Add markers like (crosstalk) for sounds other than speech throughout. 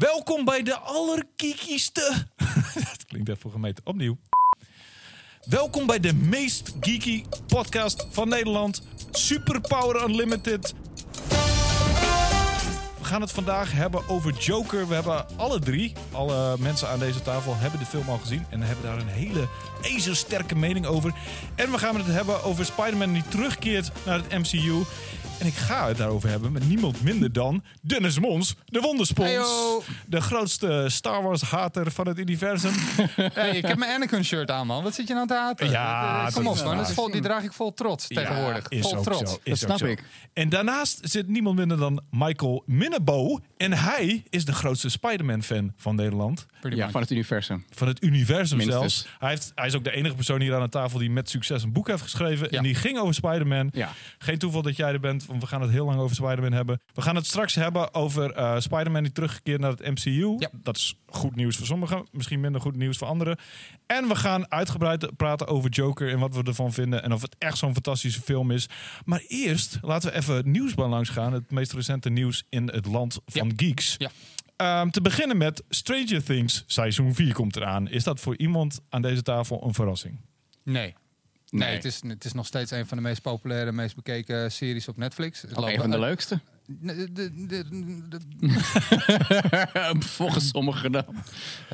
Welkom bij de allerkiekieste. (laughs) Dat klinkt even gemeten. Opnieuw. Welkom bij de meest geeky podcast van Nederland. Superpower Unlimited. We gaan het vandaag hebben over Joker. We hebben alle drie, alle mensen aan deze tafel, hebben de film al gezien. En hebben daar een hele ijzersterke mening over. En we gaan het hebben over Spider-Man die terugkeert naar het MCU. En ik ga het daarover hebben met niemand minder dan Dennis Mons, de wonderspons. Heyo. De grootste Star Wars-hater van het universum. (laughs) Hey, ik heb mijn Anakin shirt aan, man. Wat zit je nou te haten? Ja, Eh, Kom dat op, is man. Dat is vol, die draag ik vol trots tegenwoordig. Ja, is vol ook trots. zo, is Dat snap zo. ik. En daarnaast zit niemand minder dan Michael Minnebo. En hij is de grootste Spider-Man-fan van Nederland. Ja, van het universum. Van het universum Minstens. zelfs. Hij, heeft, hij is ook de enige persoon hier aan de tafel die met succes een boek heeft geschreven. Ja. En die ging over Spider-Man. Ja. Geen toeval dat jij er bent, want we gaan het heel lang over Spider-Man hebben. We gaan het straks hebben over eh, Spider-Man die teruggekeerd naar het MCU. Ja. Dat is goed nieuws voor sommigen, misschien minder goed nieuws voor anderen. En we gaan uitgebreid praten over Joker en wat we ervan vinden. En of het echt zo'n fantastische film is. Maar eerst laten we even het nieuwsbaan langs gaan. Het meest recente nieuws in het land van geeks. Ja. Ehm, te beginnen met Stranger Things seizoen 4 komt eraan. Is dat voor iemand aan deze tafel een verrassing? Nee. Nee, Nee. het, is, het is nog steeds een van de meest populaire, meest bekeken series op Netflix. Het Ook loopt- een van de leukste. De- de- de- de- (laughs) Volgens sommigen dan.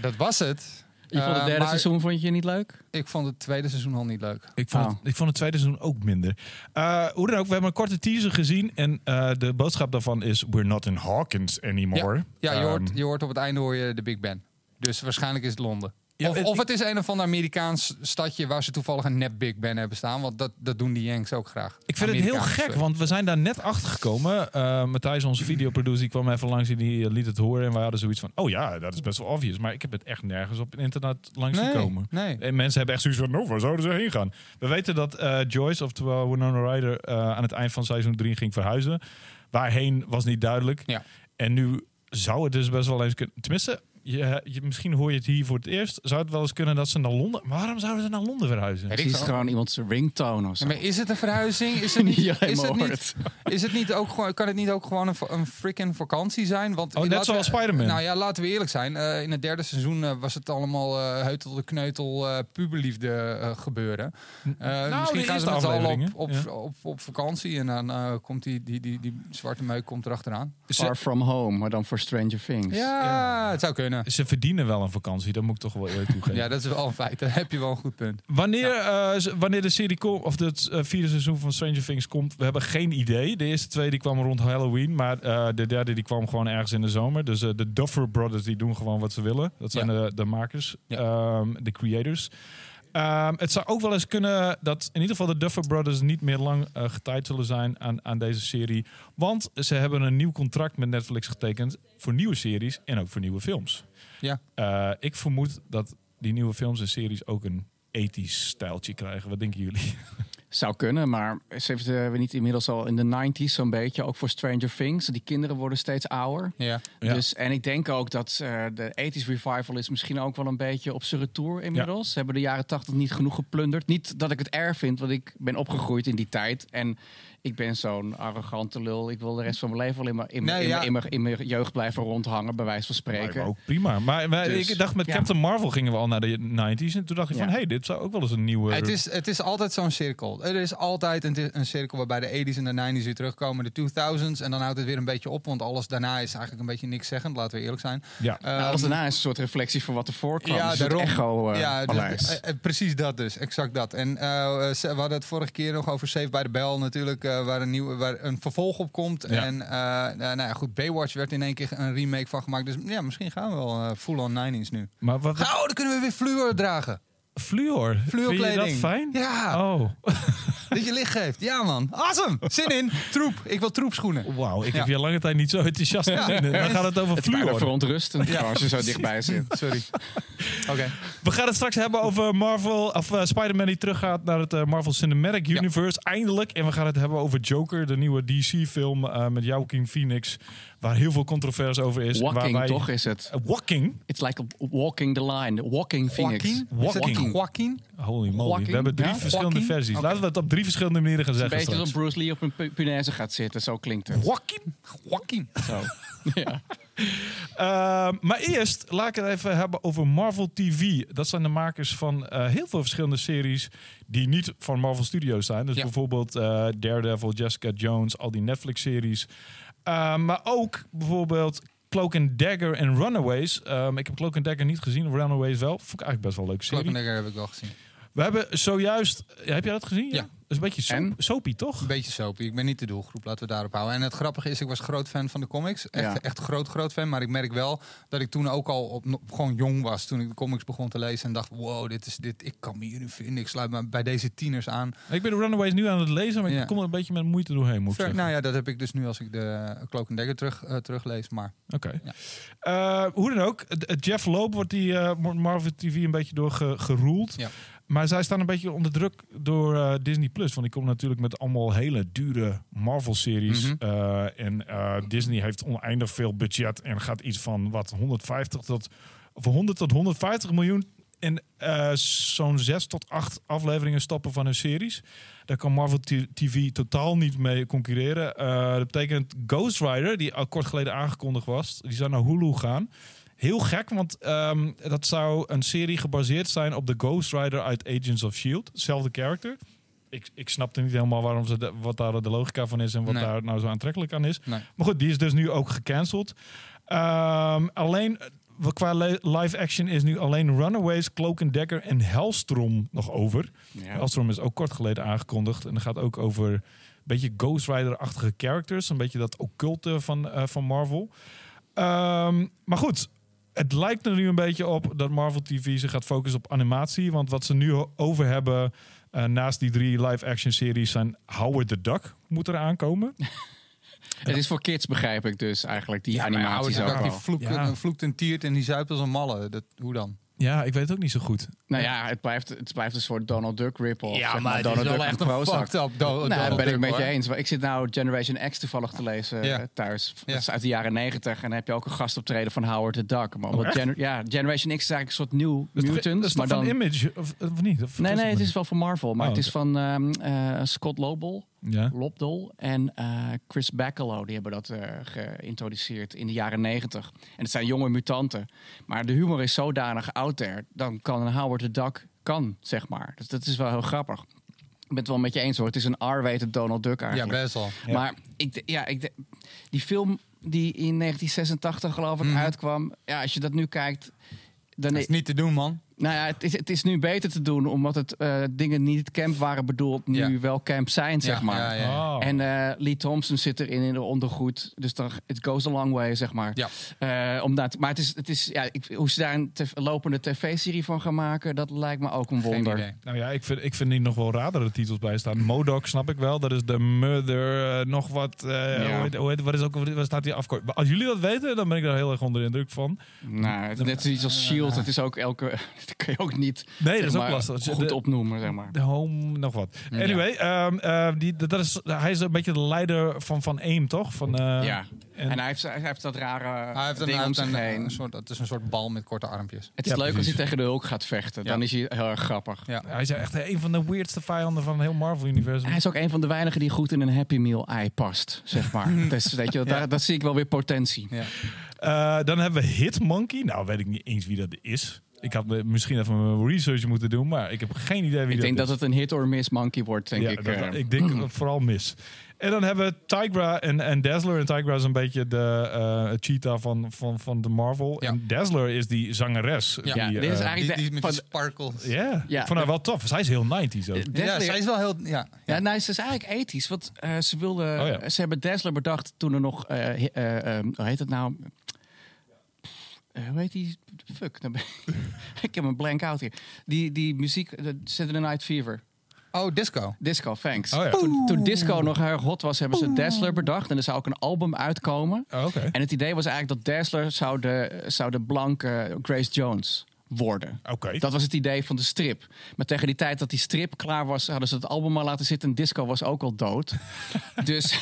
dat was het. Je vond het Eh, derde maar seizoen vond je niet leuk? Ik vond het tweede seizoen al niet leuk. Ik vond, Oh. het, ik vond het tweede seizoen ook minder. Eh, hoe dan ook, we hebben een korte teaser gezien. En eh, de boodschap daarvan is: We're not in Hawkins anymore. Ja, je Ehm, hoort, je hoort op het einde hoor je de Big Ben. Dus waarschijnlijk is het Londen. Ja, of, het- of het is een of ander Amerikaans stadje waar ze toevallig een nep Big Ben hebben staan. Want dat, dat doen die Yanks ook graag. Ik vind het heel gek, want we zijn daar net achter gekomen. Eh, Matthijs, onze videoproducer, die kwam even langs en die eh, liet het horen. En we hadden zoiets van: Oh ja, dat is best wel obvious. Maar ik heb het echt nergens op internet langs Nee, gekomen. nee. En mensen hebben echt zoiets van: Nou, waar zouden ze heen gaan? We weten dat eh, Joyce, oftewel Winona Ryder, eh, aan het eind van seizoen 3 ging verhuizen. Waarheen was niet duidelijk. Ja. En nu zou het dus best wel eens kunnen. Tenminste, je, je, misschien hoor je het hier voor het eerst. Zou het wel eens kunnen dat ze naar Londen. Waarom zouden ze naar Londen verhuizen? Het is gewoon iemands ringtone of zo. Ja, maar is het een verhuizing? Is het (laughs) niet, Ja, is het niet, is het niet ook gewoon, kan het niet ook gewoon een, een freaking vakantie zijn? Want Oh, net zoals Spider-Man. Nou ja, laten we eerlijk zijn. Eh, in het derde seizoen eh, was het allemaal eh heutel de kneutel eh puberliefde eh, gebeuren. Eh, misschien gaan ze met z'n allen afleveringen, op, op, ja. op, op, vakantie en dan eh, komt die, die, die, die zwarte meuk komt erachteraan. Far From Home, maar dan voor Stranger Things. Ja, het zou kunnen. Ze verdienen wel een vakantie, dat moet ik toch wel eerlijk (laughs) toegeven. Ja, dat is wel een feit. Daar heb je wel een goed punt. Wanneer, eh, wanneer de serie komt, of het eh, vierde seizoen van Stranger Things komt, we hebben geen idee. De eerste twee die kwamen rond Halloween, maar eh, de derde die kwam gewoon ergens in de zomer. Dus de Duffer Brothers die doen gewoon wat ze willen. Dat zijn Ja. de, de makers, ehm, de creators. Ehm, het zou ook wel eens kunnen dat in ieder geval de Duffer Brothers niet meer lang eh getijd zullen zijn aan, aan deze serie. Want ze hebben een nieuw contract met Netflix getekend voor nieuwe series en ook voor nieuwe films. Ja. Eh, ik vermoed dat die nieuwe films en series ook een ethisch stijltje krijgen. Wat denken jullie? (laughs) Zou kunnen, maar ze heeft eh, we niet inmiddels al in de 90s zo'n beetje, ook voor Stranger Things. Die kinderen worden steeds ouder. Ja. Ja. Dus, en ik denk ook dat eh, de 80s revival is misschien ook wel een beetje op zijn retour inmiddels. Ze hebben de jaren 80 niet genoeg geplunderd. Niet dat ik het erg vind, want ik ben opgegroeid in die tijd. En ik ben zo'n arrogante lul. Ik wil de rest van mijn leven wel in mijn, in, mijn- Nee, in, mijn- in, mijn- in mijn jeugd blijven rondhangen, bij wijze van spreken. Me ook prima. Maar, maar Dus, ik dacht met ja. Captain Marvel gingen we al naar de 90s. En toen dacht ik van, hé, hey, dit zou ook wel eens een nieuwe... Het is, het is altijd zo'n cirkel. Er is altijd een, een cirkel waarbij de 80s en de 90s weer terugkomen, de 2000s. En dan houdt het weer een beetje op, want alles daarna is eigenlijk een beetje niks zeggend, laten we eerlijk zijn. Ja. Nou, alles Ehm, daarna is een soort reflectie van wat er voorkwam. Ja, daarom. soort echo uh, ja, dus- eh, eh, precies dat dus, exact dat. En eh, ze- we hadden het vorige keer nog over Save by the Bell natuurlijk, eh, waar, een nieuwe, waar een vervolg op komt. Ja. En eh, nou, nou ja, goed, Baywatch werd in één keer een remake van gemaakt. Dus ja, misschien gaan we wel eh, full on 90s nu. Maar wat, Oh, dan kunnen we weer fluor dragen. Fluor. Vind je Fluorkleding. dat fijn? Ja, Oh, (laughs) dat je licht geeft. Ja man, awesome. Zin in. Troep. Ik wil troepschoenen. wauw. Ik Ja. heb je lange tijd niet zo enthousiast gezien. Dan gaat het over het fluor. verontrustend als je zo dichtbij zit. (laughs) Sorry. Oké. We gaan het straks hebben over Marvel, of eh, Spider-Man die teruggaat naar het eh, Marvel Cinematic Ja. Universe, eindelijk. En we gaan het hebben over Joker, de nieuwe DC-film eh, met Joaquin Phoenix, waar heel veel controverse over is. waar Walking, wij- toch is het? Eh, walking? It's like a walking the line. Walking Phoenix. Walking. Joaquin? Holy moly. Walking? We hebben drie Ja? verschillende Walking? versies. Laten we het op drie verschillende manieren gaan Een zeggen beetje alsof Bruce Lee op een pu- punaise gaat zitten. Zo klinkt het. Walking? Joaquin. Zo. (laughs) Ja. Uh, maar eerst laat ik het even hebben over Marvel TV. Dat zijn de makers van uh, heel veel verschillende series die niet van Marvel Studios zijn. Dus Ja. bijvoorbeeld uh, Daredevil, Jessica Jones, al die Netflix-series. Uh, maar ook bijvoorbeeld Cloak and Dagger en Runaways. Um, ik heb Cloak and Dagger niet gezien, Runaways wel. Vond ik eigenlijk best wel serie. Cloak and Dagger heb ik wel gezien. We hebben zojuist... Ja, heb jij dat gezien? Ja. Dat is een beetje soap, soapy, toch? Een beetje soapy. Ik ben niet de doelgroep, laten we daarop houden. En het grappige is, ik was groot fan van de comics. Echt, Ja. echt groot, groot fan. Maar ik merk wel dat ik toen ook al op, gewoon jong was. Toen ik de comics begon te lezen en dacht, wow, dit is dit. Ik kan me hierin vinden. Ik sluit me bij deze tieners aan. Ik ben de Runaways nu aan het lezen, maar Ja. ik kom er een beetje met moeite doorheen, moet ik Ver- zeggen. nou ja, dat heb ik dus nu als ik de Cloak and Dagger terug, eh, teruglees. Maar Oké. Ja. Eh, hoe dan ook, Jeff Loeb wordt die eh, Marvel TV een beetje door ge- geroeld. Ja. Maar zij staan een beetje onder druk door eh, Disney Plus. Want die komen natuurlijk met allemaal hele dure Marvel-series. Mhm. Eh, en eh, Disney heeft oneindig veel budget en gaat iets van wat 150 tot of 100 tot 150 miljoen in zo'n 6 tot 8 afleveringen stoppen van hun series. Daar kan Marvel TV totaal niet mee concurreren. Dat betekent Ghost Rider, die al kort geleden aangekondigd was, die zou naar Hulu gaan. Heel gek, want ehm, dat zou een serie gebaseerd zijn op de Ghost Rider uit Agents of S.H.I.E.L.D. Hetzelfde character. Ik, ik snapte niet helemaal waarom ze de- wat daar de logica van is en wat Nee. daar nou zo aantrekkelijk aan is. nee. Maar goed, die is dus nu ook gecanceld. Ehm, alleen qua li- live action is nu alleen Runaways, Cloak and Dagger en Hellstrom nog over. Ja. Hellstrom is ook kort geleden aangekondigd. En dat gaat ook over een beetje Ghost Rider-achtige characters. Een beetje dat occulte van, eh, van Marvel. Ehm, maar goed, het lijkt er nu een beetje op dat Marvel TV zich gaat focussen op animatie. Want wat ze nu over hebben eh, naast die drie live-action series zijn Howard the Duck moet er aankomen. (laughs) Het is voor kids, begrijp ik dus eigenlijk, die Ja, maar animaties Howard ook the Duck, wel. die vloekt, Ja. vloekt en tiert en die zuipt als een malle. Dat, hoe dan? Ja, ik weet het ook niet zo goed. Nou ja, het blijft, het blijft een soort Donald Duck rip-off. zeg Donald het is wel Duck echt en een fucked up Do- Nou, Donald daar ben ik Duck, het met je hoor. eens. Ik zit nou Generation X toevallig te lezen Ja. eh, thuis. Ja. Dat is uit de jaren negentig. En dan heb je ook een gastoptreden van Howard the Duck. Maar omdat Oh? Gener- ja, Generation X is eigenlijk een soort nieuw Dat is dat maar dan... van Image, of, of niet? Of Nee, nee, het is wel van Marvel. Maar Oh, het is van eh, Scott Lobel, Ja. Lobdol en eh, Chris Bacalo. Die hebben dat eh, geïntroduceerd in de jaren negentig. En het zijn jonge mutanten. Maar de humor is zodanig out there. Dan kan een Howard the Duck, kan, zeg maar. Dus dat is wel heel grappig. Ik ben het wel met je eens hoor. Het is een R-rated Donald Duck Ja, eigenlijk. best wel. Ja. Maar ik, ja, ik, die film die in 1986 geloof ik Mhm. uitkwam. Ja, als je dat nu kijkt... Dan Dat is niet te doen, man. Nou ja, het is, het is nu beter te doen, omdat het eh, dingen die niet camp waren bedoeld, nu Ja. wel camp zijn, zeg Ja, maar. ja, ja. Oh. En eh, Lee Thompson zit erin in de ondergoed, dus dan it goes a long way, zeg maar. Ja. Eh, omdat, maar het is, het is ja, ik, hoe ze daar een tv lopende tv-serie van gaan maken, dat lijkt me ook een Geen wonder. idee. Nou ja, ik vind, ik vind hier nog wel radere titels bij staan. Modoc snap ik wel. Dat is de murder, nog wat. eh, hoe heet- hoe heet- wat is ook, wat staat hier afkort? Als jullie dat weten, dan ben ik daar heel erg onder de indruk van. Nou, het is net zoiets als Shield, het is ook elke, (laughs) dat kun je ook niet Nee, dat is ook lastig. goed De- opnoemen, zeg maar. De home, nog wat. Anyway, ehm, eh, die, dat is, hij is een beetje de leider van, van AIM, toch? Van, eh, ja, en- en, hij, heeft, hij heeft dat rare Hij heeft een, ding hij om heeft zich een, heen. een soort, het is een soort bal met korte armpjes. Het is Ja, leuk als hij tegen de Hulk gaat vechten. Dan is hij heel erg grappig. Ja. Hij is echt een van de weirdste vijanden van heel Marvel-universum. Hij is ook een van de weinigen die goed in een Happy Meal ei past, zeg maar. (laughs) dus weet je, daar, daar zie ik wel weer potentie. Ja. Eh, dan hebben we Hitmonkey. Nou, weet ik niet eens wie dat is. Ik had me- misschien even mijn research moeten doen, maar ik heb geen idee wie Ik denk dat dat is. het een hit or miss monkey wordt, denk ja, ik. dat- eh. ik denk vooral mis. En dan hebben we Tigra en, en Dazzler. En Tigra is een beetje de eh, cheetah van, van, van de Marvel. Ja. En Dazzler is die zangeres. Ja, die, dit is eh, eigenlijk Die, met van- die sparkles. Ja, Ja. ik vond haar wel tof. Zij is heel 90s ook. Eh, Ja, zij is wel heel... Ja, Ja, nou, ze is eigenlijk ethisch. Want eh, ze wilden, Oh ja. ze hebben Dazzler bedacht toen er nog, hoe heet het nou? Eh, hoe heet die? Fuck, ben ik, (laughs) ik heb een blank out hier. Die, die muziek, de Saturday Night Fever. Oh, disco. Disco, thanks. Oh ja. toen, toen disco nog heel erg hot was, hebben ze Dazzler bedacht. En er zou ook een album uitkomen. Oh, Oké. En het idee was eigenlijk dat Dazzler zou de, zou de blanke Grace Jones worden. Oké. Dat was het idee van de strip. Maar tegen die tijd dat die strip klaar was, hadden ze het album al laten zitten. En Disco was ook al dood. (laughs) dus,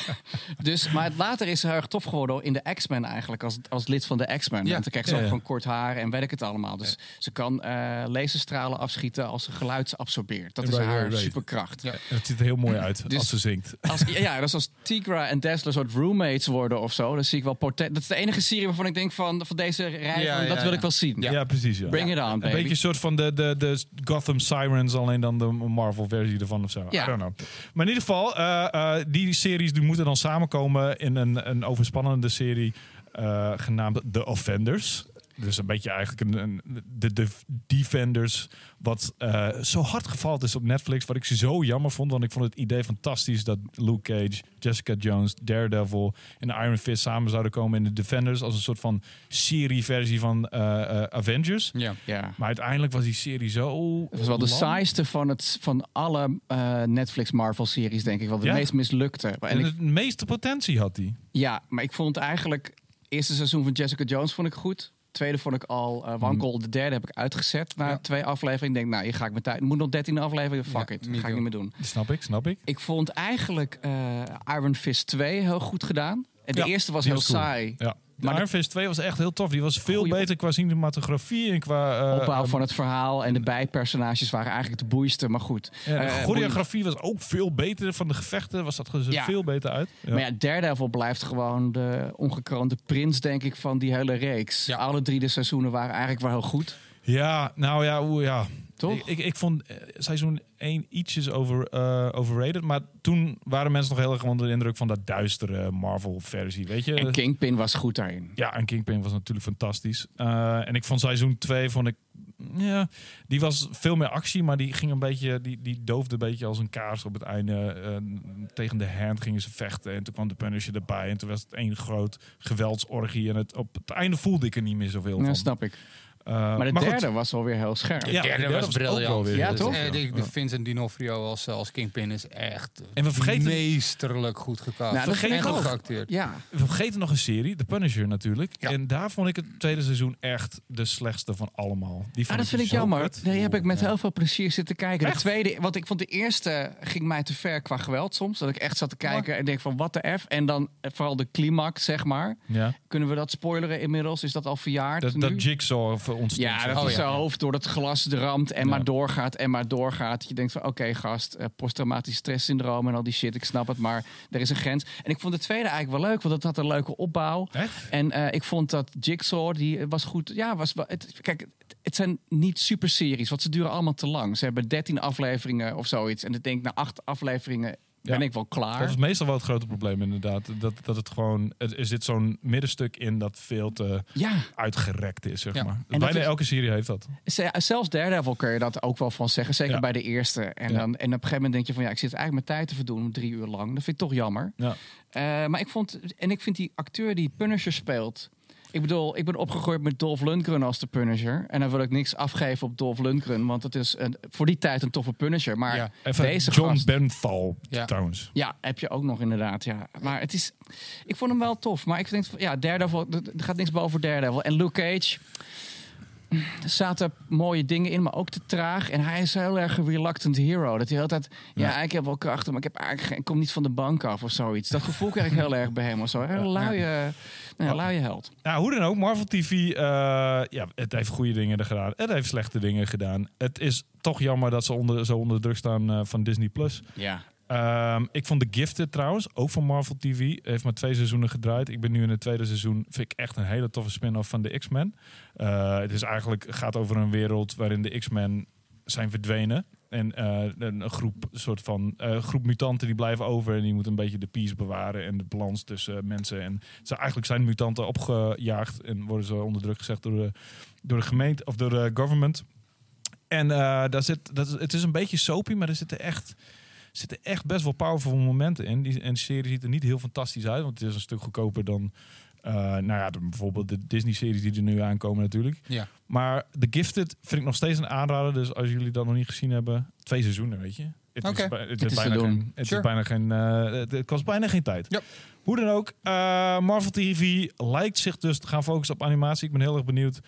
dus, maar later is ze heel erg tof geworden in de X-Men eigenlijk. Als, als lid van de X-Men. Ja. Want dan krijg ze Ja, ook ja. gewoon kort haar en weet ik het allemaal. Dus ze kan eh laserstralen afschieten als ze geluidsabsorbeert. Dat is Right, haar right, superkracht. Ja. Het ziet er heel mooi uit Dus- als ze zingt. Als, ja, dus als Tigra en Dazzler soort roommates worden of zo, dan zie ik wel potent. Dat is de enige serie waarvan ik denk van, van deze rij, Ja, van, dat wil ik wel zien. Ja, precies. Ja. Bring Een beetje een soort van de, de, de Gotham Sirens, alleen dan de Marvel-versie ervan of zo. Ja. I don't know. Maar in ieder geval, eh, eh, die series die moeten dan samenkomen in een, een overspannende serie eh, genaamd The Offenders. Dus een beetje eigenlijk een, een, de, de Defenders, wat eh, zo hard gevallen is op Netflix. Wat ik zo jammer vond, want ik vond het idee fantastisch dat Luke Cage, Jessica Jones, Daredevil en Iron Fist samen zouden komen in de Defenders als een soort van serieversie van eh, eh, Avengers. Ja. Ja. Maar uiteindelijk was die serie zo. Het was wel de saaiste van, het, van alle eh, Netflix Marvel-series, denk ik. Wel de Ja. meest mislukte. En En ik, het meeste potentie had hij. ja, maar ik vond eigenlijk... eerste seizoen van Jessica Jones vond ik goed. Tweede vond ik al eh, wankel. De derde heb ik uitgezet na Ja. twee afleveringen. Ik denk, nou, hier ga ik mijn tijd... moet nog 13 afleveringen, fuck Ja, it. ga ik niet meer doen. Snap ik, snap ik. Ik vond eigenlijk eh, Iron Fist 2 heel goed gedaan. En de Ja, eerste was heel cool. saai. Ja. Maar Maar Iron Fist 2 was echt heel tof. Die was veel Goeie beter qua cinematografie en qua. eh, Opbouw eh, van het verhaal en de bijpersonages waren eigenlijk de boeiendste. Maar goed. ja, de Eh, choreografie was ook veel beter van de gevechten. Was dat er Ja. veel beter uit. Ja. Maar ja, Daredevil blijft gewoon de ongekroonde prins, denk ik, van die hele reeks. Alle drie de seizoenen waren eigenlijk wel heel goed. Ja, nou ja, hoe ja. Toch? Ik, ik, ik vond eh, seizoen 1 ietsjes over, eh, overrated. Maar toen waren mensen nog heel erg onder de indruk van dat duistere Marvel-versie. Weet je? En Kingpin was goed daarin. Ja, en Kingpin was natuurlijk fantastisch. Eh, en ik vond seizoen 2 vond ik. Ja, die was veel meer actie, maar die ging een beetje. Die, die doofde een beetje als een kaars op het einde. Eh, tegen de hand gingen ze vechten. En toen kwam de Punisher erbij. En toen was het één groot geweldsorgie. En het, op het einde voelde ik er niet meer zoveel Ja, van. snap ik. Eh, Maar de goed. derde was alweer heel scherp. Ja, De derde de was briljant. Ja, heel toch? Eh, de, Vincent D'Onofrio als, als Kingpin is echt En we vergeten- meesterlijk goed gecast. Nou, dat en goed ook. geacteerd. Ja, We vergeten nog een serie, The Punisher natuurlijk. Ja. En daar vond ik het tweede seizoen echt de slechtste van allemaal. Die ah, vond dat vind ik jammer. Nee, heb ik met heel veel plezier zitten kijken. De tweede, want ik vond de eerste ging mij te ver qua geweld soms. Dat ik echt zat te kijken en denk van wat de F. En dan eh, vooral de climax, zeg maar. Ja. Kunnen we dat spoileren inmiddels? Is dat al verjaard Dat, nu? dat Jigsaw Ja, dat Oh, hij ja. zijn hoofd door het glas ramt en maar doorgaat en maar doorgaat. Je denkt van oké gast, eh, posttraumatisch stresssyndroom en al die shit, ik snap het, maar er is een grens. En ik vond de tweede eigenlijk wel leuk, want het had een leuke opbouw. Echt? En eh, ik vond dat Jigsaw, die was goed. Ja, was wel. Het, kijk, het, het zijn niet super series, want ze duren allemaal te lang. Ze hebben 13 afleveringen of zoiets. En ik denk na acht afleveringen ben ik wel klaar. Dat is meestal wel het grote probleem inderdaad. Dat, dat het gewoon, er zit zo'n middenstuk in dat veel te Ja, uitgerekt is, zeg Ja. maar. Bijna is- elke serie heeft dat. ze- zelfs Daredevil kun je dat ook wel van zeggen. Zeker Ja. bij de eerste. En, dan, en op een gegeven moment denk je van ja, ik zit eigenlijk mijn tijd te verdoen drie uur lang. Dat vind ik toch jammer. Ja. Eh, maar ik vond, en ik vind die acteur die Punisher speelt. Ik bedoel, ik ben opgegroeid met Dolph Lundgren als de Punisher. En dan wil ik niks afgeven op Dolph Lundgren. Want het is een, voor die tijd een toffe Punisher. Maar Ja. Even deze John gast... Benthal Ja. trouwens. Ja, heb je ook nog inderdaad. Ja. Maar het is, ik vond hem wel tof. Maar ik denk, van, ja, Daredevil, er er gaat niks boven Daredevil. En Luke Cage, er zaten mooie dingen in, maar ook te traag. En hij is heel erg een reluctant hero. Dat hij altijd, ja, Ja. ik heb wel krachten, maar ik heb eigenlijk geen, ik kom niet van de bank af of zoiets. Dat gevoel krijg ik heel erg bij hem of zo. Een luie, nou ja, luie held. Nou, hoe dan ook, Marvel TV, eh, ja, het heeft goede dingen gedaan. Het heeft slechte dingen gedaan. Het is toch jammer dat ze onder, zo onder druk staan eh, van Disney+. Plus. Ja. Ehm, ik vond The Gifted trouwens, ook van Marvel TV. Heeft maar twee seizoenen gedraaid. Ik ben nu in het tweede seizoen. Vind ik echt een hele toffe spin-off van de X-Men. Eh, het is eigenlijk, gaat over een wereld waarin de X-Men zijn verdwenen. En eh, een, groep, soort van eh, groep mutanten die blijven over. En die moeten een beetje de peace bewaren en de balans tussen mensen. En ze, eigenlijk zijn mutanten opgejaagd en worden ze onder druk gezet door de, door de gemeente of door de government. En daar zit, dat het is een beetje soapy, maar er zitten echt, zitten echt best wel powerful momenten in. Die, en de serie ziet er niet heel fantastisch uit, want het is een stuk goedkoper dan eh, nou ja, de- bijvoorbeeld de Disney-series die er nu aankomen natuurlijk. Ja. Maar The Gifted vind ik nog steeds een aanrader. Dus als jullie dat nog niet gezien hebben, twee seizoenen, weet je. Het, is, het, Het is bijna geen, het Sure. is bijna geen, eh, het, het kost bijna geen tijd. Ja. Hoe dan ook, eh, Marvel TV lijkt zich dus te gaan focussen op animatie. Ik ben heel erg benieuwd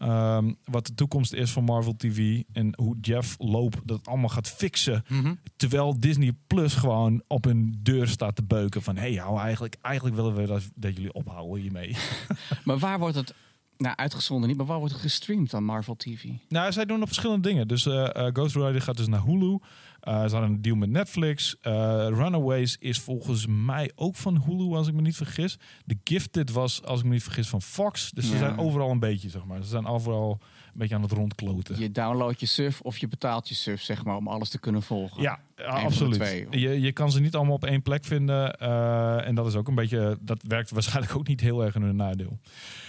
Ehm, wat de toekomst is van Marvel TV. En hoe Jeff Loop dat allemaal gaat fixen. Mhm. Terwijl Disney Plus gewoon op hun deur staat te beuken. Van hé, hey, hou eigenlijk, eigenlijk willen we dat, dat jullie ophouden hiermee. (laughs) Maar waar wordt het, nou uitgezonden niet, maar waar wordt het gestreamd dan Marvel TV? nou, zij doen nog verschillende dingen. Dus eh, eh, Ghost Rider gaat dus naar Hulu. Eh, ze hadden een deal met Netflix. Eh, Runaways is volgens mij ook van Hulu, als ik me niet vergis. The Gifted was, als ik me niet vergis, van Fox. Dus ze zijn overal een beetje, zeg maar. Ze zijn overal een beetje aan het rondkloten. Je download je surf of je betaalt je surf, zeg maar, om alles te kunnen volgen. Ja, absoluut. twee. je, je kan ze niet allemaal op één plek vinden. eh, en dat is ook een beetje. Dat werkt waarschijnlijk ook niet heel erg in hun nadeel.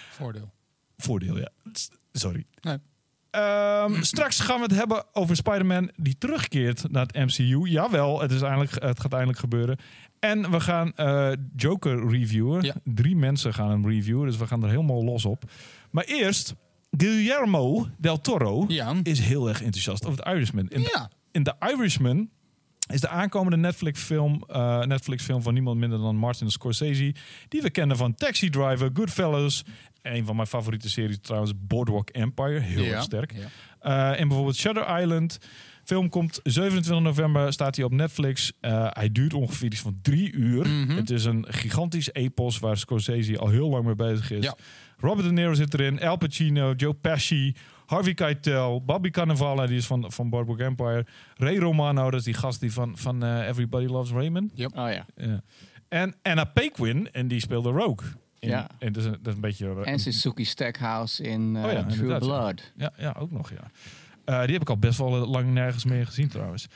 Voordeel. Voordeel, ja. Sorry. Nee. Ehm, (clears throat) straks gaan we het hebben over Spider-Man die terugkeert naar het MCU. Jawel, het, is eindelijk, het gaat eindelijk gebeuren. En we gaan eh, Joker reviewen. Ja. Drie mensen gaan hem reviewen, dus we gaan er helemaal los op. Maar eerst, Guillermo del Toro Ja. is heel erg enthousiast over het Irishman. In, Ja. in The Irishman is de aankomende Netflix-film eh, Netflix film van niemand minder dan Martin Scorsese. Die we kennen van Taxi Driver, Goodfellas. Een van mijn favoriete series trouwens, Boardwalk Empire. Heel Ja. erg sterk. Ja. Eh, en bijvoorbeeld Shutter Island. Film komt 27 november, staat hij op Netflix. Eh, hij duurt ongeveer iets van drie uur. Mhm. Het is een gigantisch epos waar Scorsese al heel lang mee bezig is. Ja. Robert De Niro zit erin, Al Pacino, Joe Pesci, Harvey Keitel, Bobby Cannavale, die is van, van Boardwalk Empire. Ray Romano, dat is die gast die van, van eh, Everybody Loves Raymond. Oh ja. Ja. En Anna Paquin, en die speelde Rogue. In- Ja. En dat is een, dat is een beetje... eh, En Suzuki Stackhouse in eh, Oh ja, True. Blood. ja, ja, ook nog, ja. Eh, die heb ik al best wel lang nergens meer gezien trouwens.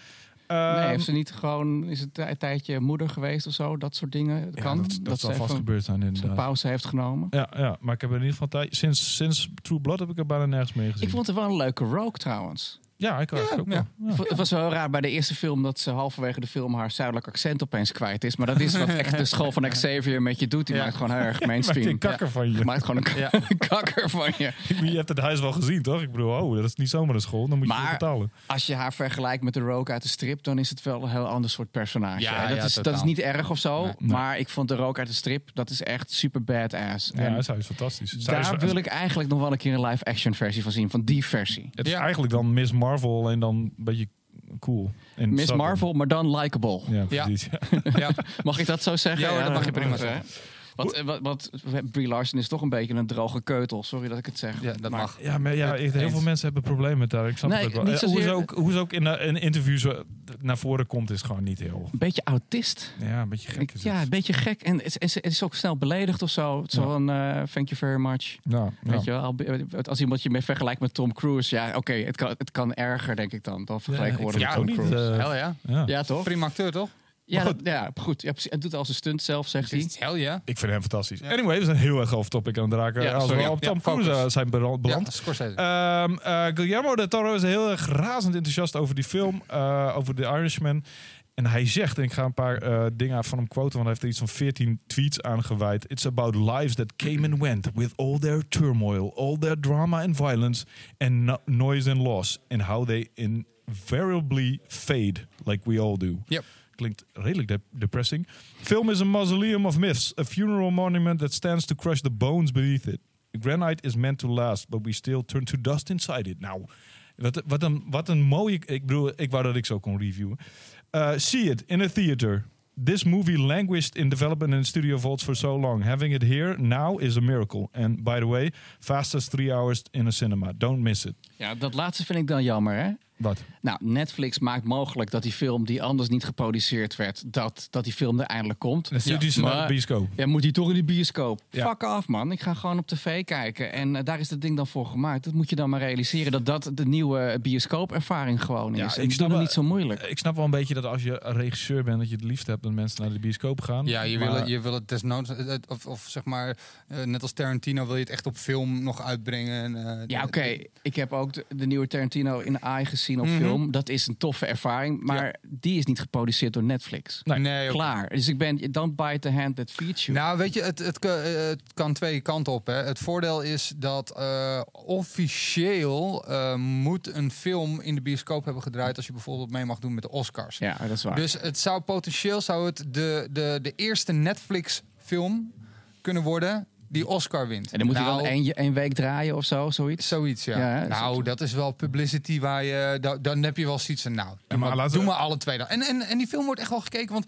nee, Ehm, heeft ze niet gewoon, is het een tijdje moeder geweest of zo? Dat soort dingen ja, kan. dat, dat, zal vast gebeurd zijn een inderdaad. pauze heeft genomen. Ja, ja, maar ik heb er in ieder geval tijd... Sinds, sinds True Blood heb ik er bijna nergens meer gezien. Ik vond het wel een leuke Rogue trouwens. Ja, ik ook. ook ja. wel. Ja. Het was wel raar bij de eerste film dat ze halverwege de film haar zuidelijk accent opeens kwijt is. Maar dat is wat (laughs) echt de school van Xavier met je doet. Die Ja. maakt gewoon (laughs) heel erg Maakt je mainstream. een kakker van je. Die maakt gewoon een Ja. (laughs) kakker van je. Je hebt het huis wel gezien, toch? Ik bedoel, oh, dat is niet zomaar een school. Dan moet je Maar- het betalen. Als je haar vergelijkt met de Rogue uit de strip, dan is het wel een heel ander soort personage. Ja, En dat, ja, is, dat is niet erg of zo. Nee. Maar ik vond de Rogue uit de strip, dat is echt super badass. Ja, zij is fantastisch. Zij daar is, wil ik eigenlijk nog wel een keer een live-action versie van zien. Van die versie. Het is Ja. eigenlijk dan Miss Marvel en dan een beetje cool. En Miss. Marvel, maar dan likable. Ja, precies. Ja. (laughs) Mag ik dat zo zeggen? Ja, hoor, dat mag je prima zeggen. Want, wat, wat, Brie Larson is toch een beetje een droge keutel. Sorry dat ik het zeg. Ja, dat Maar- mag. Ja, maar ja, heel eens. veel mensen hebben problemen met daar. Ik snap Nee, het ook wel. niet Eh, Hoe ze ook, hoe ze ook in, eh, in interviews eh, naar voren komt, is gewoon niet heel... Een beetje autist. Ja, een beetje gek is ja, een beetje gek. En het, is- ook snel beledigd of zo. Is Ja. een eh, thank you very much. Ja, ja. Weet je wel, als iemand je mee vergelijkt met Tom Cruise, ja, oké, het, kan, het kan erger, denk ik dan, dan vergeleken ik worden met Tom ook niet, Cruise. Hell ja. Ja. ja, toch? Prima acteur, toch? Ja, Maar dat- ja, goed. Ja, precies. Het doet als een stunt zelf, zegt hij. Hell ja. Ik vind hem fantastisch. Ja. Anyway, we zijn heel erg off topic aan het raken. Ja, als sorry. we op Tom. Cruise eh, zijn beland. Ja, Scorsese. Ehm, eh, Guillermo del Toro is heel erg razend enthousiast over die film, eh, over The Irishman. En hij zegt, en ik ga een paar eh, dingen van hem quoten, want hij heeft er iets van 14 tweets aan gewijd. It's about lives that came and went with all their turmoil, all their drama and violence, and no- noise and loss, and how they invariably fade, like we all do. Yep. Klinkt redelijk de- depressing. Film is a mausoleum of myths, a funeral monument that stands to crush the bones beneath it. Granite is meant to last, but we still turn to dust inside it. Nou, wat, wat, een, wat een mooie... Ik bedoel, ik wou dat ik zo kon reviewen. Uh, see it in a theater. This movie languished in development in studio vaults for so long. Having it here now is a miracle. And by the way, fastest three hours in a cinema. Don't miss it. Ja, dat laatste vind ik dan jammer, hè? Wat? Nou, Netflix maakt mogelijk dat die film die anders niet geproduceerd werd, dat, dat die film er eindelijk komt. Dan stuurt maar- naar de bioscoop. Ja, moet hij toch in de bioscoop? Ja. Fuck off, man. Ik ga gewoon op tv kijken. En eh, daar is het ding dan voor gemaakt. Dat moet je dan maar realiseren. Dat dat de nieuwe bioscoopervaring gewoon Ja, is. ik en ik snap wel- niet zo moeilijk. Ik snap wel een beetje dat als je een regisseur bent, dat je het liefst hebt dat mensen naar de bioscoop gaan. Ja, je Maar- wil, het, je wil het desnoods, of, of zeg maar, eh, net als Tarantino wil je het echt op film nog uitbrengen. En, eh, Ja, oké. Ik heb ook de, de nieuwe Tarantino in AI gezien op Mhm. film. Dat is een toffe ervaring. Maar die is niet geproduceerd door Netflix. Nee. Nee. Klaar. Dus ik ben... Don't bite the hand that feeds you. Nou, weet je, het, het, kan- eh, het kan twee kanten op. Hè. Het voordeel is dat eh, officieel eh, moet een film in de bioscoop hebben gedraaid als je bijvoorbeeld mee mag doen met de Oscars. ja, dat is waar. Dus het zou potentieel zou het de, de, de eerste Netflix film kunnen worden die Oscar wint. En dan moet hij Nou, wel één, één week draaien of zo, zoiets. Zoiets, ja. Ja, nou, dat- is wel publicity waar je... da- Dan heb je wel zoiets van, nou, doe, maar maar, laten doe we- maar alle twee dan. En, en, en die film wordt echt wel gekeken, want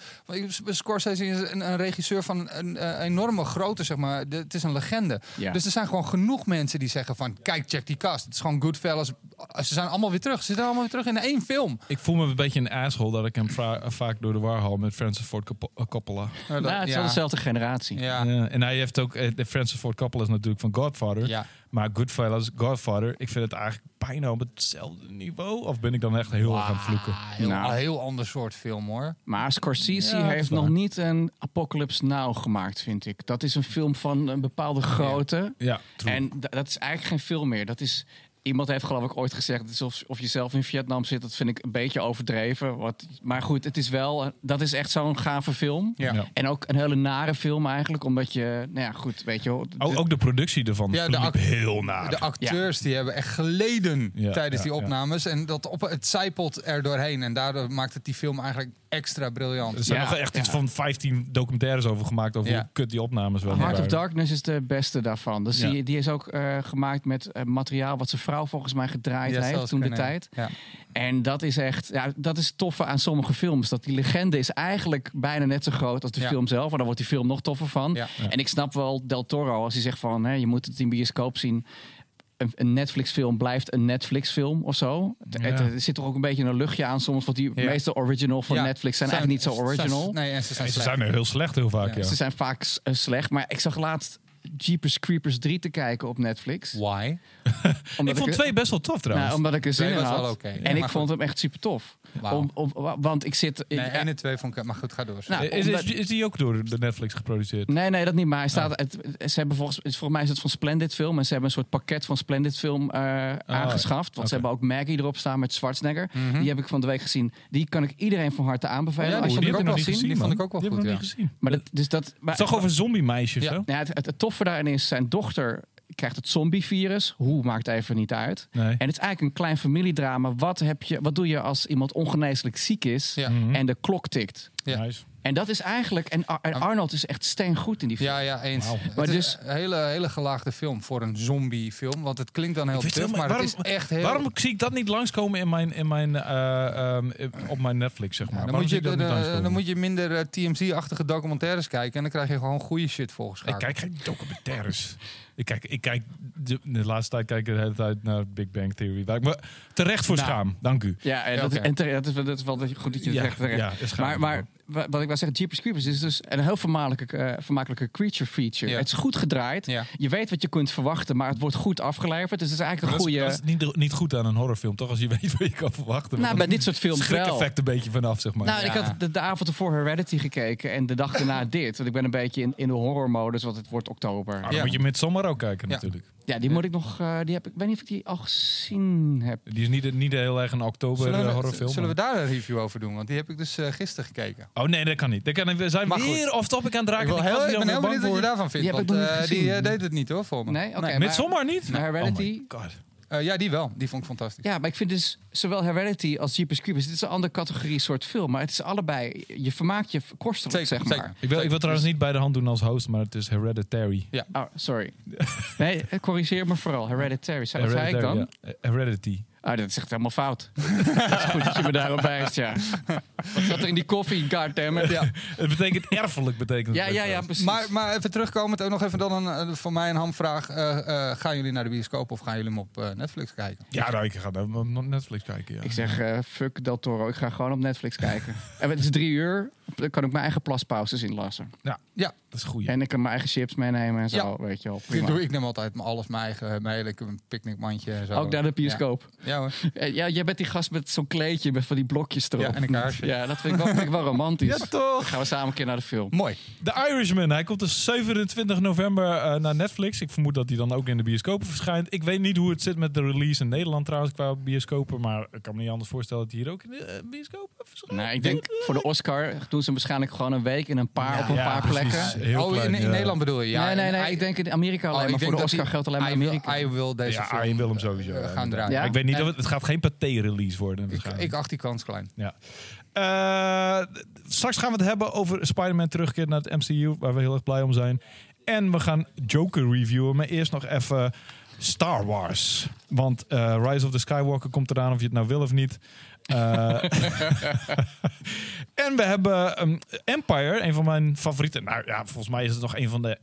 Scorsese is een, een regisseur van een, eh, enorme grootte, zeg maar. De- het is een legende. Ja. Dus er zijn gewoon genoeg mensen die zeggen van, kijk, check die cast. Het is gewoon Goodfellas. Ze zijn allemaal weer terug. Ze zitten allemaal weer terug in één film. Ik voel me een beetje een asshole dat ik hem vra- vaak door de war haal met Francis Ford Coppo- eh, Coppola. Nou, dat- Nou, het is wel dezelfde generatie. Ja. Ja, en hij heeft ook, eh, Francis Ford Coppola is natuurlijk van Godfather. Ja. Maar Goodfellas, Godfather, ik vind het eigenlijk bijna op hetzelfde niveau. Of ben ik dan echt heel erg aan het vloeken? Heel, Nou. een heel ander soort film, hoor. Maar Scorsese Ja, heeft nog niet een Apocalypse Now gemaakt, vind ik. Dat is een film van een bepaalde grootte. Ja, true. En dat is eigenlijk geen film meer. Dat is... Iemand heeft geloof ik ooit gezegd, het is of, of je zelf in Vietnam zit. Dat vind ik een beetje overdreven. Wat, maar goed, het is wel, dat is echt zo'n gave film. Ja. Ja. En ook een hele nare film eigenlijk. Omdat je, nou ja goed, weet je ook, ook de productie ervan Ja, de act- heel naar. De acteurs die hebben echt geleden Ja, tijdens ja, die ja. opnames. En dat op, het zijpelt er doorheen. En daardoor maakt het die film eigenlijk extra briljant. er zijn Ja, nog echt ja. iets van 15 documentaires over gemaakt over Ja. hoe kut die opnames wel Heart of. Darkness is de beste daarvan. Dus Ja. die, die is ook eh, gemaakt met eh, materiaal wat zijn vrouw volgens mij gedraaid Ja, heeft toen de kunnen- tijd. Ja. En dat is echt, ja, dat is toffe aan sommige films. Dat die legende is eigenlijk bijna net zo groot als de Ja. film zelf. Maar dan wordt die film nog toffer van. Ja. Ja. En ik snap wel Del Toro als hij zegt van, hè, je moet het in bioscoop zien. Een, Netflix-film blijft een Netflix-film of zo. Het- Ja. het- er zit toch ook een beetje een luchtje aan soms. Want die Ja. meeste original van Ja, Netflix zijn, eigenlijk niet zo original. zijn- nee, en ze zijn ze er heel slecht heel vaak, ja. Ja. Ze zijn vaak eh, slecht. Maar ik zag laatst Jeepers Creepers 3 te kijken op Netflix. Why? (laughs) Ik vond twee best wel tof trouwens. nou, omdat ik er zin Twee in had. Ja, en ik goed. vond hem echt super tof. Wauw. Om, om, want ik zit... Nee, ja, 1 en 2 vond ik... Maar goed, ga door. Nou, is, omdat- is, is die ook door de Netflix geproduceerd? Nee, nee, dat niet. Maar hij staat, Oh. het, ze hebben volgens, volgens mij is het van Splendid Film. En ze hebben een soort pakket van Splendid Film eh, aangeschaft. Want ze hebben ook Maggie erop staan met Schwarzenegger. Mhm. Die heb ik van de week gezien. Die kan ik iedereen van harte aanbevelen. Ja, als die je vond hem ik ook wel wel zien. Die vond ik ook wel Die goed, ja. gezien. Maar dat, dus dat, maar, Het is toch over zombie meisjes, Ja. hè? ja, het, het, het toffe is, zijn dochter krijgt het zombievirus. Hoe maakt even niet uit. Nee. En het is eigenlijk een klein familiedrama. Wat, heb je, wat doe je als iemand ongeneeslijk ziek is Ja. Mhm. en de klok tikt? Ja. Nice. En dat is eigenlijk... En, Ar- en Arnold is echt steengoed in die film. Ja, ja, eens. Het Maar is dus- een hele, hele gelaagde film voor een zombiefilm. Want het klinkt dan heel Ik helemaal- maar waarom- het is echt heel... Waarom zie ik dat niet langskomen in mijn, in mijn, eh, ehm, op mijn Netflix, zeg maar? Ja, dan, moet je, ik de- dan moet je minder eh, TMZ-achtige documentaires kijken. En dan krijg je gewoon goede shit Ik voorgeschakeld. kijk geen documentaires. Ik kijk, ik kijk de, de laatste tijd kijk ik de hele tijd naar Big Bang Theory. Waar ik me terecht voor Nou. schaam. Dank u. Ja, en Ja, dat, is, en terecht, dat, is, wel- dat is wel goed dat je het terecht terecht. ja. Maar, maar wat ik wil zeggen, Jeepers Creepers is dus een heel vermakelijke, eh, vermakelijke creature feature. Ja. Het is goed gedraaid. Ja. Je weet wat je kunt verwachten, maar het wordt goed afgeleverd. Dus het is eigenlijk een goede... dat is niet, niet goed aan een horrorfilm, toch? Als je (laughs) weet wat je kan verwachten. Nou, bij dit soort films wel. schrik-effect een beetje vanaf, zeg maar. Nou, ik had de, de avond ervoor Heredity gekeken en de dag daarna (laughs) dit. Want ik ben een beetje in, in de horrormodus, want het wordt oktober. Ah, dan Ja. moet je Midsommar ook kijken, Ja. natuurlijk. Ja, die moet ik nog... eh, die heb, ik ik weet niet of ik die al gezien heb. Die is niet, niet heel erg een oktober Zullen eh, we, horrorfilm. zullen we daar een review over doen? Want die heb ik dus eh, gisteren gekeken. Oh nee, dat kan niet. Dat kan, we zijn Maar goed. weer off-topic aan het raken. Ik, wil heel, ik ben heel benieuwd wat je daarvan vindt. Die heb ik want nog niet eh, die gezien. eh, deed het niet hoor, voor me. Nee? Oké. Nee. maar- Midsommar niet? Maar Heredity... Oh my god. Eh, ja, die wel. Die vond ik fantastisch. Ja, maar ik vind dus zowel Heredity als Jeepers Creepers... dit is een andere categorie soort film. Maar het is allebei... Je vermaakt je kostelijk, Zeker, zeg maar. zeker. Ik wil, ik wil trouwens niet bij de hand doen als host, maar het is Hereditary. Oh, sorry. Nee, corrigeer me vooral. Hereditary. Zei- Wat zei ik dan? ja. Eh, Heredity. Ah, dat is echt helemaal fout. (laughs) dat is goed dat je me daarop wijst, ja. Wat zat er in die koffie, goddammit? Ja, (laughs) Het betekent erfelijk, betekent ja, het ja, ja precies. Maar, maar even terugkomend, ook nog even dan een, voor mij een hamvraag. Eh, eh, gaan jullie naar de bioscoop of gaan jullie hem op eh, Netflix kijken? Ja, nou, ik ga naar op Netflix kijken. Ja. Ik zeg, eh, fuck Del Toro, ik ga gewoon op Netflix kijken. (laughs) en het is drie uur, dan kan ik mijn eigen plaspauzes inlassen. Ja, dat is goed. En ik kan mijn eigen chips meenemen en zo, Ja. weet je wel. ik, Prima. doe, ik neem altijd mijn- alles mijn eigen mee. Ik heb een picknickmandje en zo. Ook naar de bioscoop. Ja, ja hoor. (laughs) Eh, Ja, jij bent die gast met zo'n kleedje met van die blokjes erop. Ja, en een kaarsje. Ja, dat vind ik wel, vind ik wel (laughs) romantisch. Ja, toch? Gaan we samen een keer naar de film. Mooi. The Irishman, hij komt dus 27 november eh, naar Netflix. Ik vermoed dat hij dan ook in de bioscopen verschijnt. Ik weet niet hoe het zit met de release in Nederland trouwens qua bioscopen. Maar ik kan me niet anders voorstellen dat hij hier ook in de eh, bioscopen verschijnt. Nou, ik denk voor de Oscar doen ze waarschijnlijk gewoon een week in een paar, Ja, op een ja, paar precies. plekken. Heel oh, klein, in, in ja. Nederland bedoel je? Ja, nee, nee, ik denk in Amerika alleen Oh, ik maar. Voor denk de dat Oscar geldt alleen maar Amerika. Hij wil deze Ja, film Arjen wil hem sowieso. eh, gaan draaien. Ja? Ik weet niet En- of het, het gaat geen paté-release worden. Ik, waarschijnlijk. ik acht die kans klein. Ja. Eh, straks gaan we het hebben over Spider-Man terugkeer naar het MCU, waar we heel erg blij om zijn. En we gaan Joker reviewen, maar eerst nog even Star Wars. Want eh, Rise of the Skywalker komt eraan, of je het nou wil of niet. Uh, (laughs) en we hebben um, Empire, een van mijn favorieten. Nou ja, volgens mij is het nog een van de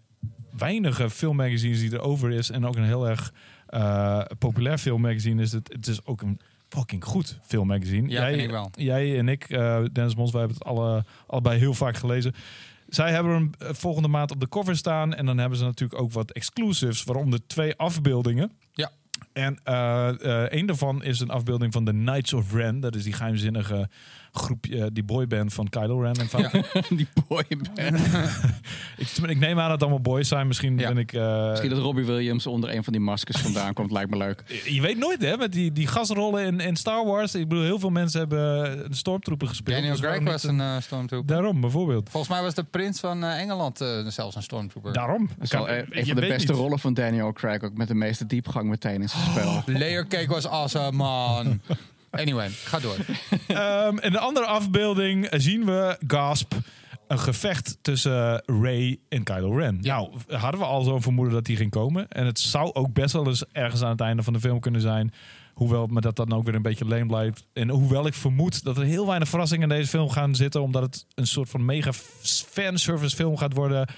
weinige filmmagazines die er over is. En ook een heel erg uh, populair filmmagazine is het. Het is ook een fucking goed filmmagazine. Ja, jij, ik wel. jij en ik, uh, Dennis Mons, wij hebben het alle, allebei heel vaak gelezen. Zij hebben hem volgende maand op de cover staan. En dan hebben ze natuurlijk ook wat exclusives, waaronder twee afbeeldingen. Ja. En uh, een daarvan is een afbeelding van de Knights of Ren. Dat is die geheimzinnige groepje, die boyband van Kylo Ren en ja, (laughs) die boyband. (laughs) ik, ik, neem aan dat het allemaal boys zijn. Misschien ja. ben ik... Uh, Misschien dat Robbie Williams onder een van die maskers vandaan komt. Lijkt me leuk. (laughs) Je weet nooit hè, met die, die gastrollen in, in Star Wars. Ik bedoel, heel veel mensen hebben een stormtrooper gespeeld. Daniel dus Craig was een uh, stormtrooper. Daarom, bijvoorbeeld. Volgens mij was de prins van uh, Engeland uh, zelfs een stormtrooper. Daarom. Dat is wel een van de beste niet. rollen van Daniel Craig. Ook met de meeste diepgang meteen in zijn spel. (gasps) Layer cake was awesome, man. Anyway, ga door. um, (laughs) in de andere afbeelding zien we Gasp. Een gevecht tussen Ray en Kylo Ren. Ja. Nou, hadden we al zo'n vermoeden dat die ging komen. En het zou ook best wel eens ergens aan het einde van de film kunnen zijn. Hoewel me dat dan ook weer een beetje leem blijft. En hoewel ik vermoed dat er heel weinig verrassingen in deze film gaan zitten. Omdat het een soort van mega fanservice film gaat worden.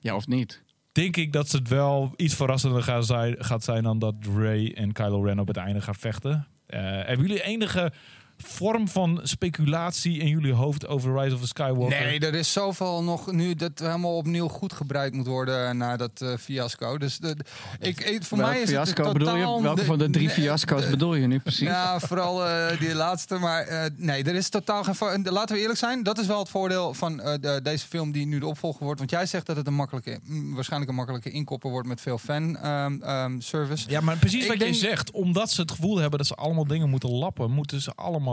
Ja, of niet? Denk ik dat het wel iets verrassender gaat zijn, gaat zijn dan dat Ray en Kylo Ren op het einde gaan vechten. Uh, hebben jullie enige vorm van speculatie in jullie hoofd over Rise of the Skywalker? Nee, er is zoveel nog nu dat helemaal opnieuw goed gebruikt moet worden na dat uh, fiasco. Dus de, ik, ik, voor Welk mij is fiasco het bedoel totaal je? Welke van de drie fiasco's bedoel je nu precies? Ja, vooral uh, die laatste. Maar uh, nee, er is totaal geen. Laten we eerlijk zijn. Dat is wel het voordeel van de, deze film die nu de opvolger wordt. Want jij zegt dat het een makkelijke, waarschijnlijk een makkelijke inkopper wordt met veel fan um, um, service. Ja, maar precies Ik wat denk- je zegt. Omdat ze het gevoel hebben dat ze allemaal dingen moeten lappen, moeten ze allemaal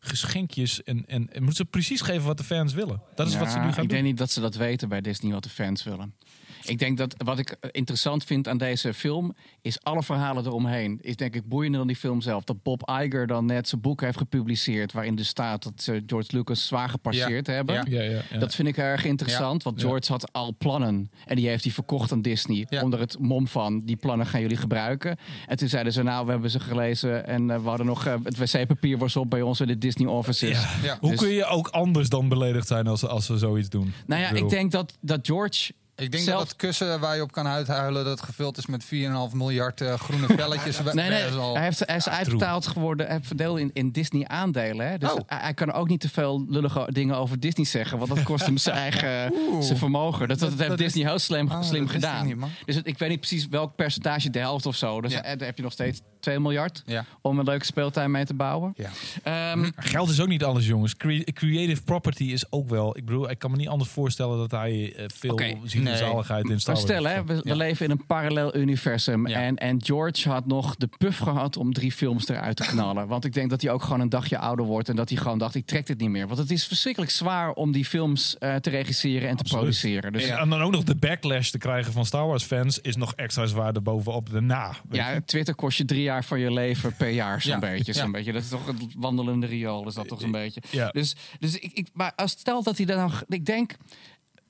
geschenkjes en, en, en moeten ze precies geven wat de fans willen. Dat is wat ze nu gaan ik doen. denk niet dat ze dat weten bij Disney wat de fans willen. Ik denk dat wat ik interessant vind aan deze film is alle verhalen eromheen. Is denk ik boeiender dan die film zelf. Dat Bob Iger dan net zijn boek heeft gepubliceerd waarin dus staat dat ze George Lucas zwaar gepasseerd hebben. Ja. Ja, ja, ja. Dat vind ik erg interessant, want Ja. George had al plannen. En die heeft hij verkocht aan Disney. Ja. Onder het mom van, die plannen gaan jullie gebruiken. En toen zeiden ze, nou, we hebben ze gelezen. En eh, we hadden nog, eh, het wc-papier was op bij ons in de Disney offices. Ja. Ja. Hoe Dus- kun je ook anders dan beledigd zijn als, als ze zoiets doen? Nou ja, bedoel- ik denk dat, dat George... Ik denk Zelf- dat het kussen waar je op kan uithuilen, dat gevuld is met 4,5 miljard uh, groene (laughs) velletjes. Nee, nee, hij, heeft, hij is uitbetaald geworden, hij heeft verdeeld in, in Disney aandelen. Hè? Dus Oh. hij, hij kan ook niet te veel lullige dingen over Disney zeggen, want dat kost hem zijn (laughs) eigen zijn vermogen. Dat, dat, Dat- heeft dat Disney heel slim, Ah, slim gedaan. niet, dus het- ik weet niet precies welk percentage, de helft of zo. Dus Ja. eh, daar heb je nog steeds 2 miljard Ja. om een leuke speeltuin mee te bouwen. Ja. Ehm, Geld is ook niet alles, jongens. Cre- creative property is ook wel. Ik bedoel, ik kan me niet anders voorstellen dat hij eh, veel ziet zaligheid in Star Maar Wars. stel, hè, we, leven in een parallel universum. En, en George had nog de puff gehad om drie films eruit te knallen. Want ik denk dat hij ook gewoon een dagje ouder wordt. En dat hij gewoon dacht, ik trek dit niet meer. Want het is verschrikkelijk zwaar om die films eh, te regisseren en te Absoluut. produceren. Dus En- En dan ook nog de backlash te krijgen van Star Wars fans is nog extra zwaar erbovenop de na. ja, Twitter kost je drie jaar van je leven per jaar, zo'n beetje, zo'n beetje. Dat is toch een wandelende riool, is dat toch zo'n beetje. Ja. Dus, dus ik, ik, maar als stel dat hij dan. Ik denk,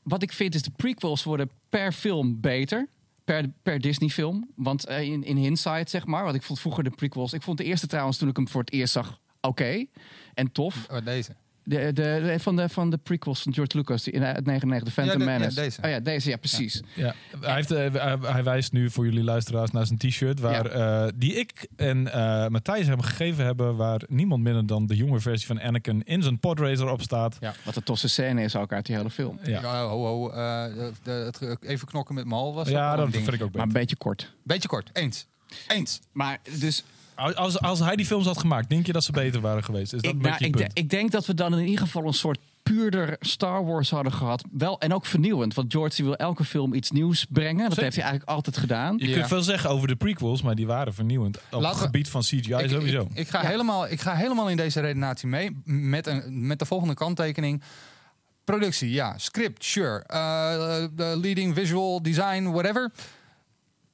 wat ik vind is de prequels worden per film beter. Per, per Disney-film. Want eh, in, in hindsight, zeg maar. Want ik vond vroeger de prequels... Ik vond de eerste trouwens, toen ik hem voor het eerst zag, oké. En tof. Oh, deze. De, de, van, de, van de prequels van George Lucas die in uit 99, The Phantom Ja, de- ja, Menace. deze. Oh ja, deze, ja, precies. Ja, hij, heeft, eh, hij- wijst nu voor jullie luisteraars naar zijn t-shirt. Waar, eh, die ik en eh, Matthijs hem gegeven hebben. Waar niemand minder dan de jonge versie van Anakin in zijn podracer op staat. Ja. Wat een toffe scène is ook uit die hele film. Ja, Ja, ho, ho, eh, de, de- het, even knokken met hal was ja dat vind ik ook Maar beter. een beetje kort. Beetje kort, eens. Eens. Maar dus Als, als hij die films had gemaakt, denk je dat ze beter waren geweest? Is dat ik, een nou, ik, punt? ik denk dat we dan in ieder geval een soort puurder Star Wars hadden gehad. Wel, en ook vernieuwend. Want George die wil elke film iets nieuws brengen. Dat Zeker. heeft hij eigenlijk altijd gedaan. Je Ja. kunt veel zeggen over de prequels, maar die waren vernieuwend. Op Laten het gebied van CGI ik, sowieso. Ik, ik ga Ja. helemaal, ik ga helemaal in deze redenatie mee. Met, een, met de volgende kanttekening. Productie, ja. Script, sure. Uh, de leading visual design, whatever.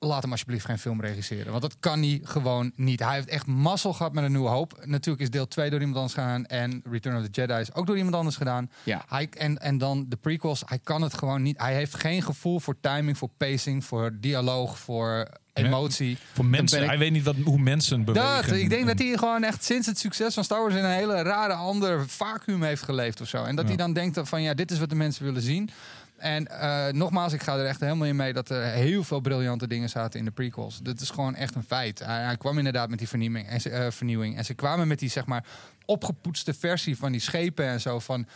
Laat hem alsjeblieft geen film regisseren. Want dat kan hij gewoon niet. Hij heeft echt mazzel gehad met een nieuwe hoop. Natuurlijk is deel 2 door iemand anders gedaan. En Return of the Jedi is ook door iemand anders gedaan. Ja. Hij, en, en dan de prequels. Hij kan het gewoon niet. Hij heeft geen gevoel voor timing, voor pacing, voor dialoog, voor emotie. Voor mensen, ik- hij weet niet wat, hoe mensen bewegen. Dat, ik denk dat hij gewoon echt sinds het succes van Star Wars in een hele rare ander vacuüm heeft geleefd of zo. En dat Ja. hij dan denkt van ja, dit is wat de mensen willen zien. En eh, nogmaals, ik ga er echt helemaal in mee dat er heel veel briljante dingen zaten in de prequels. Dat is gewoon echt een feit. Hij, kwam inderdaad met die vernieuwing en, ze, eh, vernieuwing. En ze kwamen met die zeg maar opgepoetste versie van die schepen en zo. Van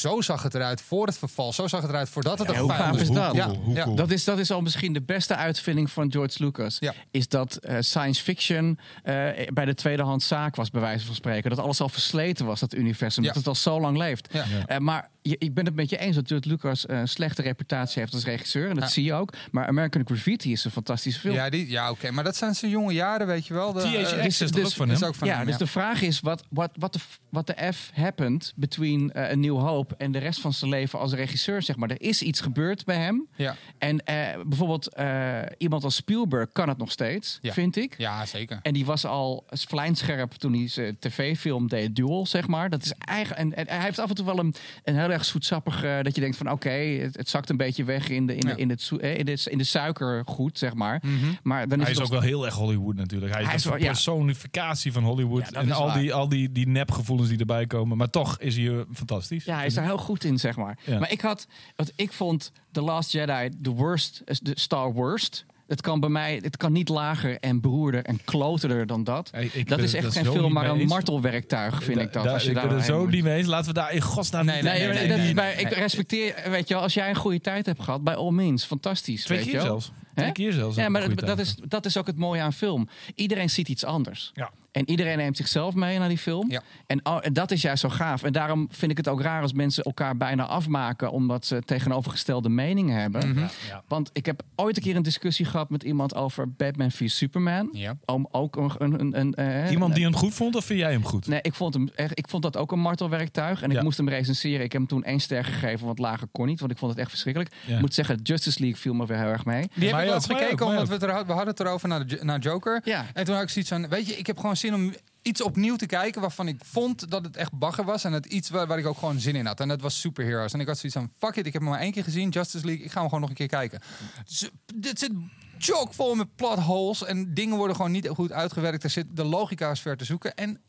zo zag het eruit voor het verval. Zo zag het eruit voordat het Ja, een is dat? cool, Ja, hoe ja. cool. Dat is, dat is al misschien de beste uitvinding van George Lucas. Ja. Is dat eh, science fiction eh, bij de tweedehands zaak was, bij wijze van spreken. Dat alles al versleten was, dat universum. Ja. Dat het al zo lang leeft. Eh, maar je- ik ben het met je eens dat George Lucas eh, een slechte reputatie heeft als regisseur. En dat Ja. zie je ook. Maar American Graffiti is een fantastische film. Ja, die- ja oké. Maar dat zijn zijn jonge jaren, weet je wel. De, THX is dus- ook van is hem? ook van ja, hem, dus de vraag is: wat what, the, f- what the F happened between eh, A New En de rest van zijn leven als regisseur? Zeg maar. Er is iets gebeurd bij hem. Ja. En eh, bijvoorbeeld eh, iemand als Spielberg kan het nog steeds, Ja. vind ik. ja, zeker. En die was al vlijmscherp toen hij zijn tv-film deed, Duel, zeg maar. Dat is eigenlijk, en, en hij heeft af en toe wel een, een heel erg zoetsappig... eh, dat je denkt van oké, het, het zakt een beetje weg in de, in, Ja. de, in, het, zoe- eh, in, de, in de suikergoed, zeg maar. Mhm. Maar dan is Hij het is ook wel heel erg Hollywood natuurlijk. Hij is, Hij is de wel- ja. personificatie van Hollywood. Ja, dat en is al, waar. die, al die, die nepgevoelens die erbij komen. Maar toch is hij eh, fantastisch. Ja, hij is daar heel goed in, zeg maar. Ja. Maar ik had, wat ik vond The Last Jedi de worst, de Star Worst. Het kan bij mij, het kan niet lager en beroerder en kloterder dan dat. Hey, ik dat ben is echt geen film, maar een martelwerktuig, vind ik dat. Da- als je ik daar ben er zo moet. niet mee eens. Laten we daar in godsnaam Nee, niet... Nee, nee, maar nee, ik respecteer, weet je wel, als jij een goede tijd hebt gehad, bij all means, fantastisch. Twee weet keer je wel. zelfs. Twee keer zelfs. Ja, maar dat, dat, is, dat is ook het mooie aan film. Iedereen ziet iets anders. Ja. En iedereen neemt zichzelf mee naar die film. Ja. En, oh, en dat is juist zo gaaf. En daarom vind ik het ook raar als mensen elkaar bijna afmaken... omdat ze tegenovergestelde meningen hebben. Mhm. Ja, ja. Want ik heb ooit een keer een discussie gehad met iemand over Batman v Superman. Ja. Om ook een... een, een, een eh, Iemand die hem goed vond of vind jij hem goed? Nee, ik vond, hem echt, ik vond dat ook een martelwerktuig. En ik moest hem recenseren. Ik heb hem toen één ster gegeven, want lager kon niet. Want ik vond het echt verschrikkelijk. Ja. Ik moet zeggen, Justice League viel me weer heel erg mee. Die heb ik wel gekeken, omdat we, het er, we hadden het erover naar, de, naar Joker. Ja. En toen had ik zoiets van, weet je, ik heb gewoon om iets opnieuw te kijken waarvan ik vond dat het echt bagger was. En het iets waar, ik ook gewoon zin in had. En dat was Superheroes. En ik had zoiets van, fuck it, ik heb hem maar één keer gezien, Justice League. Ik ga hem gewoon nog een keer kijken. Dus, dit zit chockvol met plot holes en dingen worden gewoon niet goed uitgewerkt. Er zit, de logica is ver te zoeken. En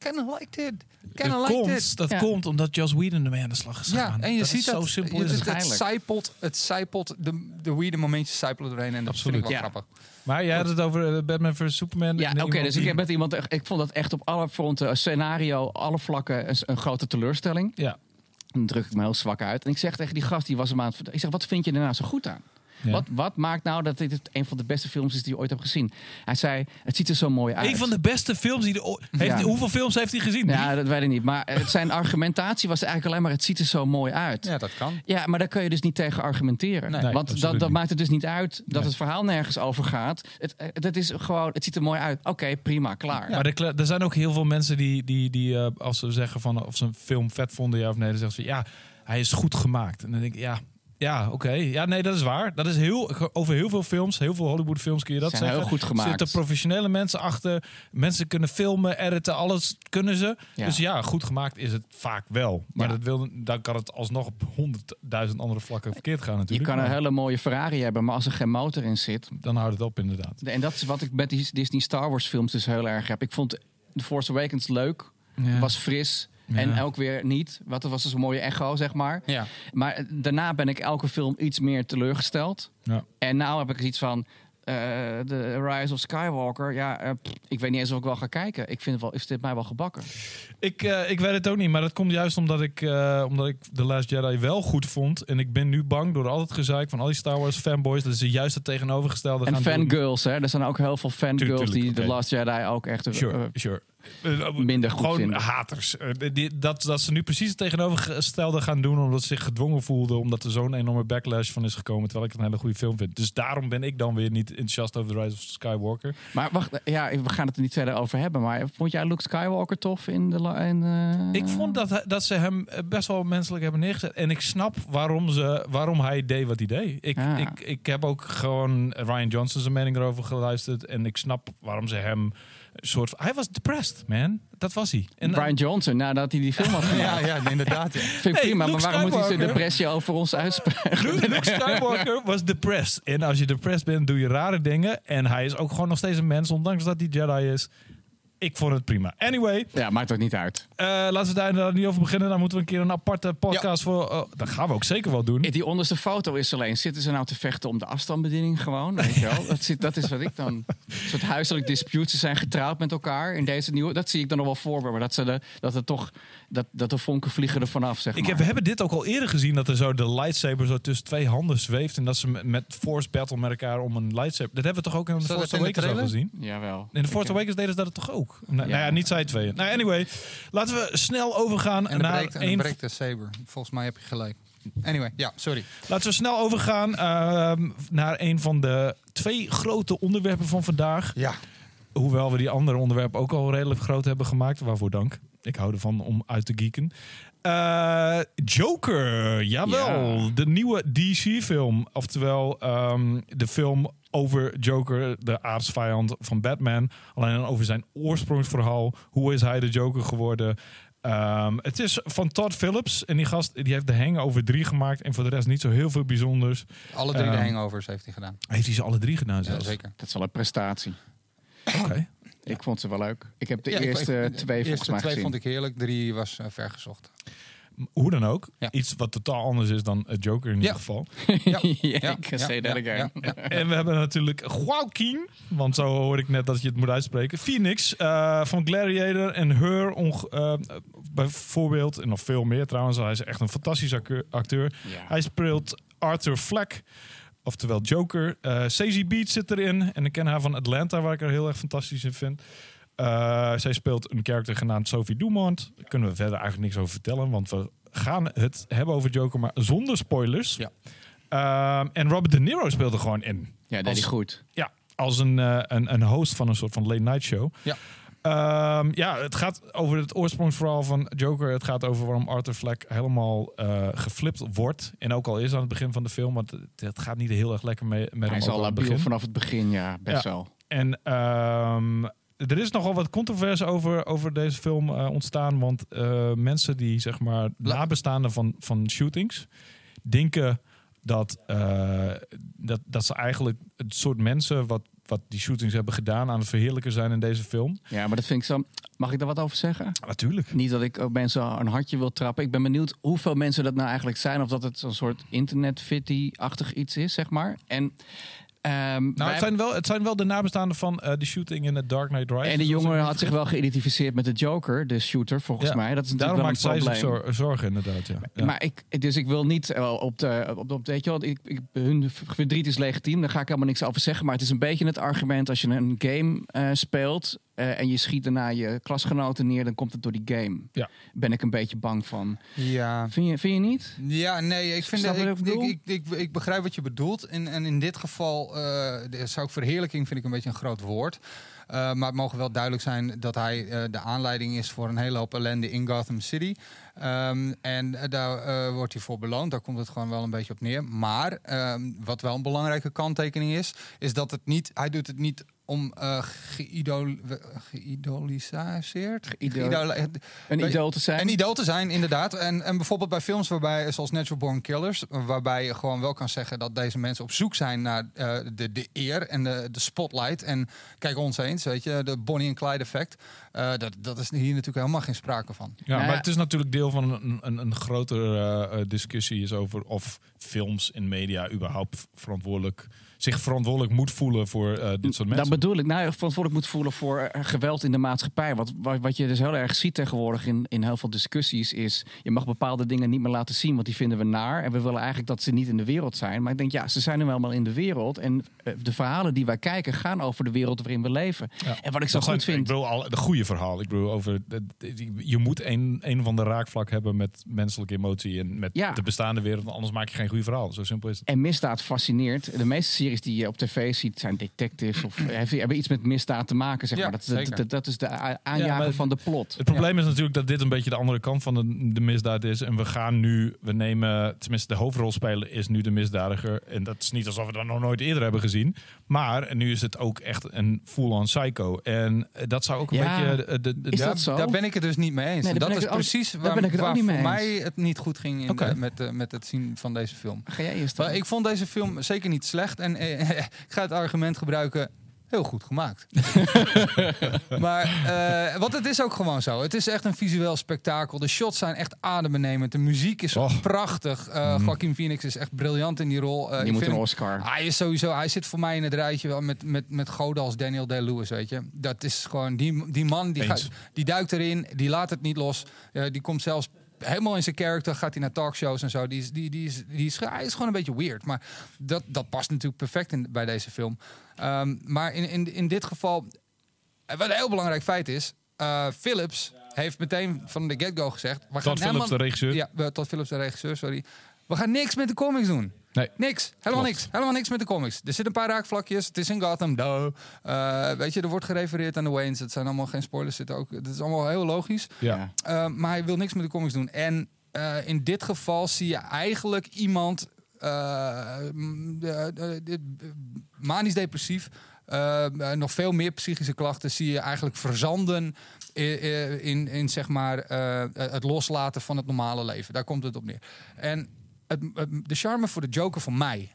kinda liked it. Kinda dat liked komt, it. dat Ja. komt omdat Joss Whedon ermee aan de slag is Ja, gegaan. en je dat ziet dat zo simpel je, is het, het. zijpelt, het zijpelt de, de weirde momentjes zijpelen doorheen. En dat Absoluut. vind ik wel Ja. grappig. Maar jij had het over eh, Batman vs Superman. Ja, oké. dus die- ik heb met iemand. echt- Ik vond dat echt op alle fronten, een scenario, alle vlakken, een, een grote teleurstelling. Ja. Dan druk ik me heel zwak uit. En ik zeg tegen die gast, die was hem aan het vertellen. Ik zeg, wat vind je er nou zo goed aan? Ja. Wat, wat maakt nou dat dit een van de beste films is die je ooit hebt gezien? Hij zei, het ziet er zo mooi uit. Een van de beste films die... De, heeft, Ja. Hoeveel films heeft hij gezien? Ja, dat weet ik niet. Maar het, zijn argumentatie was eigenlijk alleen maar, het ziet er zo mooi uit. Ja. Ja, dat kan. maar daar kun je dus niet tegen argumenteren. Nee, Want dat, dat maakt het dus niet uit dat Nee. het verhaal nergens over gaat. Het, het, het is gewoon, het ziet er mooi uit. Oké, prima, klaar. Maar er, er zijn ook heel veel mensen die, die, die eh, als ze zeggen van of ze een film vet vonden, ja of nee, dan zeggen ze ja, hij is goed gemaakt. En dan denk ik, ja, ja, oké. Ja, nee, dat is waar. Dat is heel, over heel veel films, heel veel Hollywood films kun je dat Zijn zeggen. heel goed gemaakt. Er zitten professionele mensen achter. Mensen kunnen filmen, editen, alles kunnen ze. Ja. Dus ja, goed gemaakt is het vaak wel. Maar Ja. dat wil, dan kan het alsnog op honderdduizend andere vlakken verkeerd gaan Je natuurlijk. kan een hele mooie Ferrari hebben, maar als er geen motor in zit. Dan houdt het op inderdaad. En dat is wat ik met die Disney Star Wars films dus heel erg heb. Ik vond The Force Awakens leuk, Ja. was fris. En ook weer niet. Wat het was dus een mooie echo, zeg maar. Ja. Maar daarna ben ik elke film iets meer teleurgesteld. Ja. En nou heb ik iets van. eh, De Rise of Skywalker. Ja, eh, pff, ik weet niet eens of ik wel ga kijken. Ik vind het wel, is dit mij wel gebakken. Ik, eh, ik weet het ook niet, maar dat komt juist omdat ik, omdat ik The Last Jedi wel goed vond. En ik ben nu bang door al het gezeik van al die Star Wars fanboys. Dat ze juist het tegenovergestelde En fangirls, hè. Er zijn ook heel veel fangirls die The. Last Jedi ook echt... Sure, sure. Eh, Minder goed gewoon vinden. haters. Eh, die- dat, dat ze nu precies het tegenovergestelde gaan doen omdat ze zich gedwongen voelden omdat er zo'n enorme backlash van is gekomen terwijl ik het een hele goede film vind. Dus daarom ben ik dan weer niet enthousiast over The Rise of Skywalker. Maar wacht, ja, we gaan het er niet verder over hebben. Maar vond jij Luke Skywalker tof in de... In, eh, Ik vond dat, dat ze hem best wel menselijk hebben neergezet. En ik snap waarom, ze, waarom hij deed wat hij deed. Ik, Ah. ik, ik heb ook gewoon Ryan Johnson zijn mening erover geluisterd. En ik snap waarom ze hem soort... Hij was depressed, man. Dat was hij. En, Brian Johnson, nadat hij die film had gemaakt. Ja, ja, inderdaad. Ja. Vind ik Hey, prima, maar waarom moet hij zijn depressie over ons uitspreken? Luke, Luke Skywalker was depressed. En als je depressed bent, doe je rare dingen. En hij is ook gewoon nog steeds een mens, ondanks dat hij Jedi is. Ik vond het prima. Anyway, Ja, maakt ook niet uit. eh, laten we daar niet over beginnen. Dan moeten we een keer een aparte podcast voor... oh, dat gaan we ook zeker wel doen. Die onderste foto is alleen, zitten ze nou te vechten om de afstandsbediening gewoon? Weet je wel? Dat, zit, dat is wat ik dan... Een soort huiselijk dispute. Ze zijn getrouwd met elkaar in deze nieuwe... Dat zie ik dan nog wel voor me. Maar dat, ze de, dat het toch... Dat, dat de vonken vliegen er vanaf, zeg Ik maar. heb, we hebben dit ook al eerder gezien, dat er zo de lightsaber zo tussen twee handen zweeft. En dat ze met, met Force battle met elkaar om een lightsaber. Dat hebben we toch ook in de Force Awakens al gezien? Jawel. In de Force Awakens deden ze dat toch ook? Nou ja, nou ja niet zij tweeën. Nou, anyway, laten we snel overgaan En naar breekt, een breekt de saber. Volgens mij heb je gelijk. Anyway, ja, sorry. Laten we snel overgaan ehm, naar een van de twee grote onderwerpen van vandaag. Ja. Hoewel we die andere onderwerpen ook al redelijk groot hebben gemaakt. Waarvoor dank. Ik hou ervan om uit te geeken. Eh, Joker, jawel. Ja. De nieuwe DC-film. Oftewel ehm, de film over Joker, de aardsvijand van Batman. Alleen dan over zijn oorsprongsverhaal. Hoe is hij de Joker geworden? Ehm, het is van Todd Phillips. En die gast die heeft de Hangover 3 gemaakt. En voor de rest niet zo heel veel bijzonders. Alle drie de Ehm, hangovers heeft hij gedaan. Heeft hij ze alle drie gedaan Ja, zelfs? zeker. Dat is wel een prestatie. Oké. Ik vond ze wel leuk. Ik heb de Ja, eerste ik- twee de volgens eerste mij twee gezien. vond ik heerlijk. Drie was uh, vergezocht. Hoe dan ook. Ja. Iets wat totaal anders is dan eh, Joker in ieder geval. (laughs) ja, Ja, (laughs) ik say that ja, again. ja, En we hebben natuurlijk Joaquin, want zo hoor ik net dat je het moet uitspreken. Phoenix eh, van Gladiator en Her eh, bijvoorbeeld. En nog veel meer trouwens. Hij is echt een fantastische acteur- acteur. Ja. Hij speelt Arthur Fleck, oftewel Joker. Eh Stacey Beach zit erin. En ik ken haar van Atlanta, waar ik haar heel erg fantastisch in vind. Eh, zij speelt een karakter genaamd Sophie Dumont. Daar kunnen we verder eigenlijk niks over vertellen, want we gaan het hebben over Joker, maar zonder spoilers. Ja. Ehm, en Robert De Niro speelt er gewoon in. Ja, dat is goed. Ja, als een, eh, een, een host van een soort van late night show. Ja. Ehm, ja, het gaat over het oorsprongsverhaal van Joker. Het gaat over waarom Arthur Fleck helemaal eh, geflipt wordt. En ook al is aan het begin van de film, want het, gaat niet heel erg lekker mee, met Hij hem is ook al aan het labiel begin. vanaf het begin, ja, best Ja. wel. En ehm, er is nogal wat controverse over, over deze film eh, ontstaan. Want eh, mensen die zeg maar nabestaanden van, van shootings denken dat, dat, dat ze eigenlijk het soort mensen wat, wat die shootings hebben gedaan aan het verheerlijken zijn in deze film. Ja, maar dat vind ik zo... Mag ik daar wat over zeggen? Natuurlijk. Niet dat ik ook mensen een hartje wil trappen. Ik ben benieuwd hoeveel mensen dat nou eigenlijk zijn. Of dat het zo'n soort internet-fitty-achtig iets is, zeg maar. En, ehm, Nou, het zijn, wel, het zijn wel de nabestaanden van eh, de shooting in het Dark Knight Rises. en de jongen had zich wel geïdentificeerd met de Joker, de shooter, volgens Ja, mij. Dat is Daarom maakt zij zich probleem. zor- zorgen, inderdaad. Ja. Ja. Maar ik, dus ik wil niet eh, op de, op de, op weet je wel, ik, ik, hun verdriet is legitiem, daar ga ik helemaal niks over zeggen. Maar het is een beetje het argument als je een game eh, speelt en je schiet daarna je klasgenoten neer, dan komt het door die game. Ja. Ben ik een beetje bang van. Ja. Vind je, vind je niet? Ja, nee, ik, vind je ik, ik ik, ik, ik, ik begrijp wat je bedoelt. En, en in dit geval eh, de- zou ik verheerlijking vind ik een beetje een groot woord. Eh, maar het mogen wel duidelijk zijn dat hij eh, de aanleiding is voor een hele hoop ellende in Gotham City. Ehm, en eh, daar eh, wordt hij voor beloond. Daar komt het gewoon wel een beetje op neer. Maar ehm, wat wel een belangrijke kanttekening is, is dat het niet, hij doet het niet om eh geïdol, geïdoliseerd. Geïdo- Geïdole- Een idool te zijn? een idool te zijn, inderdaad. En, en bijvoorbeeld bij films waarbij, zoals Natural Born Killers, waarbij je gewoon wel kan zeggen dat deze mensen op zoek zijn naar eh, de, de eer en de, de spotlight. En kijk ons eens, weet je, de Bonnie en Clyde effect. Eh, dat, dat is hier natuurlijk helemaal geen sprake van. Ja, Nou maar het is natuurlijk deel van een, een, een grotere discussie is over of films en media überhaupt verantwoordelijk zich verantwoordelijk moet voelen voor eh, dit soort mensen. Dat bedoel ik. Nou, verantwoordelijk moet voelen voor eh, geweld in de maatschappij. Wat, wat, wat je dus heel erg ziet tegenwoordig in, in heel veel discussies is... je mag bepaalde dingen niet meer laten zien, want die vinden we naar. En we willen eigenlijk dat ze niet in de wereld zijn. Maar ik denk, ja, ze zijn nu wel maar in de wereld. En eh, de verhalen die wij kijken gaan over de wereld waarin we leven. Ja. En wat ik zo Dat goed vind... Ik bedoel, al, de goede verhaal. Ik bedoel, over, je moet een, een van de raakvlak hebben met menselijke emotie en met Ja. de bestaande wereld. Anders maak je geen goede verhaal. Zo simpel is het. En misdaad fascineert. De meeste series die je op tv ziet zijn detectives of (clears throat) heeft- hebben iets met misdaad te maken. Zeg Ja, maar. dat, dat, zeker. dat, dat is de aanjager Ja, van de plot. Het probleem is natuurlijk dat dit een beetje de andere kant van de, de misdaad is. En we gaan nu, we nemen, tenminste de hoofdrolspeler is nu de misdadiger. En dat is niet alsof we dat nog nooit eerder hebben gezien. Maar nu is het ook echt een full-on psycho. En eh, dat zou ook een beetje... De, de, de- is ja, dat zo? Daar ben ik het dus niet mee eens. Nee, dat is ook- precies waar, ik waar voor mij het niet goed ging in de- met, met het zien van deze film. Ga jij eerst Maar ik vond deze film zeker niet slecht. En eh, (laughs) ik ga het argument gebruiken. Heel goed gemaakt. (laughs) maar, eh, want het is ook gewoon zo. Het is echt een visueel spektakel. De shots zijn echt adembenemend. De muziek is Och. prachtig. Eh Mm. Joaquin Phoenix is echt briljant in die rol. Eh, Die ik moet vind een hem- Oscar. hij is sowieso, hij zit voor mij in het rijtje wel met, met, met goden als Daniel Day-Lewis, weet je. Dat is gewoon, die, die man, die, Eens. gaat, die duikt erin, die laat het niet los. Eh, die komt zelfs helemaal in zijn character, gaat hij naar talkshows en zo. Die is, die, die is, die is, hij is gewoon een beetje weird. Maar dat, dat past natuurlijk perfect in, bij deze film. Ehm, maar in, in, in dit geval, eh, wat een heel belangrijk feit is, eh, Philips heeft meteen van de get-go gezegd... We gaan Phillips, de regisseur. Ja, eh, Todd Phillips, de regisseur, sorry. We gaan niks met de comics doen. Nee. Niks. Helemaal Klopt. niks. Helemaal niks met de comics. Er zitten een paar raakvlakjes. Het is in Gotham. Duh. Eh, weet je, er wordt gerefereerd aan de Waynes. Het zijn allemaal geen spoilers. Zitten ook. Het is allemaal heel logisch. Ja. Eh, maar hij wil niks met de comics doen. En eh, in dit geval zie je eigenlijk iemand manisch depressief. nog veel meer psychische klachten zie je eigenlijk verzanden in, in, in zeg maar, het loslaten van het normale leven. Daar komt het op neer. En het, het- de charme voor de Joker voor mij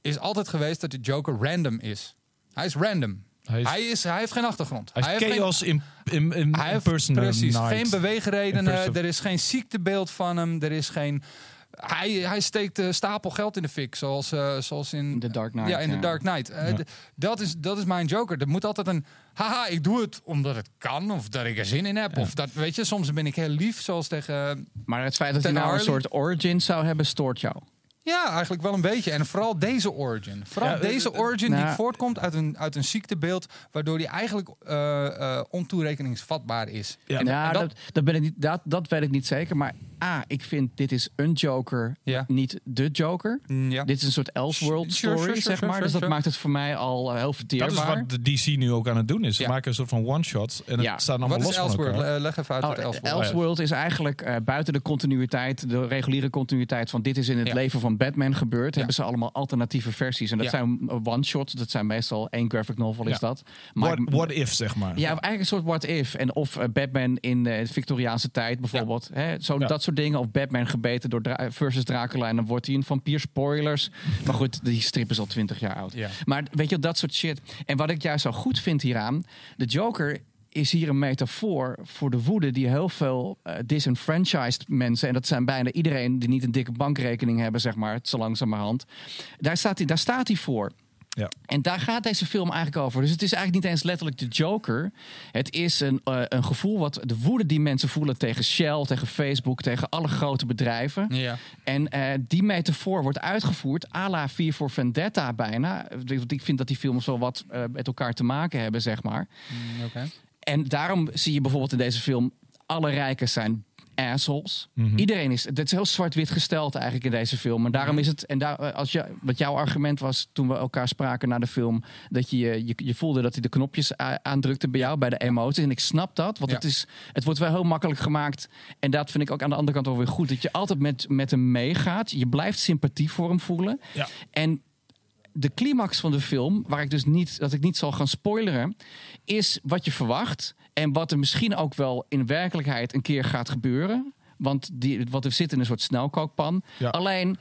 is altijd geweest dat de Joker random is. Hij is random. Hij is, Hij, is, hij heeft geen achtergrond. hij is heeft geen- chaos in, in, in hij heeft precies night. geen beweegredenen. Er is geen ziektebeeld van hem. Er is geen. Hij, hij steekt stapel geld in de fik, zoals, eh, zoals in The Dark Knight, Ja, in The ja. Dark Knight. Eh, Ja. dat, is, dat is mijn Joker. Er moet altijd een. Haha, ik doe het omdat het kan, of dat ik er zin in heb. Of dat, weet je, soms ben ik heel lief, zoals tegen. Maar het feit dat hij nou een soort origin zou hebben, stoort jou. Ja, eigenlijk wel een beetje. En vooral deze origin. Vooral Ja, deze eh, eh, origin nou- die voortkomt uit een, uit een ziektebeeld, waardoor hij eigenlijk eh, eh, ontoerekeningsvatbaar is. Ja. En- ja, en dat, dat, ben ik niet, dat, dat weet ik niet zeker. Maar A, ik vind dit is een Joker, Ja. niet de Joker. Mm, ja. Dit is een soort Elseworld Sure, story, sure, sure, zeg sure, maar. sure, dus dat sure. maakt het voor mij al eh, heel Dat verteerbaar. is wat de DC nu ook aan het doen is. Ze Ja. maken een soort van one-shot. En het Ja. staat allemaal Wat los is Elseworld? Leg even uit Oh, wat Elseworld Elseworld is eigenlijk eh, buiten de continuïteit, de reguliere continuïteit van dit is in het Ja. leven van Batman gebeurd. Hebben ze allemaal alternatieve versies. En dat Ja. zijn one-shots. Dat zijn meestal één graphic novel is Ja. dat. Maar What, what if, zeg maar. Ja, eigenlijk een soort what if. En of eh, Batman in de Victoriaanse tijd bijvoorbeeld. Hè, zo, Ja. Dat soort dingen. Of Batman gebeten door Dra- versus Dracula. En dan wordt hij een vampier. Spoilers. Maar goed, die strip is al twintig jaar oud. Ja. Maar weet je, dat soort shit. En wat ik juist zo goed vind hieraan. De Joker is hier een metafoor voor de woede die heel veel eh, disenfranchised mensen... en dat zijn bijna iedereen die niet een dikke bankrekening hebben, zeg maar, zo langzamerhand. Daar staat hij, daar staat hij voor. Ja. En daar gaat deze film eigenlijk over. Dus het is eigenlijk niet eens letterlijk de Joker. Het is een, eh, een gevoel wat de woede die mensen voelen tegen Shell, tegen Facebook, tegen alle grote bedrijven. Ja. En eh, die metafoor wordt uitgevoerd à la 4 voor Vendetta bijna. Want ik vind dat die films wel wat eh, met elkaar te maken hebben, zeg maar. Mm. En daarom zie je bijvoorbeeld in deze film... alle rijken zijn assholes. Mhm. Iedereen is... Het is heel zwart-wit gesteld eigenlijk in deze film. En daarom is het... En daar, eh, als je, wat jouw argument was toen we elkaar spraken na de film... dat je, je, je voelde dat hij de knopjes aandrukte bij jou, bij de emoties. En ik snap dat, want Ja. het, is, het wordt wel heel makkelijk gemaakt. En dat vind ik ook aan de andere kant wel weer goed. Dat je altijd met, met hem meegaat. Je blijft sympathie voor hem voelen. Ja. En de climax van de film, waar ik dus niet, dat ik niet zal gaan spoileren, is wat je verwacht. En wat er misschien ook wel in werkelijkheid een keer gaat gebeuren. Want die, wat er zit in een soort snelkookpan. Ja. Alleen,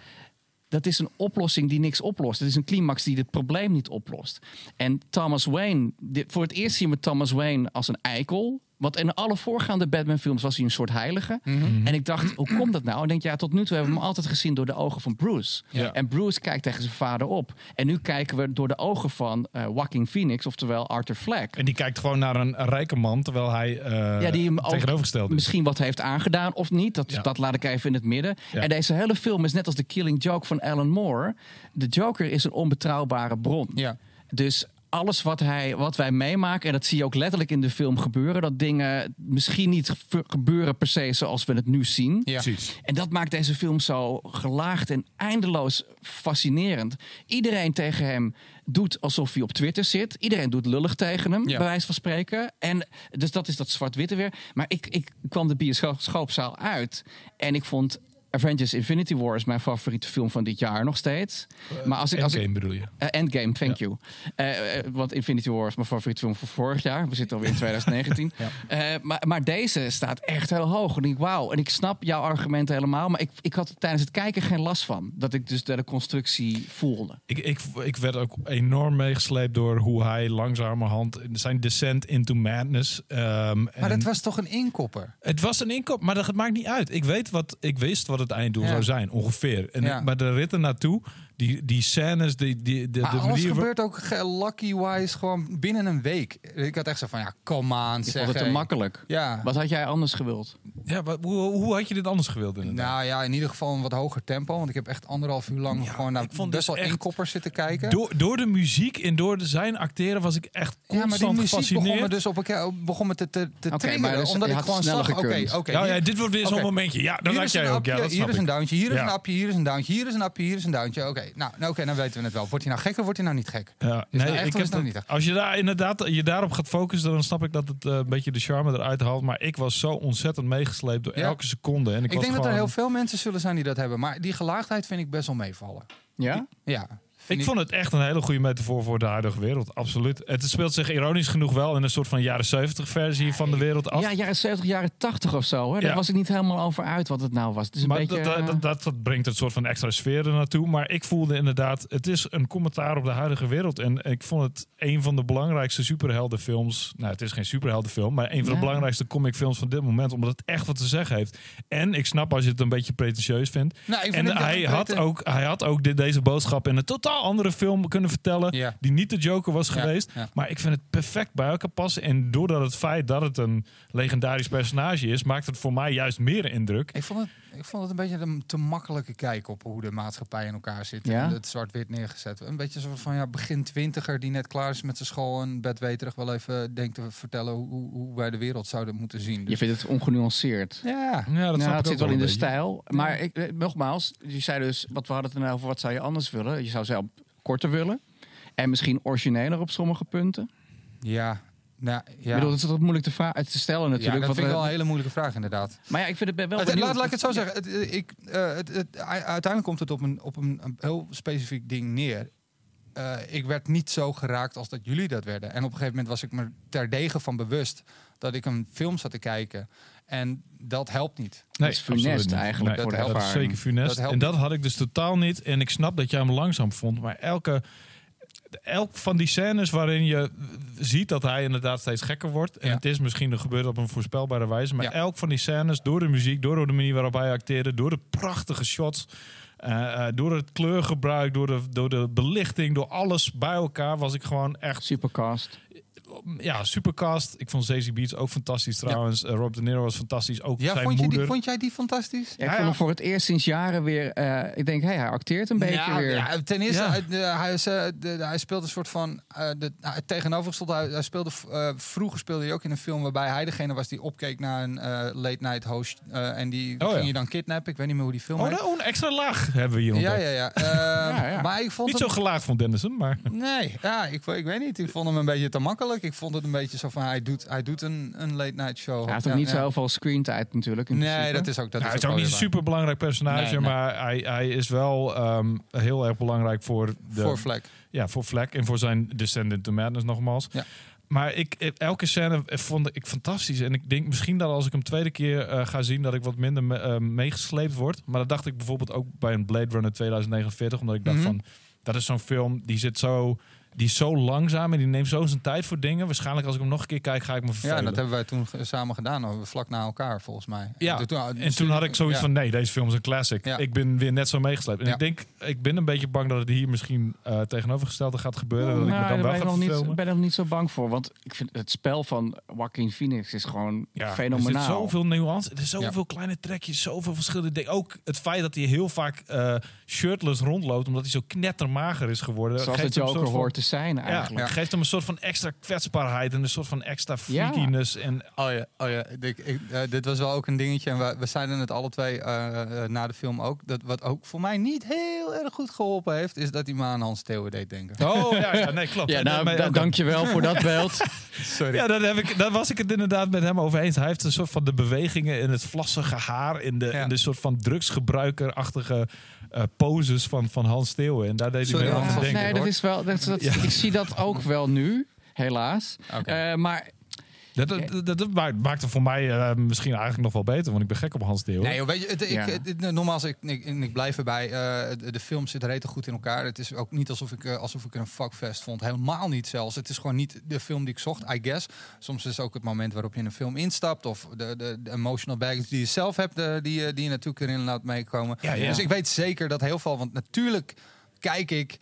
dat is een oplossing die niks oplost. Het is een climax die dit probleem niet oplost. En Thomas Wayne, dit, voor het eerst zien we Thomas Wayne als een eikel. Want in alle voorgaande Batman-films was hij een soort heilige. Mhm. En ik dacht, hoe komt dat nou? En ik denk, ja, tot nu toe hebben we hem altijd gezien door de ogen van Bruce. Ja. En Bruce kijkt tegen zijn vader op. En nu kijken we door de ogen van Joaquin Phoenix, oftewel Arthur Fleck. En die kijkt gewoon naar een, een rijke man, terwijl hij eh Ja, die hem tegenovergesteld is. misschien wat heeft aangedaan of niet. Dat, Ja. dat laat ik even in het midden. Ja. En deze hele film is net als de Killing Joke van Alan Moore. De Joker is een onbetrouwbare bron. Ja. Dus alles wat, hij, wat wij meemaken, en dat zie je ook letterlijk in de film gebeuren, dat dingen misschien niet ge- gebeuren per se zoals we het nu zien. Ja. Precies. En dat maakt deze film zo gelaagd en eindeloos fascinerend. Iedereen tegen hem doet alsof hij op Twitter zit. Iedereen doet lullig tegen hem, Ja. bij wijze van spreken. En dus dat is dat zwart-witte weer. Maar ik, ik kwam de bioscoopzaal uit en ik vond Avengers Infinity War is mijn favoriete film van dit jaar nog steeds. maar als ik, als ik, Endgame bedoel je? eh, Endgame, thank you. Eh, eh, want Infinity War is mijn favoriete film van vorig jaar. We zitten alweer in (laughs) 2019. Eh, maar, maar deze staat echt heel hoog. En ik wauw. En ik snap jouw argumenten helemaal. Maar ik, ik had er tijdens het kijken geen last van. Dat ik dus de, constructie voelde. Ik, ik, ik werd ook enorm meegesleept door hoe hij langzamerhand zijn descent into madness. ehm, Maar en dat was toch een inkopper? Het was een inkoop, maar dat maakt niet uit. Ik weet wat ik wist wat het einddoel Ja. zou zijn, ongeveer. En Ja. maar de ritten naartoe, die, die scènes, die, die, de, Maar de alles manier gebeurt ook lucky-wise gewoon binnen een week. Ik had echt zo van, ja, kom aan, Ik zeg. vond het te hey. makkelijk. Ja. Wat had jij anders gewild? Ja, wat, hoe, hoe had je dit anders gewild inderdaad? Nou ja, in ieder geval een wat hoger tempo. Want ik heb echt anderhalf uur lang Ja, gewoon naar ik vond best dus wel echt- inkoppers zitten kijken. door, door de muziek en door de zijn acteren was ik echt ja, maar die constant muziek begon me gefascineerd. dus op elkaar begon me te, te, te maar dus omdat ik gewoon sneller zag, oké, oké. nou ja, dit wordt weer zo'n oké. momentje. Ja, dan had jij een ook. appje, Ja, dat hier is een ik. duintje, hier is een appje, hier is een duintje, hier is een appje, hier is een duintje. Oké, nou, nou, oké, dan weten we het wel. Wordt hij nou gek of wordt hij nou niet gek? Ja, nou nee, echt ik heb het nou niet echt? als je daar inderdaad je daarop gaat focussen, dan snap ik dat het eh, een beetje de charme eruit haalt. Maar ik was zo ontzettend meegesleept door Ja. elke seconde. En ik, Ik, was denk dat er heel veel mensen zullen zijn die dat hebben. Maar die gelaagdheid vind ik best wel meevallen. Ja? Ja. Ik vond het echt een hele goede metafoor voor de huidige wereld. Absoluut. Het speelt zich ironisch genoeg wel in een soort van jaren 70 versie van de wereld af. Ja, jaren 70, jaren 80 of zo. Hè? Daar Ja. was ik niet helemaal over uit wat het nou was. Het is een maar beetje... dat, eh, dat, dat, dat brengt een soort van extra sfeer er naartoe. Maar ik voelde inderdaad, het is een commentaar op de huidige wereld. En ik vond het een van de belangrijkste superheldenfilms. Nou, het is geen superheldenfilm, maar een van de Ja. belangrijkste comicfilms van dit moment. Omdat het echt wat te zeggen heeft. En ik snap als je het een beetje pretentieus vindt. Nou, ik vind En het hij had, ook, hij had ook dit, deze boodschap in een totaal andere film kunnen vertellen. Ja. Die niet de Joker was Ja, geweest. ja. Maar ik vind het perfect bij elkaar passen. En doordat het feit dat het een legendarisch personage is, maakt het voor mij juist meer indruk. Ik vond, het, ik vond het een beetje een te makkelijke kijk op hoe de maatschappij in elkaar zit. Ja? En het zwart-wit neergezet. Een beetje zo van ja, begin twintiger die net klaar is met zijn school en bedweterig wel even denkt te vertellen hoe, hoe- hoe wij de wereld zouden moeten zien. Je Dus, vindt het ongenuanceerd. ja, Ja, dat Nou, zit wel in de beetje. stijl. Maar ik, eh, nogmaals, je zei dus, wat we hadden het nou over, wat zou je anders willen? Je zou zelf korter willen. En misschien origineler op sommige punten. ja, nou, ja. Ik bedoel, het is wat moeilijk te, te stellen ja, natuurlijk. dat wat vind ik we- wel een hele moeilijke vraag inderdaad. Maar ja, ik vind het wel Het- benieuwd. laat, laat ik het zo zeggen. Het, ik, eh, het, uiteindelijk komt het op een, op een, een heel specifiek ding neer. Eh, ik werd niet zo geraakt als dat jullie dat werden. En op een gegeven moment was ik me terdege van bewust dat ik een film zat te kijken. En dat helpt niet. Nee, is funest eigenlijk Nee, voor de dat is zeker funest. Dat helpt en dat had ik dus totaal niet. En ik snap dat jij hem langzaam vond. Maar elke, elk van die scènes waarin je ziet dat hij inderdaad steeds gekker wordt. En Ja. het is misschien gebeurd op een voorspelbare wijze. Maar Ja. elk van die scènes, door de muziek, door de manier waarop hij acteerde, door de prachtige shots. eh, eh, door het kleurgebruik, door de, door de belichting, door alles bij elkaar was ik gewoon echt Supercast. Ja, supercast. Ik vond Zazie Beats ook fantastisch trouwens. Eh, Rob De Niro was fantastisch. Ook Ja, zijn vond, je moeder. die, vond jij die fantastisch? Ja, ik Ja, vond ja. hem voor het eerst sinds jaren weer... eh, ik denk, hey, hij acteert een beetje ja, weer. ja, ten eerste, Ja. hij, de- hij, is, eh, de- hij speelt een soort van. eh de, het tegenovergestelde. Hij, hij speelde, eh, vroeger speelde hij ook in een film waarbij hij degene was die opkeek naar een eh, late night host. eh, en die Oh, ja. ging je dan kidnappen. Ik weet niet meer hoe die film Oh, heet. nou, een extra laag hebben we hier Ja, ontdekt. ja, ja. (laughs) Ja, ja. Maar ik vond Niet hem... zo gelaagd van Dennison, maar... Nee, ja, ik, ik weet niet. Ik vond hem een beetje te makkelijk. Ik vond het een beetje zo van, hij doet, hij doet een, een late night show. Hij heeft Ja, ook niet ja. zoveel screentijd natuurlijk. in Nee, principe. dat is ook dat Nou, hij is is ook niet een super belangrijk personage, Nee, nee. maar hij, hij is wel ehm, heel erg belangrijk voor de. Voor Vlek. ja voor Fleck en voor zijn Descendant to Madness nogmaals. Ja. Maar ik, ik- elke scène vond ik fantastisch. En ik denk misschien dat als ik hem tweede keer eh, ga zien, dat ik wat minder me- eh, meegesleept word. Maar dat dacht ik bijvoorbeeld ook bij een Blade Runner 2049. Omdat ik dacht Mhm. van, dat is zo'n film die zit zo die is zo langzaam en die neemt zo zijn tijd voor dingen. Waarschijnlijk als ik hem nog een keer kijk, ga ik me Ja, vervelen. dat hebben wij toen samen gedaan, vlak na elkaar volgens mij. Ja, En toen, En toen had ik zoiets ja. van, nee, deze film is een classic. Ja. Ik ben weer net zo meegesleept. En Ja. ik denk, ik ben een beetje bang dat het hier misschien eh, tegenovergestelde gaat gebeuren. dat ik me Nou, dan daar wel ben ik, nog niet, ben ik nog niet zo bang voor. Want ik vind het spel van Joaquin Phoenix is gewoon Ja, Er fenomenaal. zit zoveel nuance. Er zijn zoveel kleine trekjes, zoveel verschillende dingen. Ook het feit dat hij heel vaak eh, shirtless rondloopt, omdat hij zo knettermager is geworden. Zoals Joker soort van- hoort te zijn Ja, eigenlijk. geeft hem een soort van extra kwetsbaarheid en een soort van extra Ja. freakiness. En Oh ja, oh ja. Ik, ik, dit was wel ook een dingetje. En we, we zeiden het alle twee eh, eh, na de film ook. Dat wat ook voor mij niet heel erg goed geholpen heeft, is dat hij me aan Hans Theo deed denken. Oh ja, ja nee, klopt. Ja, nou, da- dankjewel voor dat beeld. (laughs) Sorry. Ja, daar, heb ik, daar was ik het inderdaad met hem over eens. Hij heeft een soort van de bewegingen in het vlassige haar, in de, Ja. in de soort van drugsgebruikerachtige eh, poses van, van Hans Theeuwen. En daar deed Sorry, hij me Hans, aan dat- denken. nee, dat is wel, dat, dat, Ja. ik zie dat ook wel nu, helaas. Oké. Eh, maar Dat, dat, dat, dat maakt- het voor mij eh, misschien eigenlijk nog wel beter, want ik ben gek op Hans Theeuwen. Nee, joh, weet je, het, ik, Ja. het- het- nogmaals, ik, ik, blijf erbij. eh, de, de film zit rete goed in elkaar. Het is ook niet alsof ik, eh, alsof ik een fuckfest vond. Helemaal niet zelfs. Het is gewoon niet de film die ik zocht, I guess. Soms is ook het moment waarop je in een film instapt. Of de, de, de emotional baggage die je zelf hebt, de, die, je- die je natuurlijk erin laat meekomen. Ja, ja. Dus ik weet zeker dat heel veel... Want natuurlijk kijk ik...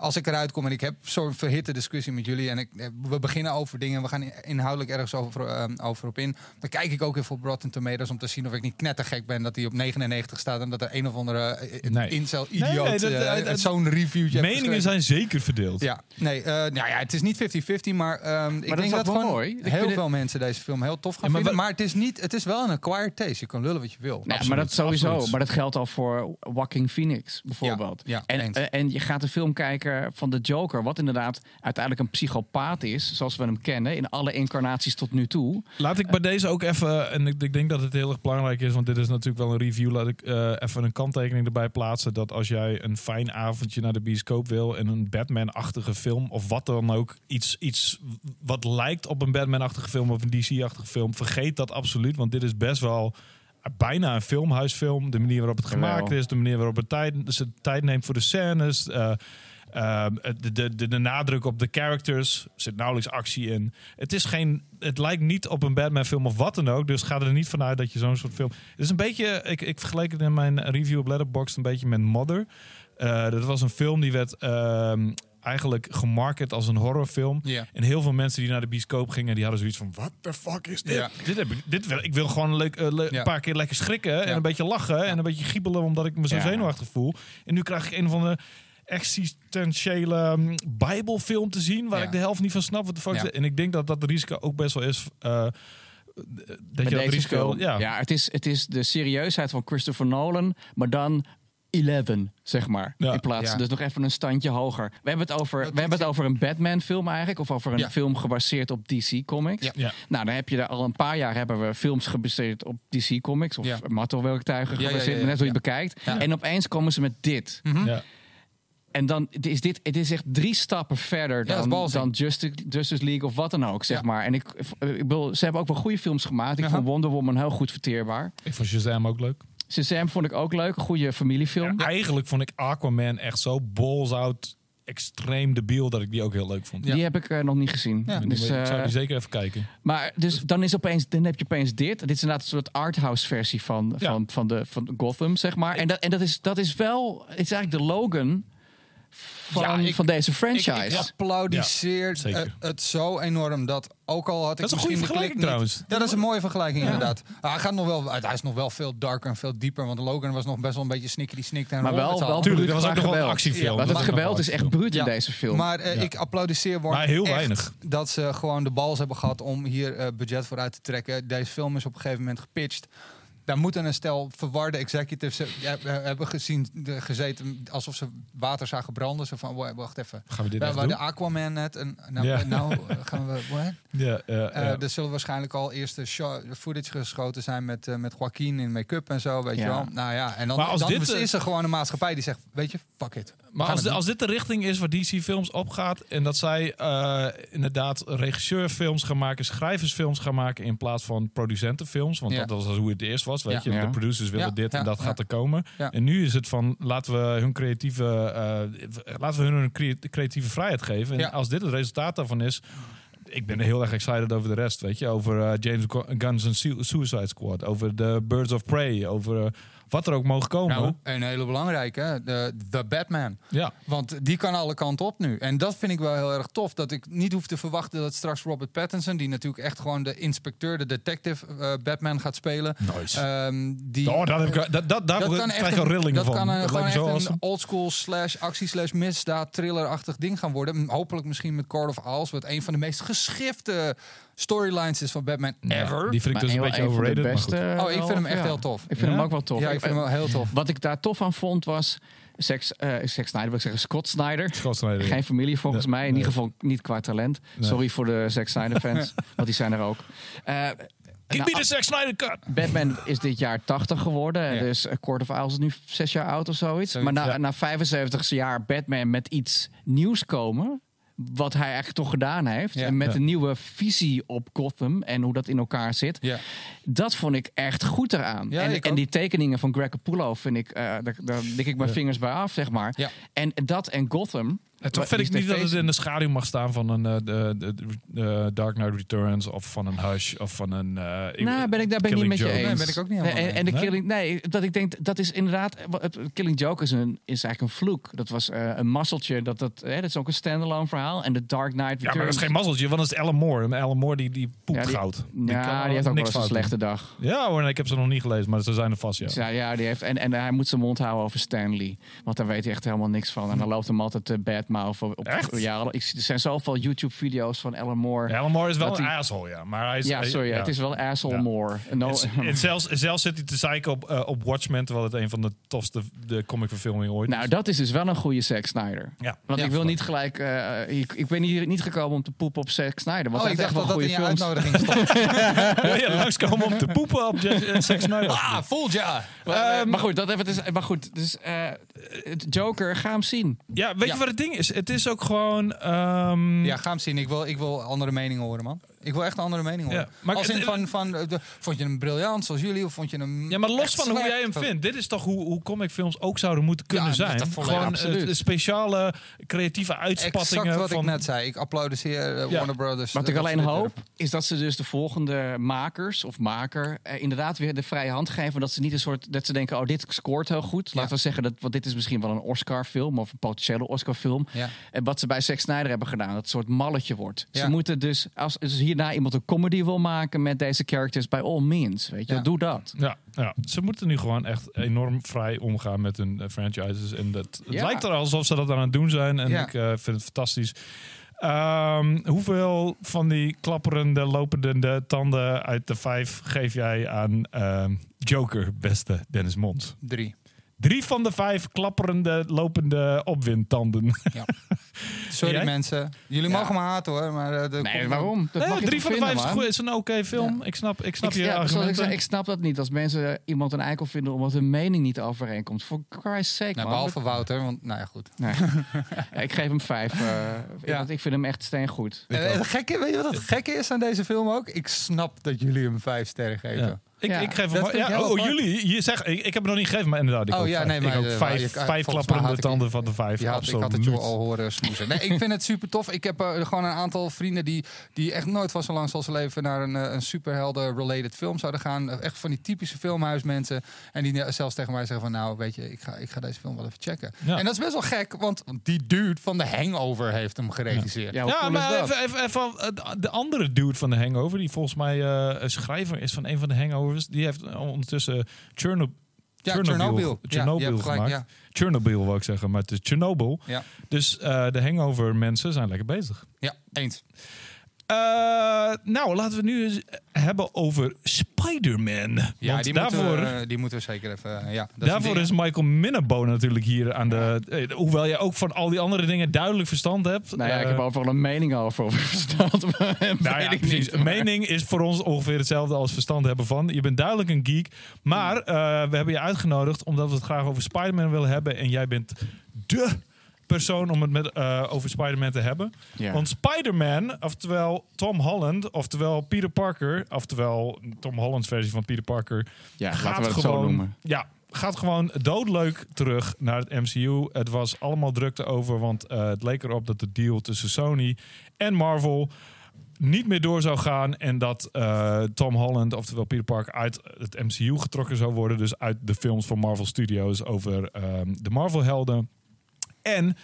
Als ik eruit kom en ik heb zo'n verhitte discussie met jullie en ik, eh, we beginnen over dingen, we gaan inhoudelijk ergens over, eh, over op in, dan kijk ik ook even op Rotten Tomatoes om te zien of ik niet knettergek ben dat hij op 99 staat en dat er een of andere eh, Nee. incel Nee, idioot nee, dat- dat- dat- zo'n reviewtje heeft Meningen zijn zeker verdeeld. Ja, nee, eh, nou ja, het is niet 50-50, maar, ehm, ik dat denk dat gewoon mooi. Heel veel mensen deze film heel tof gaan Ja, maar vinden. Maar het is, niet, het is wel een acquired taste. Je kan lullen wat je wil. Nee, maar dat sowieso. absoluut. Maar dat geldt al voor Joaquin Phoenix bijvoorbeeld. Ja, ja, en, en je gaat een film kijken van de Joker, wat inderdaad uiteindelijk een psychopaat is, zoals we hem kennen in alle incarnaties tot nu toe. Laat ik bij deze ook even, en ik, ik denk dat het heel erg belangrijk is, want dit is natuurlijk wel een review, laat ik eh, even een kanttekening erbij plaatsen. Dat als jij een fijn avondje naar de bioscoop wil en een Batman-achtige film, of wat dan ook, iets, iets wat lijkt op een Batman-achtige film of een DC-achtige film, vergeet dat absoluut, want dit is best wel bijna een filmhuisfilm. De manier waarop het gemaakt is, de manier waarop het tijd, tijd neemt voor de scènes. eh, eh, de, de, de, de nadruk op de characters. Er zit nauwelijks actie in. Het, is geen, het lijkt niet op een Batman-film of wat dan ook. Dus ga er niet vanuit dat je zo'n soort film. Het is een beetje. Ik, ik vergeleek het in mijn review op Letterboxd een beetje met Mother. Eh, dat was een film die werd. ehm, Eigenlijk gemarket als een horrorfilm. En heel veel mensen die naar de bioscoop gingen, die hadden zoiets van: What the fuck is dit? Dit, heb ik, dit wil, ik wil gewoon een, leuk, eh, le- een paar keer lekker schrikken en een beetje lachen en een beetje giebelen omdat ik me zo zenuwachtig voel. En nu krijg ik een van de existentiële mm, bijbelfilm te zien waar Ja. ik de helft niet van snap wat de fuck Ja. is. En ik denk dat dat risico ook best wel is. eh, dat Met je dat risico, film. ja. Ja, het, is, het is de serieusheid van Christopher Nolan, maar dan 11, zeg maar. Ja. In plaats, Ja. dus nog even een standje hoger. We hebben het over, Dat we hebben het over een Batman-film eigenlijk, of over een Ja. film gebaseerd op DC Comics. Ja. Ja. Nou, dan heb je er al een paar jaar hebben we films gebaseerd op DC Comics of Ja. mattelwerktuigen Ja, ja, gebaseerd, ja, ja, net hoe je bekijkt. Ja. En opeens komen ze met dit. Ja. En dan is dit, het is echt drie stappen verder dan, dan Justice, Justice League of wat dan ook, zeg Ja. maar. En ik, ik bedoel, ze hebben ook wel goede films gemaakt. Ik Aha. vond Wonder Woman heel goed verteerbaar. Ik vond Shazam ook leuk. Shazam vond ik ook leuk, een goede familiefilm. Eigenlijk vond ik Aquaman echt zo balls out, extreem debiel dat ik die ook heel leuk vond. Ja. Die heb ik eh, nog niet gezien. Ja, dus, ik zou eh, die zeker even kijken. maar dus dan, is opeens, dan heb je opeens dit. Dit is inderdaad een soort arthouse versie van, Ja. van, van, de, van Gotham, zeg maar. En, dat, en dat, is, dat is wel, het is eigenlijk de Logan van, Ja, ik- van deze Ik, franchise. ik applaudisseer Ja, zeker. het, het zo enorm dat ook al had ik Dat is een goede vergelijking niet- trouwens. Ja, dat is een mooie vergelijking inderdaad. Ah, hij, gaat nog wel, hij is nog wel veel darker en veel dieper. Want Logan was nog best wel een beetje snikkerie snikt en maar wel, wel. Tuurlijk, dat was ook nog wel een actiefilm. Dat het geweld wel is echt bruut in deze film. Maar eh, Ja. ik applaudisseer Maar heel weinig. dat ze gewoon de bals hebben gehad om hier eh, budget voor uit te trekken. Deze film is op een gegeven moment gepitcht. Daar moeten een stel verwarde executives eh, hebben gezien, de- gezeten alsof ze water zagen branden. Zo van, wa- wacht even. Gaan we dit doen? de Aquaman net. En, nou, Ja. nou eh, (laughs) gaan we... what? Ja, ja, Eh, er zullen waarschijnlijk al eerste show, footage geschoten zijn met, eh, met Joaquin in make-up en zo, weet je wel. Nou ja, en dan, Maar als dan dit, is er gewoon een maatschappij die zegt, weet je, fuck it. We Maar als, dit de richting is waar DC Films opgaat... en dat zij eh, inderdaad regisseurfilms gaan maken... schrijversfilms gaan maken in plaats van producentenfilms... want Ja. dat was hoe het eerst was. Was. Weet Ja. je, Ja. de producers willen Ja, dit en dat ja. gaat er komen. Ja. En nu is het van laten we hun creatieve, eh, laten we hun creatieve vrijheid geven. En Ja. als dit het resultaat daarvan is. Ik ben heel erg excited over de rest, weet je. Over eh, James Gu- Gunn's Suicide Squad. Over de Birds of Prey. Over eh, wat er ook mogen komen. Nou, een hele belangrijke, de, de Batman. ja. Want die kan alle kanten op nu. En dat vind ik wel heel erg tof. Dat ik niet hoef te verwachten dat straks Robert Pattinson... die natuurlijk echt gewoon de inspecteur, de detective eh, Batman gaat spelen... Nice. ehm, die, oh, daar, heb ik, dat, dat, daar dat kan krijg ik een, rillingen dat van. kan een, dat gewoon me zo echt een oldschool slash actie slash misdaad thriller-achtig ding gaan worden. Hopelijk misschien met Court of Owls, wat een van de meest geschifte storylines is van Batman Ja, ever. die vind ik dus een beetje de overrated. maar goed. beste, Oh, ik vind hem echt ja. heel tof. Ik vind Ja? hem ook wel tof. ja, ik vind hem wel heel tof. Wat ik daar tof aan vond was... Zack, eh Zack Snyder, wil ik zeggen, Scott Snyder. Scott Snyder. Geen familie volgens Nee, mij. In nee. ieder geval niet qua talent. Nee. Sorry voor de Zack Snyder fans. (laughs) want die zijn er ook. Eh, Give nou, me the Zack Snyder cut. Batman is dit jaar 80 geworden. Ja. Dus eh, Court of Owls is nu 6 jaar oud of zoiets. Zoiets, maar na, ja. na 75 jaar Batman met iets nieuws komen... wat hij eigenlijk toch gedaan heeft... Ja. en met Ja. een nieuwe visie op Gotham... en hoe dat in elkaar zit... Ja. dat vond ik echt goed eraan. Ja, en, en die tekeningen van Greg Capullo vind ik... eh, daar, daar dik ik mijn vingers bij af, zeg maar. Ja. En dat en Gotham... En toch vind ik niet dat het in de schaduw mag staan van een eh, de, de, de Dark Knight Returns of van een Hush of van een. eh, ik- Nou, ben ik, daar ben ik niet met je eens. Nee, ben ik ook niet helemaal Nee, en, en de mee. Killing, nee, dat ik denk, dat is inderdaad, het Killing Joke is, een, is eigenlijk een vloek. Dat was eh, een mazzeltje, dat, dat, hè, dat is ook een standalone verhaal. En de Dark Knight Returns. Ja, maar dat is geen mazzeltje, want dat is Alan Moore. En Alan Moore die, die poept Ja, die- goud. Ja, die, heeft ook wel eens een slechte dag. Ja hoor, nee, ik heb ze nog niet gelezen, maar ze zijn er vast, ja. Dus ja, ja, die heeft, en, en hij moet zijn mond houden over Stanley. Want daar weet hij echt helemaal niks van. En dan loopt hem altijd de badmouth op. op Echt? Ja, ik, zie- er zijn zoveel YouTube-video's van Alan Moore. Ja, Alan Moore is wel een hij- asshole, ja. Maar hij is, Ja, sorry, ja. het is wel asshole Ja. Moore. No, En, en (laughs) zelfs, zelfs zit hij te zeiken op, eh, op Watchmen, terwijl het een van de tofste de comicverfilmingen ooit nou, is. dat is dus wel een goede Zack Snyder. Ja. Want Ja, ik wil niet gelijk. eh, ik, ik ben hier niet gekomen om te poepen op Zack Snyder. Want Oh, ik dacht echt dat wel dat in goede je films. uitnodiging stond. (laughs) Wil je langskomen om te poepen op Jack- Zack Snyder? ah, voelt ja. Maar, maar goed, dat even. het is- Maar goed, dus eh, het Joker, ga hem zien. Ja, weet Ja. je wat het ding is? Het is ook gewoon... ehm, Ja, ga hem zien. Ik wil, ik wil andere meningen horen, man. Ik wil echt andere meningen horen. Ja, maar Als in van, van eh, de- vond je hem briljant zoals jullie of vond je hem Ja, maar los van hoe jij hem vindt. Dit is toch hoe, hoe comicfilms ook zouden moeten kunnen Ja, zijn. Gewoon absoluut. eh, de speciale creatieve uitspattingen Exact wat van... ik net zei. Ik applaudisseer eh, Ja. Warner Brothers. Wat ik alleen hoop, is dat ze dus de volgende makers of maker eh, inderdaad weer de vrije hand geven. Dat ze niet een soort, dat ze denken, oh dit scoort heel goed. Laten Ja. we zeggen, dat, want dit is misschien wel een Oscar-film of een potentiële Oscar-film. Ja. En wat ze bij Zack Snyder hebben gedaan, dat het een soort malletje wordt. Ja. Ze moeten dus, als dus hierna iemand een comedy wil maken met deze characters, by all means, weet je, Ja. doe dat. Ja, ja, ze moeten nu gewoon echt enorm vrij omgaan met hun eh, franchises. En dat, het Ja. lijkt er alsof ze dat aan het doen zijn. En Ja. ik eh, vind het fantastisch. Ehm, hoeveel van die klapperende, lopende tanden uit de vijf geef jij aan ehm, Joker, beste Dennis Mons? Drie. Drie van de vijf klapperende, lopende opwindtanden. (laughs) Sorry jij? mensen. Jullie Ja. mogen me haten hoor. Maar, eh, Nee, komt- waarom? Dat Nee, mag je drie van de vinden, vijf is, man? goed, is een oké film. Ik snap, ik snap Ik, je ja, ik, argumenten. zei, ik snap dat niet als mensen iemand een eikel vinden omdat hun mening niet overeenkomt. For Christ's sake, Nou, man. behalve Wouter, want nou ja, goed. Nee. (laughs) Ja, ik geef hem vijf. eh, Ja. want ik vind hem echt steen goed. En het gekke, weet je wat het gekke is aan deze film ook? Ik snap dat jullie hem vijf sterren geven. Ja. Ik, Ja, ik geef hem. Ja, oh, jullie. Je zegt, ik, ik heb het nog niet gegeven, maar inderdaad. Ik Oh, ook ja, vijf. nee, maar, ik ook eh, vijf, je- vijf klapperende ik- tanden van de vijf. Had, ik absoluut. had het je al horen smoezen. Nee, ik vind het super tof. Ik heb eh, gewoon een aantal vrienden die, die echt nooit van zo lang zal ze leven naar een, eh, een superhelden-related film zouden gaan. Echt van die typische filmhuismensen. En die zelfs tegen mij zeggen van nou, weet je, ik ga, ik ga deze film wel even checken. Ja. En dat is best wel gek, want die dude van de Hangover heeft hem geregisseerd. Ja, Ja, cool maar even, even, even, de andere dude van de Hangover, die volgens mij eh, een schrijver is van een van de Die heeft ondertussen Chernobyl, Ja, Chernobyl, Chernobyl. Ja, gemaakt. Chernobyl wou ik zeggen, maar het is Chernobyl. Ja. Dus eh, de Hangover mensen zijn lekker bezig. Ja, eens. Eh, nou, laten we nu eens hebben over Spider-Man. Ja, Want die, daarvoor, moeten we, die moeten we zeker even... eh, ja, dat daarvoor is Michael Minnebo natuurlijk hier aan de... eh, hoewel je ook van al die andere dingen duidelijk verstand hebt. Nou ja, ik heb overal een mening over. over verstand. Nou ja, precies. Een mening is voor ons ongeveer hetzelfde als verstand hebben van. Je bent duidelijk een geek. Maar eh, we hebben je uitgenodigd omdat we het graag over Spider-Man willen hebben. En jij bent de persoon om het met, eh, over Spider-Man te hebben. Want Spider-Man, oftewel Tom Holland, oftewel Peter Parker, oftewel Tom Holland's versie van Peter Parker, ja, gaat laten we het gewoon, zo noemen. Ja, gaat gewoon doodleuk terug naar het MCU. Het was allemaal drukte over, want eh, het leek erop dat de deal tussen Sony en Marvel niet meer door zou gaan en dat eh, Tom Holland, oftewel Peter Parker, uit het MCU getrokken zou worden. Dus uit de films van Marvel Studios over ehm, de Marvel-helden. En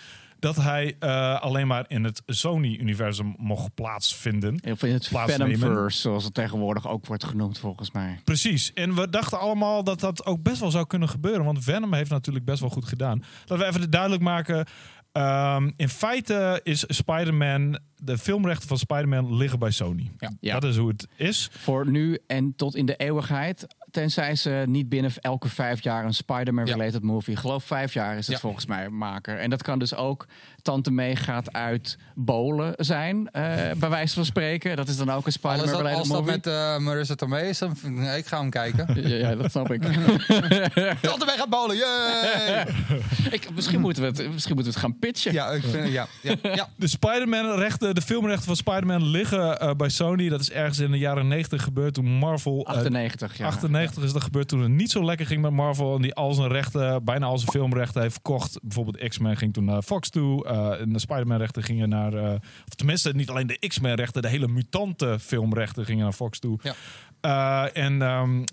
dat hij eh, alleen maar in het Sony-universum mocht plaatsvinden. Of in het Plaatsnemen. Venomverse, zoals het tegenwoordig ook wordt genoemd volgens mij. Precies. En we dachten allemaal dat dat ook best wel zou kunnen gebeuren. Want Venom heeft natuurlijk best wel goed gedaan. Laten we even duidelijk maken. Ehm, in feite is Spider-Man... De filmrechten van Spider-Man liggen bij Sony. Ja. Ja. Dat is hoe het is. Voor nu en tot in de eeuwigheid. Tenzij ze niet binnen elke vijf jaar een Spider-Man-related movie. Ik geloof vijf jaar is het Ja. volgens mij maken. En dat kan dus ook Tante May gaat uit Bolen zijn, eh, bij wijze van spreken. Dat is dan ook een Spider-Man-related als dat movie. met eh, Marissa Tomei is, dan vind ik, nee, ik ga hem kijken. (laughs) Ja, ja, dat snap ik. (laughs) Tante weg gaat bowlen, yay! (laughs) ik misschien, moeten we het, misschien moeten we het gaan pitchen. ja, ik vind, ja, ja, ja. De Spider-Man-rechten, de filmrechten van Spider-Man liggen eh, bij Sony. Dat is ergens in de jaren 90 gebeurd toen Marvel... eh, 98, ja. 98 is dat gebeurd toen het niet zo lekker ging met Marvel. En die al zijn rechten, bijna al zijn filmrechten heeft verkocht. Bijvoorbeeld X-Men ging toen naar Fox toe. eh, en de Spider-Man rechten gingen naar... eh, of tenminste, niet alleen de X-Men rechten. De hele mutante filmrechten gingen naar Fox toe. Ja. Eh, en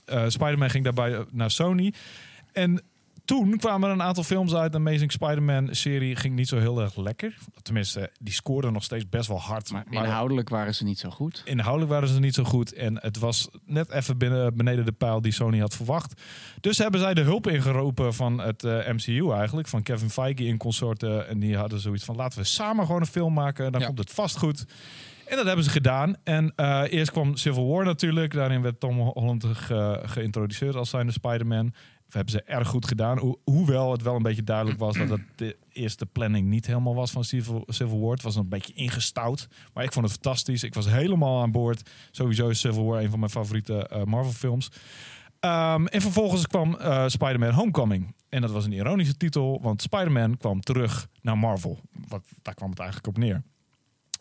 eh, Spider-Man ging daarbij naar Sony. En toen kwamen er een aantal films uit. De Amazing Spider-Man-serie ging niet zo heel erg lekker. Tenminste, die scoorde nog steeds best wel hard. Maar inhoudelijk waren ze niet zo goed. Inhoudelijk waren ze niet zo goed. En het was net even binnen, beneden de pijl die Sony had verwacht. Dus hebben zij de hulp ingeroepen van het eh, MCU eigenlijk. Van Kevin Feige in consorten. En die hadden zoiets van laten we samen gewoon een film maken. Dan Ja. komt het vast goed. En dat hebben ze gedaan. En eh, eerst kwam Civil War natuurlijk. Daarin werd Tom Holland ge- geïntroduceerd als zijnde Spider-Man. Hebben ze erg goed gedaan. Ho- hoewel het wel een beetje duidelijk was dat het de eerste planning niet helemaal was van Civil, Civil War. Het was een beetje ingestout. Maar ik vond het fantastisch. Ik was helemaal aan boord. Sowieso is Civil War een van mijn favoriete eh, Marvel films. Ehm, en vervolgens kwam eh, Spider-Man Homecoming. En dat was een ironische titel, want Spider-Man kwam terug naar Marvel. Wat, daar kwam het eigenlijk op neer.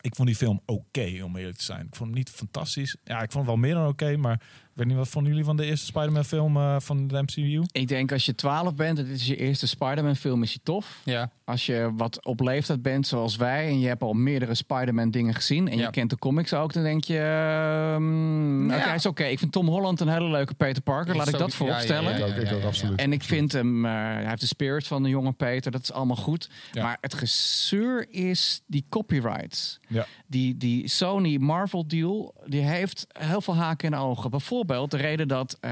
Ik vond die film oké, om eerlijk te zijn. Ik vond hem niet fantastisch. Ja, ik vond het wel meer dan oké, maar weet niet wat vonden jullie van de eerste Spider-Man film eh, van de MCU? Ik denk als je 12 bent en dit is je eerste Spider-Man film, is je tof. ja. Als je wat op leeftijd bent zoals wij en je hebt al meerdere Spider-Man dingen gezien en Ja. je kent de comics ook, dan denk je, ehm, Ja. oké, is oké. Ik vind Tom Holland een hele leuke Peter Parker, laat ik dat vooropstellen. ja, absoluut. En ik vind hem, eh, hij heeft de spirit van de jonge Peter, dat is allemaal goed. Ja. Maar het gezeur is die copyrights. Ja. Die, die Sony Marvel deal, die heeft heel veel haken en ogen. Bijvoorbeeld de reden dat eh,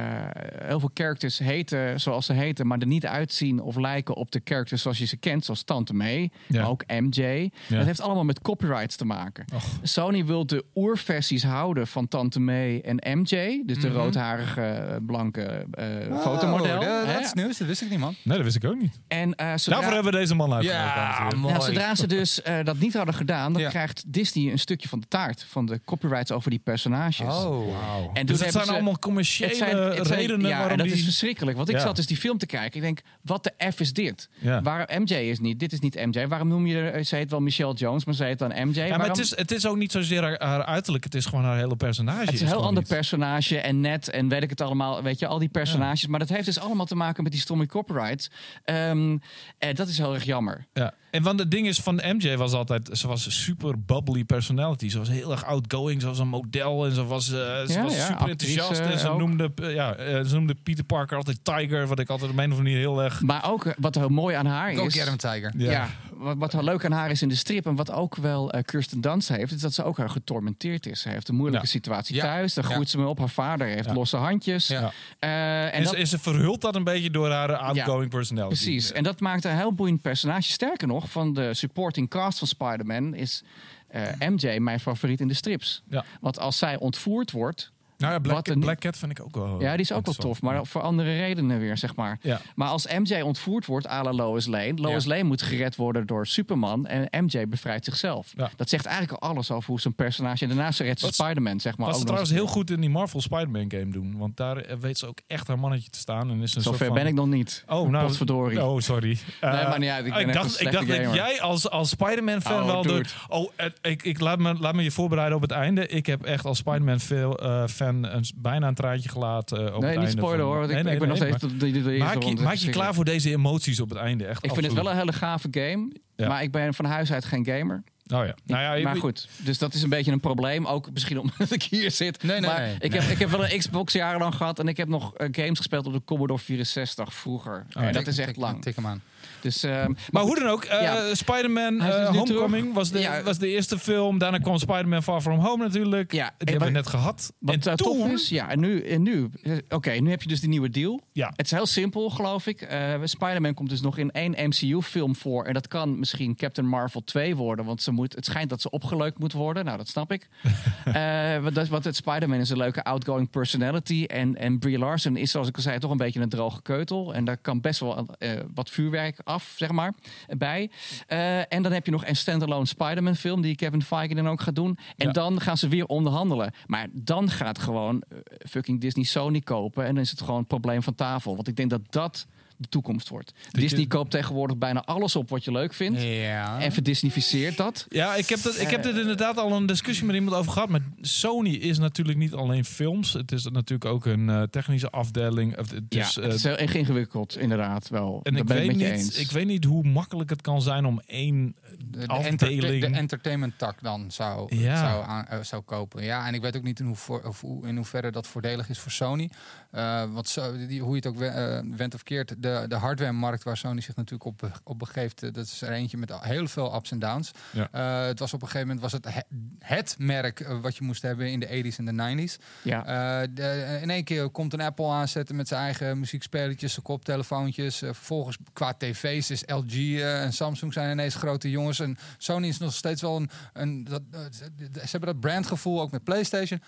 heel veel characters heten zoals ze heten, maar er niet uitzien of lijken op de characters zoals je ze kent, zoals Tante May, Ja. maar ook MJ. Dat heeft allemaal met copyrights te maken. Och. Sony wil de oerversies houden van Tante May en MJ, dus de Mhm. roodharige eh, blanke eh, Oh, fotomodel. dat, is nieuws, dat wist ik niet, man. Nee, dat wist ik ook niet. En eh, zodra, Daarvoor hebben we deze man uitgenodigd. Ja, nou, zodra ze dus eh, dat niet hadden gedaan, dan Ja. krijgt Disney een stukje van de taart van de copyrights over die personages. Oh, Wauw. En dus toen het hebben zijn ze- allemaal commerciële Het zijn, het zijn- redenen ja, waarom en dat die... is verschrikkelijk. Want ik Ja. zat dus die film te kijken. Ik denk, wat de F is dit? Ja. Waarom MJ is niet? Dit is niet MJ. Waarom noem je er, ze heet wel Michelle Jones, maar ze heet dan MJ? Ja, maar Waarom- het is, het is ook niet zozeer haar, haar uiterlijk. Het is gewoon haar hele personage. Het is een heel ander niet- personage en net en weet ik het allemaal. Weet je, al die personages. Maar dat heeft dus allemaal te maken met die stomme copyrights. Ehm, en dat is heel erg jammer. Ja. En want het ding is van MJ was altijd, ze was een super bubbly personality. Ze was heel erg outgoing, ze was een model en ze was, eh, ze Ja, was ja, super actrice enthousiast. En ze ook. noemde, eh, ja, eh, ze noemde Peter Parker altijd Tiger, wat ik altijd op een of andere manier heel erg... Maar ook wat heel mooi aan haar go is. get him, Tiger. Ja, wat, wat leuk aan haar is in de strip en wat ook wel Kirsten Dunst heeft, is dat ze ook heel getormenteerd is. Ze heeft een moeilijke Ja. situatie Ja. thuis, daar Ja. groeit ze mee op. Haar vader heeft Ja. losse handjes. Ja. Eh, en En, dat, ze, en ze verhult dat een beetje door haar outgoing personality. precies. En dat maakt een heel boeiend personage. Sterker nog, van de supporting cast van Spider-Man is eh, MJ mijn favoriet in de strips. Ja. Want als zij ontvoerd wordt Nou ja, Black, Wat een- Black Cat vind ik ook wel Ja, die is ook wel tof, maar voor andere redenen weer, zeg maar. Ja. Maar als MJ ontvoerd wordt à la Lois Lane... Lois Lane moet gered worden door Superman en MJ bevrijdt zichzelf. Ja. Dat zegt eigenlijk al alles over hoe zo'n personage... En daarnaast redt Spider-Man, zeg maar. Wat ze trouwens heel goed in die Marvel Spider-Man game doen. Want daar eh, weet ze ook echt haar mannetje te staan. En is een Zover soort van... ben ik nog niet. Oh, nou, Potverdorie. Oh, sorry. Eh, maar niet uit, ik ben dacht, ik dacht dat jij als, als Spider-Man-fan Oh, wel doe door... het. Oh, eh, ik, ik laat, me, laat me je voorbereiden op het einde. Ik heb echt als Spider-Man-fan een, bijna een traantje gelaten eh, op Nee, het niet van- hoor. want Nee, ik, nee, ik ben nee, nog steeds maar de, de, Maak je, maak je klaar voor deze emoties op het einde. Echt Ik vind het wel een hele gave game. Ja. Maar ik ben van huis uit geen gamer. Oh ja. Nou ja, maar goed, dus dat is een beetje een probleem. Ook misschien (laughs) omdat ik hier zit. Nee, nee, maar nee. ik, Heb, ik heb wel een Xbox jarenlang gehad. En ik heb nog eh, games gespeeld op de Commodore 64 vroeger. Oh ja. en dat Tik- is echt tik- lang. Tik hem aan. Dus, ehm, Maar hoe dan ook, eh, Ja. Spider-Man nu Homecoming was de, Ja. was de eerste film. Daarna kwam Spider-Man Far From Home natuurlijk. Ja, Die en hebben we net gehad. Wat en toen, tof is, ja, en nu, en nu eh, oké, nu heb je dus die nieuwe deal. Ja. Het is heel simpel, geloof ik. Spider-Man komt dus nog in één MCU-film voor. En dat kan misschien Captain Marvel 2 worden. Want ze moet, het schijnt dat ze opgeleukt moet worden. Nou, dat snap ik. (laughs) Want, dat, want het Spider-Man is een leuke outgoing personality. En, en Brie Larson is, zoals ik al zei, toch een beetje een droge keutel. En daar kan best wel wat vuurwerk af, zeg maar, bij. Eh, en dan heb je nog een standalone Spider-Man-film... die Kevin Feige dan ook gaat doen. En Ja. dan gaan ze weer onderhandelen. Maar dan gaat gewoon eh, fucking Disney Sony kopen... en dan is het gewoon een probleem van tafel. Want ik denk dat dat de toekomst wordt. Disney koopt tegenwoordig bijna alles op wat je leuk vindt. Ja. En verdisnificeert dat. Ja, ik heb, dat, ik heb dit inderdaad al een discussie met iemand over gehad. Maar Sony is natuurlijk niet alleen films. Het is natuurlijk ook een eh, technische afdeling. Of Het is, ja, eh, het is heel erg ingewikkeld, inderdaad wel. en Daar ik ben weet, ik met je niet, eens. ik weet niet hoe makkelijk het kan zijn om één de, de, afdeling... enter- de entertainment tak dan zou, Ja. zou, aan- eh, zou kopen. Ja, en ik weet ook niet in, hoe voor, of hoe, in hoeverre dat voordelig is voor Sony. Eh want zo, die, hoe je het ook we- wendt of keert, de, de hardware-markt waar Sony zich natuurlijk op, op begeeft, eh, dat is er eentje met heel veel ups en downs. Ja. Eh, het was op een gegeven moment was het het, het merk eh, wat je moest hebben in de 80s en de 90s. ja. De- in één keer komt een Apple aanzetten met zijn eigen muziekspelletjes, zijn koptelefoontjes. Vervolgens qua tv's is LG en Samsung zijn ineens grote jongens. En Sony is nog steeds wel een... een dat, ze hebben dat brandgevoel ook met PlayStation.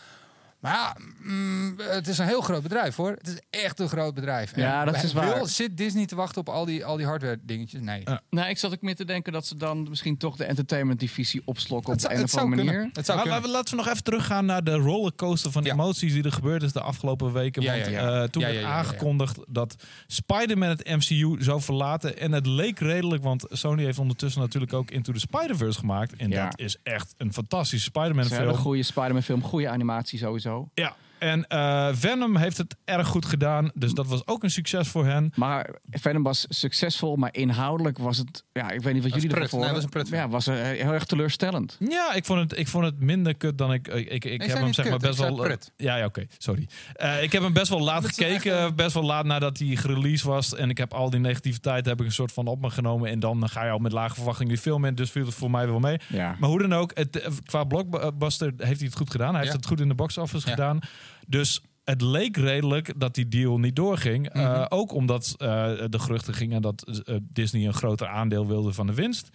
Maar ja, mm, het is een heel groot bedrijf hoor. Het is echt een groot bedrijf. En Ja, dat is wil- waar. Zit Disney te wachten op al die, al die hardware dingetjes? Nee. Ja. Nou, ik zat ook meer te denken dat ze dan misschien toch de entertainment divisie opslokken op Het zou, een het of zou andere kunnen. manier. Het zou Maar kunnen. laten we- laten we nog even teruggaan naar de rollercoaster van Ja. emoties die er gebeurd is de afgelopen weken. Ja, Want ja, eh, toen Ja, werd ja, ja, ja, ja. aangekondigd dat Spider-Man het MCU zou verlaten. En het leek redelijk, want Sony heeft ondertussen natuurlijk ook Into the Spider-Verse gemaakt. En Ja. dat is echt een fantastische Spider-Man Ze hebben film. een goede Spider-Man film, goede animatie sowieso. Ja, en eh, Venom heeft het erg goed gedaan. Dus dat was ook een succes voor hen. Maar Venom was succesvol, maar inhoudelijk was het... Ja, ik weet niet wat Was jullie ervan Nee, vonden. was een prutfilm. Ja, was eh, heel erg teleurstellend. Ja, ik vond het, ik vond het minder kut dan ik. Ik, ik, ik heb hem zeg maar best wel. prut. ja, ja oké, sorry. Eh, ik heb hem best wel laat echt gekeken. Best wel laat nadat hij gereleased was. En ik heb al die negativiteit heb ik een soort van op me genomen. En dan ga je al met lage verwachting die film in. Dus viel het voor mij wel mee. Ja. Maar hoe dan ook, het, eh, qua blockbuster heeft hij het goed gedaan. Hij heeft het goed in de box office Ja. gedaan. Dus het leek redelijk dat die deal niet doorging. Eh, Mhm. ook omdat eh, de geruchten gingen dat eh, Disney een groter aandeel wilde van de winst.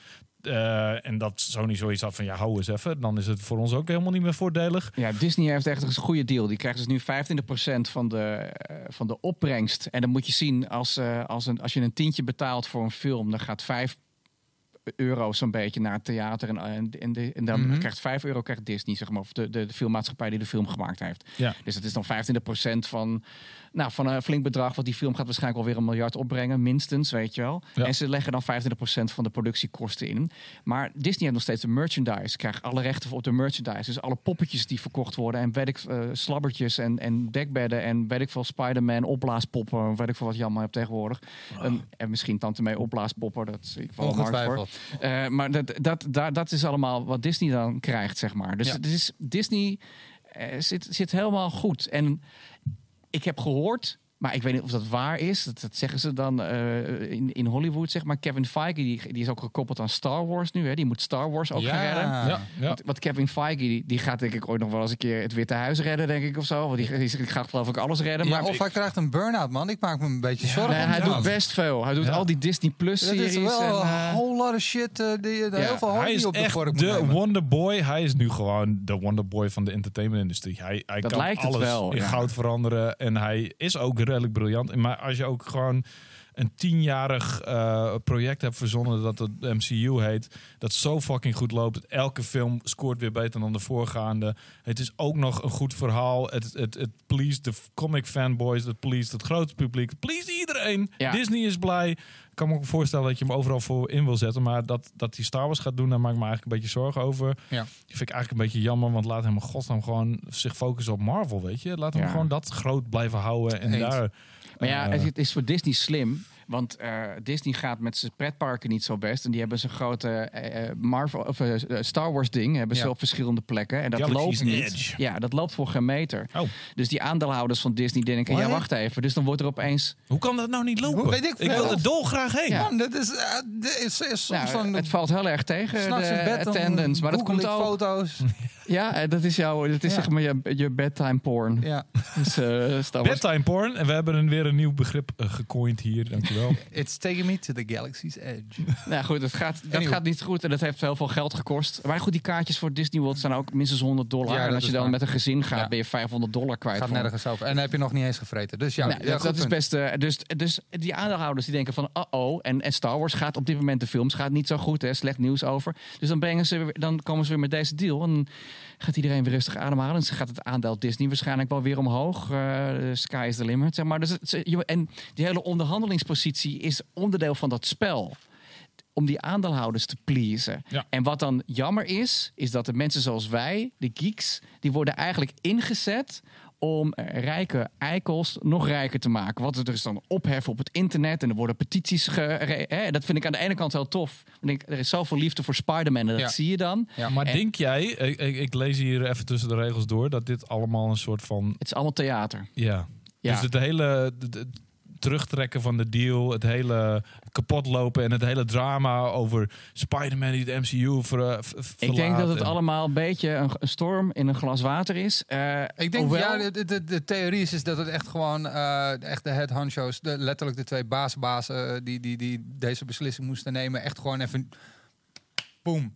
En dat Sony zoiets had van ja, hou eens even. Dan is het voor ons ook helemaal niet meer voordelig. Ja, Disney heeft echt een goede deal. Die krijgt dus nu 25% van de, van de opbrengst. En dan moet je zien, als, als, een, als je een tientje betaalt voor een film, dan gaat 5 euro zo'n beetje naar het theater. En, en, en, de- en dan Mhm. krijgt 5 euro krijgt Disney, zeg maar, of de, de, de filmmaatschappij die de film gemaakt heeft. Ja. Dus dat is dan 25% van, nou, van een flink bedrag. Want die film gaat waarschijnlijk alweer een miljard opbrengen, minstens, weet je wel. Ja. En ze leggen dan 25% van de productiekosten in. Maar Disney heeft nog steeds de merchandise. Krijgt alle rechten op de merchandise. Dus alle poppetjes die verkocht worden. En weet ik, eh, slabbertjes en, en dekbedden. En weet ik veel, Spider-Man, opblaaspoppen. Weet ik veel wat je allemaal hebt tegenwoordig. En, en misschien Tante Mee opblaaspoppen. Dat is ik wel markt voor. Eh, maar dat, dat, dat, dat is allemaal wat Disney dan krijgt, zeg maar. Dus Ja. het is, Disney eh, zit, zit helemaal goed. En ik heb gehoord Maar ik weet niet of dat waar is. Dat, dat zeggen ze dan eh, in, in Hollywood, zeg maar. Kevin Feige, die, die is ook gekoppeld aan Star Wars nu. Hè. Die moet Star Wars ook gaan redden. ja. Ja. Want, want Kevin Feige, die, die gaat denk ik ooit nog wel eens een keer het Witte Huis redden, denk ik, of zo. Want die, die, die gaat geloof ik alles redden. Ja, maar of hij krijgt een burn-out, man. Ik maak me een beetje zorgen. Nee, hij doet best veel. Hij doet Ja. al die Disney Plus Dat is wel en, een eh, whole lot of shit. eh, die, Ja, heel veel Hij is op de echt moet de nemen. wonderboy. Hij is nu gewoon de wonderboy van de entertainmentindustrie. Hij, hij Dat kan lijkt het alles wel, in ja. goud veranderen. En hij is ook redelijk briljant. Maar als je ook gewoon een tienjarig eh, project hebt verzonnen dat het MCU heet, dat zo fucking goed loopt. Elke film scoort weer beter dan de voorgaande. Het is ook nog een goed verhaal. Het, het, het pleased de comic fanboys, het pleased het grote publiek, het pleased iedereen. Ja. Disney is blij. Ik kan me ook voorstellen dat je hem overal voor in wil zetten. Maar dat, dat hij Star Wars gaat doen, daar maak ik me eigenlijk een beetje zorgen over. Ja. Die vind ik eigenlijk een beetje jammer. Want laat hem godsnaam gewoon zich focussen op Marvel, weet je. Laat hem Ja. gewoon dat groot blijven houden. En Eens. daar... Maar ja, eh, het is voor Disney slim. Want eh, Disney gaat met zijn pretparken niet zo best. En die hebben zo'n grote eh, eh, Marvel, of, Star Wars ding. Hebben ze op verschillende plekken. En dat Galaxy's loopt niet. Edge. Ja, dat loopt voor geen meter. Oh. Dus die aandeelhouders van Disney denken, ja wacht even. Dus dan wordt er opeens... Hoe kan dat nou niet lopen? Hoe weet ik ik wil er dolgraag heen. Ja. Man, dat is, dit is, is soms Nou, het valt heel erg tegen, de bed. attendance. Maar dat komt ook... foto's. (laughs) Ja, dat is, jouw, dat is Ja. zeg maar je, je bedtime porn. ja. Dus. Bedtime porn. En we hebben een, weer een nieuw begrip eh, gecoind hier. (laughs) It's taking me to the galaxy's edge. (laughs) Nou goed, het gaat, dat Anyway. gaat niet goed en dat heeft heel veel geld gekost. Maar goed, die kaartjes voor Disney World zijn ook minstens 100 dollar. Ja, en dat als je dan waar. met een gezin gaat, Ja. ben je 500 dollar kwijt. Gaat nergens over. En dan heb je nog niet eens gevreten. Dus ja, dat, dat is best. eh, dus, dus die aandeelhouders die denken van, uh-oh. En, en Star Wars gaat op dit moment de films gaat niet zo goed, hè, slecht nieuws over. Dus dan, brengen ze, weer- dan komen ze weer met deze deal. En gaat iedereen weer rustig ademhalen. En gaat het aandeel Disney waarschijnlijk wel weer omhoog. Eh, sky is the limit, zeg maar. Dus het, en die hele onderhandelingspositie is onderdeel van dat spel. Om die aandeelhouders te pleasen. Ja. En wat dan jammer is, is dat de mensen zoals wij, de geeks, die worden eigenlijk ingezet om rijke eikels nog rijker te maken. Wat er dus dan opheffen op het internet en er worden petities. Hè, dat vind ik aan de ene kant heel tof. Ik denk, er is zoveel liefde voor Spider-Man en dat Ja. zie je dan. Ja. Maar En- denk jij, ik, ik, ik lees hier even tussen de regels door, dat dit allemaal een soort van. Het is allemaal theater. Ja. Ja. Dus het hele. Terugtrekken van de deal, het hele kapotlopen en het hele drama over Spider-Man die de MCU ver, Ik denk dat het en- allemaal een beetje een, een storm in een glas water is. Eh, Ik denk, hoewel- ja, de, de, de theorie is, is dat het echt gewoon eh, echt de head honcho's, de, letterlijk de twee baasbazen eh, die, die, die deze beslissing moesten nemen, echt gewoon even boom.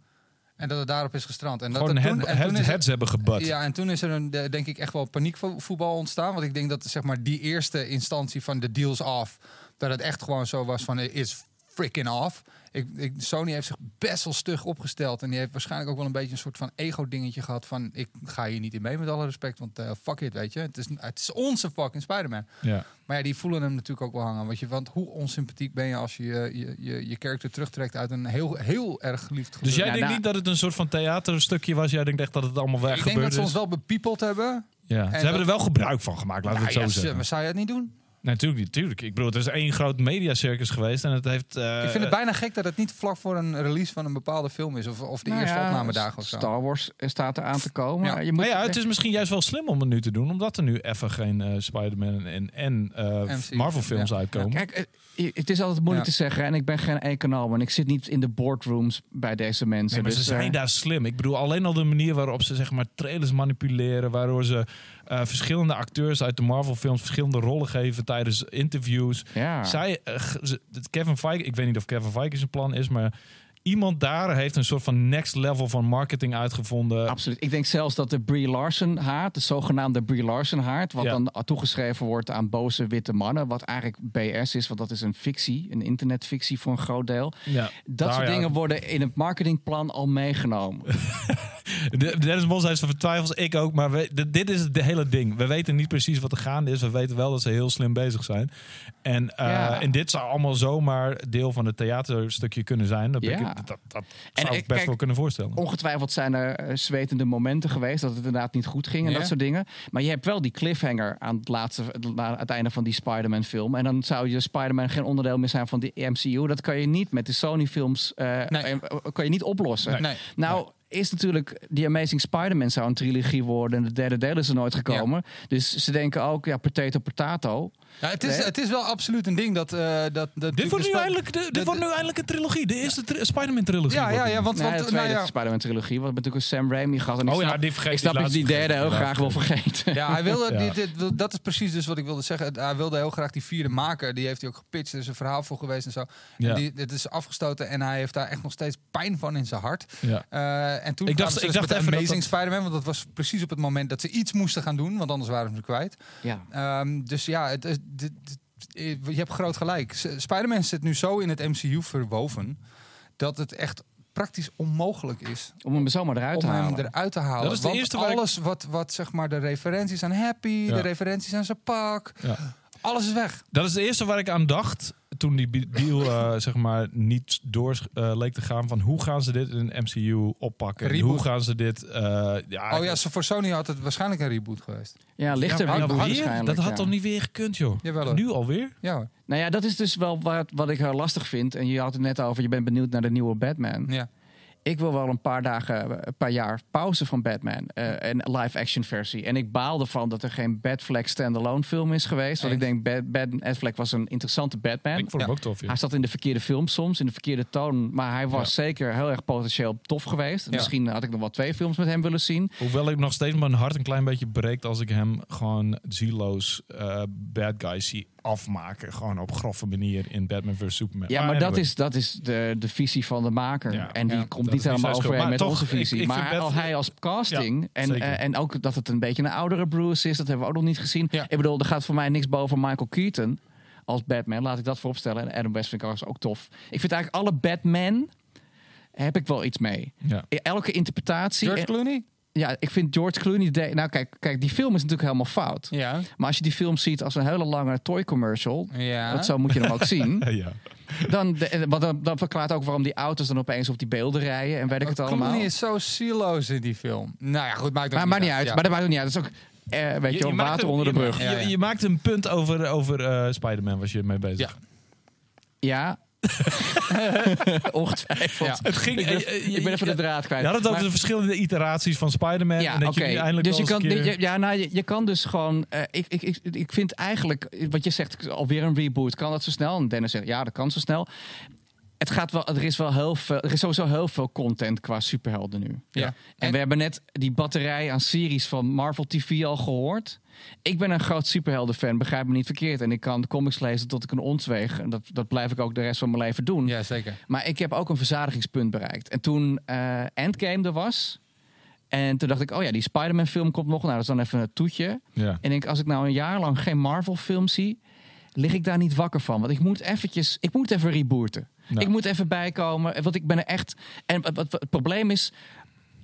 En dat het daarop is gestrand. En dat gewoon het head, toen, en toen is het- heads hebben gebut. Ja, en toen is er een, de- denk ik echt wel paniekvoetbal ontstaan. Want ik denk dat zeg maar die eerste instantie van de deals off, dat het echt gewoon zo was van is freaking off. Ik, ik, Sony heeft zich best wel stug opgesteld. En die heeft waarschijnlijk ook wel een beetje een soort van ego-dingetje gehad. Van ik ga hier niet in mee met alle respect. Want eh, fuck it, weet je. Het is, het is onze fucking Spider-Man. Ja. Maar ja, die voelen hem natuurlijk ook wel hangen. Want, je, want hoe onsympathiek ben je als je je, je, je, je character terugtrekt uit een heel, heel erg geliefd Dus jij Ja, denkt nou- niet dat het een soort van theaterstukje was? Jij denkt echt dat het allemaal weg Ik denk dat ze ons wel bepiepeld hebben. Ja. Ze hebben er wel gebruik van gemaakt, laten we Nou het ja, zo zeggen. maar zou je het niet doen? Nee, natuurlijk niet. Tuurlijk. Ik bedoel, het is één groot mediacircus geweest en het heeft... eh, Ik vind het bijna gek dat het niet vlak voor een release van een bepaalde film is. Of, of de Nou eerste ja, opnamedagen of zo. Star Wars staat er aan te komen. Ja. Je moet, Maar ja, het is misschien juist wel slim om het nu te doen, omdat er nu even geen eh, Spider-Man en, en eh, MCU, Marvel-films ja. uitkomen. Kijk, het is altijd moeilijk Ja. te zeggen. En ik ben geen econoom. En ik zit niet in de boardrooms bij deze mensen. Nee, maar dus, ze zijn eh, daar slim. Ik bedoel, alleen al de manier waarop ze zeg maar trailers manipuleren, waardoor ze eh, verschillende acteurs uit de Marvel-films verschillende rollen geven tijdens interviews. ja. Zij, eh, Kevin Feige, ik weet niet of Kevin Feige zijn plan is, maar iemand daar heeft een soort van next level van marketing uitgevonden. Absoluut. Ik denk zelfs dat de Brie Larson haat, de zogenaamde Brie Larson haat, wat Ja. dan toegeschreven wordt aan boze witte mannen, wat eigenlijk BS is, want dat is een fictie, een internetfictie voor een groot deel. Ja. Dat Nou soort ja, dingen worden in het marketingplan al meegenomen. (laughs) De- Dennis Mos heeft zijn twijfels, ik ook. Maar we, dit is het hele ding. We weten niet precies wat er gaande is. We weten wel dat ze heel slim bezig zijn. En, en dit zou allemaal zomaar deel van het theaterstukje kunnen zijn. Dat, ben Ja. dat, dat En zou ik best kijk, wel kunnen voorstellen. Ongetwijfeld zijn er eh, zwetende momenten geweest dat het inderdaad niet goed ging en Ja. dat soort dingen. Maar je hebt wel die cliffhanger aan het, laatste, aan het einde van die Spider-Man film. En dan zou je Spider-Man geen onderdeel meer zijn van die MCU. Dat kan je niet met de Sony films Nee. eh, kan je niet oplossen. Nee. Nou, is natuurlijk... Die Amazing Spider-Man zou een trilogie worden. En de derde deel is er nooit gekomen. Dus ze denken ook, ja, potato, potato. Ja, het, is, Nee. het is wel absoluut een ding dat... eh dat, dat Dit wordt, nu eindelijk, de, dit de- wordt nu eindelijk een trilogie. De eerste tri- Spider-Man-trilogie. Ja, wordt ja, het. ja, want, Nee, want de nou tweede ja, Spider-Man trilogie. Wat natuurlijk een Sam Raimi gehad. En ik Oh ja, die vergeet ik snap die dat die laatste derde heel graag wil vergeten. Ja, hij wilde, Ja. dit, dat is precies dus wat ik wilde zeggen. Hij wilde heel graag die vierde maken. Die heeft hij ook gepitcht. Er is een verhaal voor geweest en zo. Ja. En die, dit is afgestoten en hij heeft daar echt nog steeds pijn van in zijn hart. Ja. Eh, en toen Ik ik dacht- ik dus dacht met even dat Amazing dat- Spider-Man. Want dat was precies op het moment dat ze iets moesten gaan doen. Want anders waren ze hem kwijt. Ja. Ehm, dus ja, het, is- dit- dit- je hebt groot gelijk. Spider-Man zit nu zo in het MCU verwoven... dat het echt praktisch onmogelijk is Om hem zomaar eruit te om hem halen. eruit te halen. Dat is de Want eerste waar ik- alles wat, wat zeg maar de referenties aan Happy, Ja. de referenties aan zijn pak, Ja. alles is weg. Dat is de eerste waar ik aan dacht toen die deal eh, (laughs) zeg maar niet door eh, leek te gaan van hoe gaan ze dit in een MCU oppakken? En Reboot. Hoe gaan ze dit? eh, ja, oh ja, voor Sony had het waarschijnlijk een reboot geweest. Ja, lichter Ja, reboot waarschijnlijk. Dat had ja. toch niet weer gekund, joh? Jawel, nu alweer? Ja, hoor. Nou ja, dat is dus wel wat, wat ik heel lastig vind. En je had het net over, je bent benieuwd naar de nieuwe Batman. ja. Ik wil wel een paar dagen, een paar jaar pauze van Batman. eh een live-action versie. En ik baal ervan dat er geen Batfleck standalone film is geweest. Want ik denk, Affleck was een interessante Batman. Ik vond hem Ja. ook tof, ja. Hij zat in de verkeerde film soms, in de verkeerde toon. Maar hij was zeker heel erg potentieel tof geweest. Ja. Misschien had ik nog wel twee films met hem willen zien. Hoewel ik nog steeds mijn hart een klein beetje breekt als ik hem gewoon zieloos eh, bad guys zie afmaken. Gewoon op grove manier in Batman vs. Superman. Ja, maar dat anyway. is, dat is de, de visie van de maker. Ja. en die Ja, komt niet helemaal overeen met toch, onze visie. ik maar al hij als casting Ja, en, eh, en ook dat het een beetje een oudere Bruce is, dat hebben we ook nog niet gezien. Ja. Ik bedoel, er gaat voor mij niks boven Michael Keaton als Batman. Laat ik dat vooropstellen. En Adam West vind ik ook tof. Ik vind eigenlijk alle Batman heb ik wel iets mee. Ja. Elke interpretatie. George en- Clooney? Ja, ik vind George Clooney. de- nou, kijk, kijk, die film is natuurlijk helemaal fout. Ja. Maar als je die film ziet als een hele lange toy commercial. Ja. Dat zo moet je hem ook zien. (laughs) ja. Dan, de, want dan, dan verklaart ook waarom die auto's dan opeens op die beelden rijden en weet ik het allemaal. Clooney is zo sieloos in die film. Nou ja, goed, maakt ook Maar maakt niet uit. Ja. Maar dat maakt ook niet uit. Dat is ook, eh, weet je, water een- onder de brug. Je, maakt een punt over, over eh, Spider-Man, was je mee bezig. Ja. Ja. (laughs) Ongetwijfeld. Ja. Het ging, Ik ben, ik ben even de draad kwijt. Je had het over Maar- de verschillende iteraties van Spider-Man. Ja, en dat oké. je eindelijk Dus je kan, keer- je, ja, nou, je, je kan dus gewoon. eh, ik, ik, ik, ik vind eigenlijk, wat je zegt, alweer een reboot. Kan dat zo snel? En Dennis zegt, ja, dat kan zo snel. Het gaat wel, er is wel heel veel, er is sowieso heel veel content qua superhelden nu. Ja. En, En- we hebben net die batterij aan series van Marvel TV al gehoord. Ik ben een groot superhelden-fan, begrijp me niet verkeerd. En ik kan comics lezen tot ik een ontzweeg. En dat, dat blijf ik ook de rest van mijn leven doen. Ja, zeker. Maar ik heb ook een verzadigingspunt bereikt. En toen eh, Endgame er was. En toen dacht ik, oh ja, die Spider-Man film komt nog. Nou, dat is dan even een toetje. Ja. En ik als ik nou een jaar lang geen Marvel film zie, lig ik daar niet wakker van. Want ik moet eventjes, ik moet even rebooten. Ik moet even bijkomen. Want ik ben er echt. En wat- het probleem is.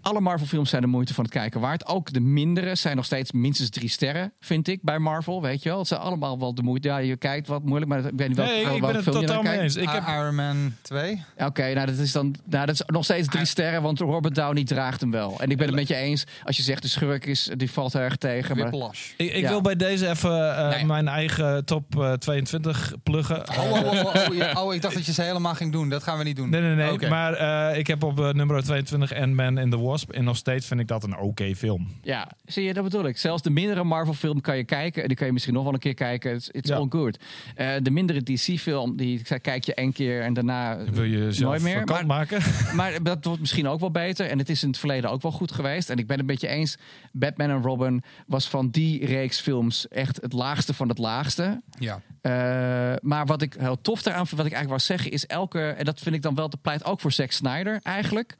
Alle Marvel-films zijn de moeite van het kijken waard. Ook de mindere zijn nog steeds minstens drie sterren, vind ik, bij Marvel. Weet je wel, het zijn allemaal wel de moeite. Ja, je kijkt wat moeilijk, maar ik weet niet welke, Nee, ik welke ben het film totaal mee kijkt. eens. Ik heb, Iron Man 2. Oké, nou dat is dan nou, dat is nog steeds drie sterren, want Robert Downey draagt hem wel. En ik ben het met je eens. Als je zegt de schurk is, die valt erg tegen. Maar, ik, ik Ja. wil bij deze even eh, Nee. mijn eigen top eh, 22 pluggen. Oh, oh, oh, oh, oh, oh, ik dacht dat je ze helemaal ging doen. Dat gaan we niet doen. Nee, nee, nee. Maar eh, ik heb op eh, nummer 22 Ant-Man and the Wasp. En nog steeds vind ik dat een oké film. ja, zie je, dat bedoel ik. Zelfs de mindere Marvel-film kan je kijken. En die kan je misschien nog wel een keer kijken. It's, it's Ja. all good. Eh, de mindere DC-film, die ik zei, kijk je één keer en daarna Wil je nooit meer. Maar, maken? (laughs) maar dat wordt misschien ook wel beter. En het is in het verleden ook wel goed geweest. En ik ben het met je eens. Batman en Robin was van die reeks films echt het laagste van het laagste. Ja. Eh, maar wat ik heel tof daaraan vind, wat ik eigenlijk wou zeggen, is elke, en dat vind ik dan wel te pleit ook voor Zack Snyder eigenlijk.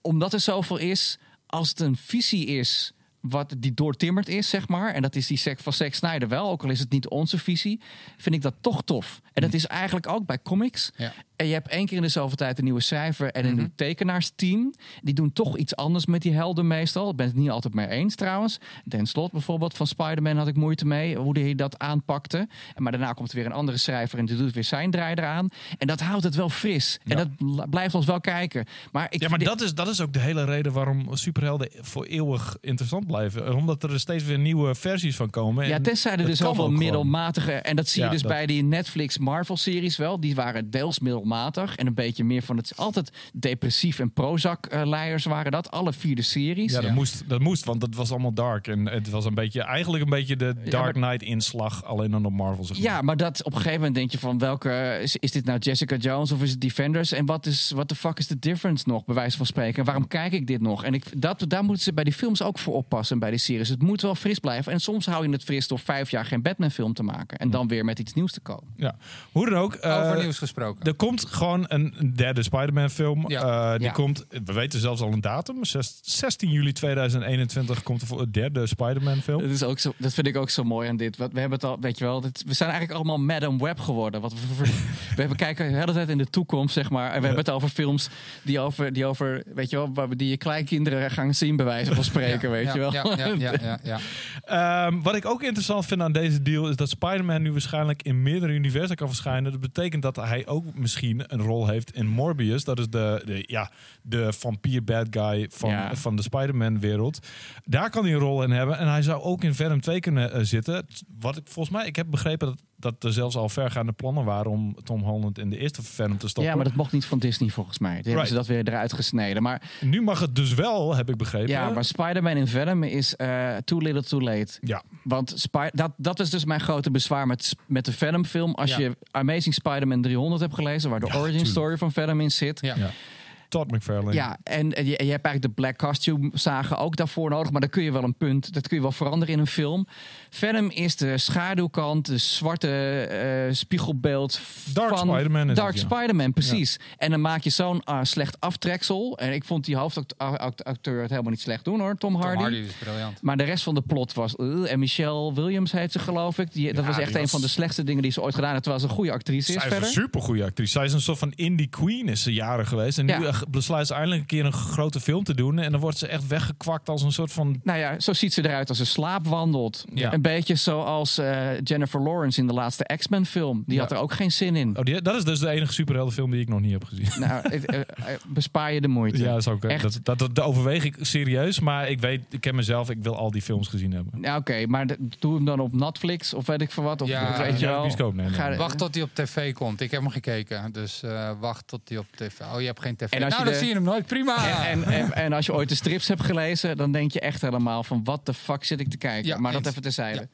Omdat er zoveel is, als het een visie is wat die doortimmerd is, zeg maar. En dat is die van Zack Snyder wel, ook al is het niet onze visie, vind ik dat toch tof. En dat is eigenlijk ook bij comics. Ja. En je hebt één keer in de zoveel tijd een nieuwe schrijver en een Mhm. nieuw tekenaarsteam. Die doen toch iets anders met die helden meestal. Ik ben het niet altijd mee eens trouwens. Dan Slot bijvoorbeeld van Spider-Man had ik moeite mee. Hoe hij dat aanpakte. Maar daarna komt er weer een andere schrijver en die doet weer zijn draai eraan. En dat houdt het wel fris. En dat bl- blijft ons wel kijken. Maar ik Ja, maar dat is, dat is ook de hele reden waarom superhelden voor eeuwig interessant blijven. Omdat er steeds weer nieuwe versies van komen. Ja, En tenzij er dus gewoon. middelmatige... En dat zie je Ja, dus dat- bij die Netflix Marvel-series wel. Die waren deels middelmatig. En een beetje meer van het... Altijd depressief en Prozac-leiers waren dat. Alle vier de series. Ja, dat, Ja. Moest, dat moest, want het was allemaal dark. En het was een beetje, eigenlijk een beetje de Dark Knight-inslag, alleen dan op Marvel. Zeg maar. Ja, maar dat op een gegeven moment denk je van welke is, is dit nou Jessica Jones of is het Defenders en wat is what the fuck is the difference nog bij wijze van spreken? En waarom kijk ik dit nog? En ik, dat, daar moeten ze bij die films ook voor oppassen bij die series. Het moet wel fris blijven en soms hou je het fris door vijf jaar geen Batman film te maken en dan weer met iets nieuws te komen. Ja. Hoe dan ook. eh, Over nieuws gesproken. Er komt gewoon een derde Spider-Man film. Ja. Eh, die Ja. komt, we weten zelfs al een datum. Zes- 16 juli 2021 komt er voor de derde Spider-Man film. Dat, is ook zo, dat vind ik ook zo mooi aan dit. We hebben het al, weet je wel, dit, we zijn eigenlijk allemaal Madam Web geworden. Wat we, (laughs) we, we kijken de hele tijd in de toekomst, zeg maar. En we hebben het over films die over, die over weet je wel, waar we die je kleinkinderen gaan zien, bij wijze van spreken, weet ja, je wel. Ja, ja, ja. (laughs) Ehm, wat ik ook interessant vind aan deze deal is dat Spider-Man nu waarschijnlijk in meerdere universa kan verschijnen. Dat betekent dat hij ook misschien een rol heeft in Morbius. Dat is de, de, ja, de vampier bad guy van, Ja. van de Spider-Man wereld. Daar kan hij een rol in hebben. En hij zou ook in Venom 2 kunnen eh, zitten. Wat ik volgens mij, ik heb begrepen dat, dat er zelfs al vergaande plannen waren om Tom Holland in de eerste Venom te stoppen. Ja, maar dat mocht niet van Disney volgens mij. Die hebben ze dat weer eruit gesneden. Maar Nu mag het dus wel, heb ik begrepen. ja, maar Spider-Man in Venom is eh, too little too late. Ja. Want Spy- dat, dat is dus mijn grote bezwaar met, met de Venom-film. Als Ja. je Amazing Spider-Man 300 hebt gelezen, waar de Ja, origin tuurlijk. story van Venom in zit. Ja. Ja. Todd McFarlane. Ja, en eh, je, je hebt eigenlijk de black costume zagen ook daarvoor nodig. Maar dan kun je wel een punt, dat kun je wel veranderen in een film. Venom is de schaduwkant, de zwarte eh, spiegelbeeld Dark van Spider-Man is Dark het, ja. Spider-Man, precies. En dan maak je zo'n ah, slecht aftreksel. En ik vond die hoofdacteur het helemaal niet slecht doen hoor, Tom Hardy. Tom Hardy is briljant. Maar de rest van de plot was... eh, en Michelle Williams heet ze geloof ik. Die, dat Ja, was echt die een was- van de slechtste dingen die ze ooit gedaan heeft. Terwijl ze een goede actrice is Zij is een supergoeie actrice. Zij is een soort van indie queen is ze jaren geweest. En Ja. nu besluit ze eindelijk een keer een grote film te doen. En dan wordt ze echt weggekwakt als een soort van... Nou ja, zo ziet ze eruit als ze slaapwandelt. Ja. Een beetje zoals eh, Jennifer Lawrence in de laatste X-Men film. Die Ja. had er ook geen zin in. Oh, die, dat is dus de enige superheldenfilm die ik nog niet heb gezien. (laughs) Nou, eh, eh, bespaar je de moeite. Ja, dat, is ook, Echt? dat, dat, dat, dat overweeg ik serieus. Maar ik weet, ik ken mezelf, ik wil al die films gezien hebben. Ja, Oké, maar de- doe hem dan op Netflix of weet ik veel wat. Of Ja, weet je wel. bioscoop, nee, nee. Ga- Wacht tot hij op tv komt. Ik heb hem gekeken. Dus eh, wacht tot hij op tv... Oh, je hebt geen tv. En als nou, je dan de- zie je hem nooit. Prima. En, en, en, en als je ooit de strips hebt gelezen, dan denk je echt helemaal van wat de fuck zit ik te kijken. Ja, maar dat even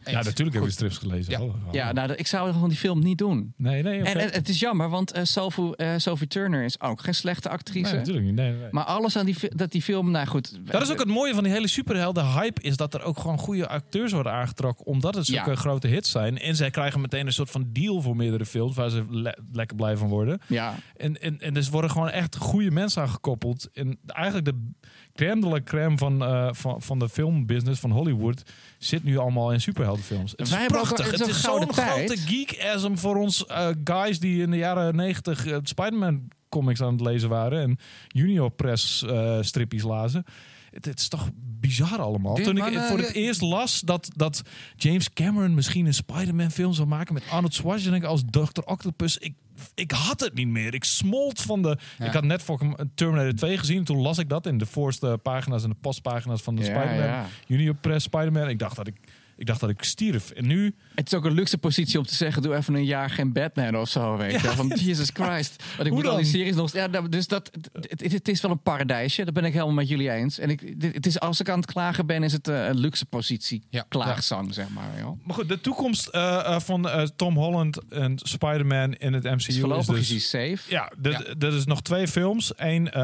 Ja, natuurlijk heb je strips gelezen. Ja. Ja, nou, ik zou gewoon die film niet doen. Nee, nee, oké. En, en het is jammer, want eh, Sophie, eh, Sophie Turner is ook geen slechte actrice. Nee, natuurlijk niet. Nee, nee, maar alles aan die, dat die film, nou goed. Dat is ook het mooie van die hele superhelden hype is dat er ook gewoon goede acteurs worden aangetrokken omdat het zulke Ja. grote hits zijn en zij krijgen meteen een soort van deal voor meerdere films waar ze le- lekker blij van worden. Ja, En, en, en dus worden gewoon echt goede mensen aangekoppeld. En eigenlijk de crème de la crème van, eh, van, van de filmbusiness van Hollywood zit nu allemaal in superheldenfilms. Het is Wij hebben ook prachtig. Het is zo'n grote geek-asm voor ons eh, guys die in de jaren negentig eh, Spider-Man comics aan het lezen waren en Junior Press eh strippies lazen. Het, het is toch bizar allemaal. Dit, Toen ik eh, voor het eerst las dat, dat James Cameron misschien een Spider-Man film zou maken met Arnold Schwarzenegger als Dr. Octopus. Ik, ik had het niet meer. Ik smolt van de... Ja. Ik had net voor Terminator 2 gezien. Toen las ik dat in de voorste pagina's en de postpagina's van de Ja, Spider-Man. ja. Junior Press Spider-Man. Ik dacht dat ik, ik dacht dat ik stierf. En nu... het is ook een luxe positie om te zeggen: doe even een jaar geen Batman of zo. Weet je, van (laughs) Jesus Christ. Want ik moet al die dan? series nog. Ja, nou, dus dat, het, is wel een paradijsje. Dat ben ik helemaal met jullie eens. En ik, het is, als ik aan het klagen ben, is het eh, een luxe positie. Ja. Klaagzang, zeg maar. Joh. Maar goed, de toekomst eh, eh, van Tom Holland en Spider-Man in het MCU is voorlopig is dus... safe. Ja, d- Ja. er is nog twee films. Eén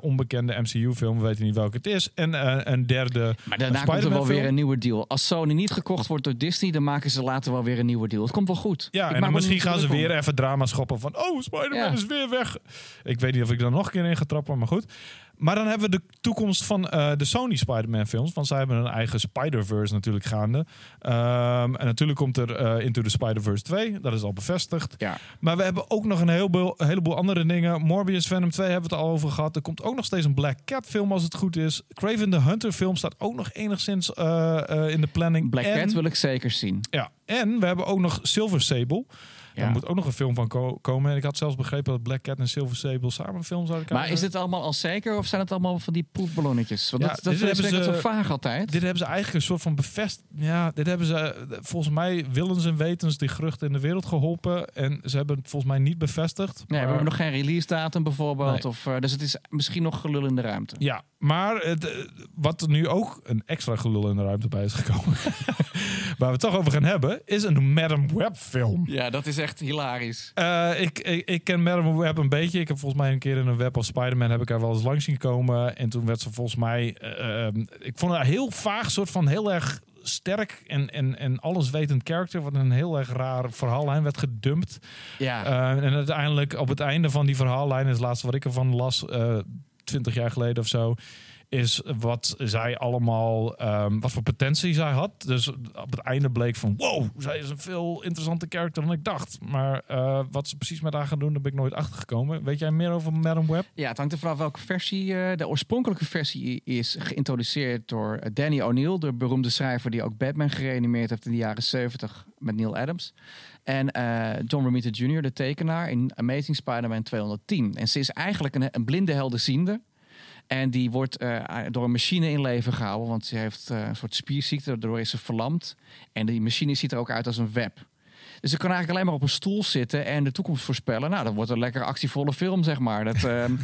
onbekende MCU-film, we weten niet welke het is. En een derde Maar daarna komt er wel weer een nieuwe deal. Als Sony niet gekocht wordt door Disney, dan maken ze later wel weer een nieuwe deal. Het komt wel goed. Ja, Ik en dan misschien gaan ze om. weer even drama schoppen van... Oh, Spider-Man Ja. is weer weg. Ik weet niet of ik er nog een keer in ga trappen, maar goed. Maar dan hebben we de toekomst van eh, de Sony Spider-Man films. Want zij hebben een eigen Spider-Verse natuurlijk gaande. Ehm, en natuurlijk komt er eh, Into the Spider-Verse 2. Dat is al bevestigd. Ja. Maar we hebben ook nog een heleboel, een heleboel andere dingen. Morbius Venom 2 hebben we het al over gehad. Er komt ook nog steeds een Black Cat film als het goed is. Craven the Hunter film staat ook nog enigszins eh, in de planning. Black En- Cat wil ik zeker zien. ja, en we hebben ook nog Silver Sable. Ja. Er moet ook nog een film van ko- komen. En ik had zelfs begrepen dat Black Cat en Silver Sable samen een film zouden Maar krijgen. is dit allemaal al zeker of zijn het allemaal van die proefballonnetjes? Want Ja, dat, dat dit hebben zo ze- vaag altijd. Dit hebben ze eigenlijk een soort van bevest. Ja, dit hebben ze eh, volgens mij willens en wetens die geruchten in de wereld geholpen. En ze hebben het volgens mij niet bevestigd. Nee, we maar- hebben nog geen release datum bijvoorbeeld. Nee. Of, eh, dus het is misschien nog gelul in de ruimte. Ja, maar het, eh, wat er nu ook een extra gelul in de ruimte bij is gekomen. (laughs) waar we het toch over gaan hebben, is een Madam Web film. Ja, dat is echt hilarisch. Eh, ik, ik, ik ken Madam Web een beetje. Ik heb volgens mij een keer in een web of Spider-Man heb ik haar wel eens langs zien komen. En toen werd ze volgens mij... eh, ehm, ik vond haar heel vaag, soort van heel erg sterk en, en, en alleswetend karakter. Wat een heel erg raar verhaallijn werd gedumpt. Ja, Eh, en uiteindelijk op het einde van die verhaallijn, het laatste wat ik ervan las, twintig jaar geleden of zo, is wat zij allemaal, ehm, wat voor potentie zij had. Dus op het einde bleek van, wow, zij is een veel interessante karakter dan ik dacht. Maar eh, wat ze precies met haar gaan doen, daar ben ik nooit achter gekomen. Weet jij meer over Madam Web? ja, het hangt er vanaf welke versie. eh, de oorspronkelijke versie is geïntroduceerd door eh, Danny O'Neill, de beroemde schrijver die ook Batman gereanimeerd heeft in de jaren 70 met Neil Adams. En eh, John Romita Jr., de tekenaar, in Amazing Spider-Man 210. En ze is eigenlijk een, een blinde helderziende. En die wordt eh, door een machine in leven gehouden, want ze heeft eh, een soort spierziekte, daardoor is ze verlamd. En die machine ziet er ook uit als een web. Dus ze kan eigenlijk alleen maar op een stoel zitten en de toekomst voorspellen. Nou, dat wordt een lekker actievolle film, zeg maar. Dat, (laughs) ehm,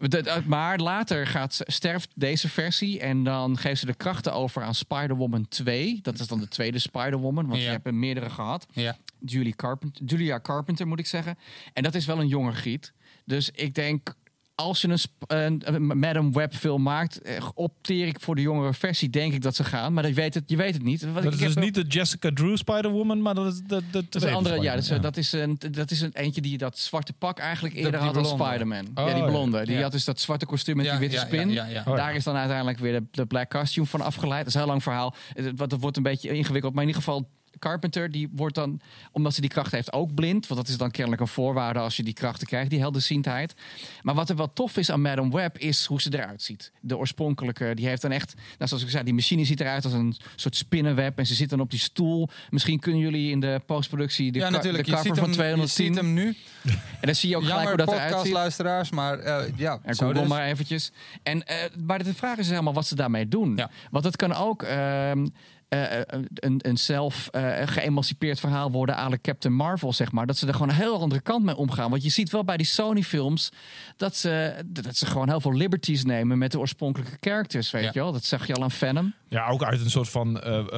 dat- dat- maar later gaat ze, sterft deze versie en dan geeft ze de krachten over aan Spider-Woman 2. Dat is dan de tweede Spider-Woman, want Ja. je hebt er meerdere gehad. Ja. Julie Carpenter, Julia Carpenter moet ik zeggen. En dat is wel een jonge giet. Dus ik denk, als je een, een, een Madam Web film maakt, eh, opteer ik voor de jongere versie, denk ik dat ze gaan. Maar dat weet het, je weet het niet. Dat ik is dus wel- niet de Jessica Drew Spider-Woman, maar dat is de dat is een andere, ja, dat is, dat, is een, dat is een eentje die dat zwarte pak eigenlijk eerder had als. Spider-Man. Oh, ja, die ja. blonde. Die had dus dat zwarte kostuum met Ja, die witte spin. Oh. Daar is dan uiteindelijk weer de, de black costume van afgeleid. Dat is een heel lang verhaal. Het, wat- het wordt een beetje ingewikkeld. Maar in ieder geval, Carpenter, die wordt dan, omdat ze die kracht heeft, ook blind. Want dat is dan kennelijk een voorwaarde als je die krachten krijgt, die helderziendheid. Maar wat er wel tof is aan Madam Web, is hoe ze eruit ziet. De oorspronkelijke, die heeft dan echt, nou, zoals ik zei, die machine ziet eruit als een soort spinnenweb. En ze zit dan op die stoel. Misschien kunnen jullie in de postproductie de, ja, natuurlijk. de Je cover ziet, van hem, je 210. ziet hem nu. (laughs) En dan zie je ook gelijk hoe dat eruit ziet. podcastluisteraars, maar eh, ja. En zo Google dus. maar eventjes. En, eh, maar de vraag is helemaal wat ze daarmee doen. Ja. Want het kan ook ehm, eh, een, een zelf eh, geëmancipeerd verhaal worden aan de Captain Marvel, zeg maar. Dat ze er gewoon een heel andere kant mee omgaan. Want je ziet wel bij die Sony-films dat ze, dat ze gewoon heel veel liberties nemen met de oorspronkelijke characters, weet Ja. je wel. Dat zag je al aan Venom. Ja, ook uit een soort van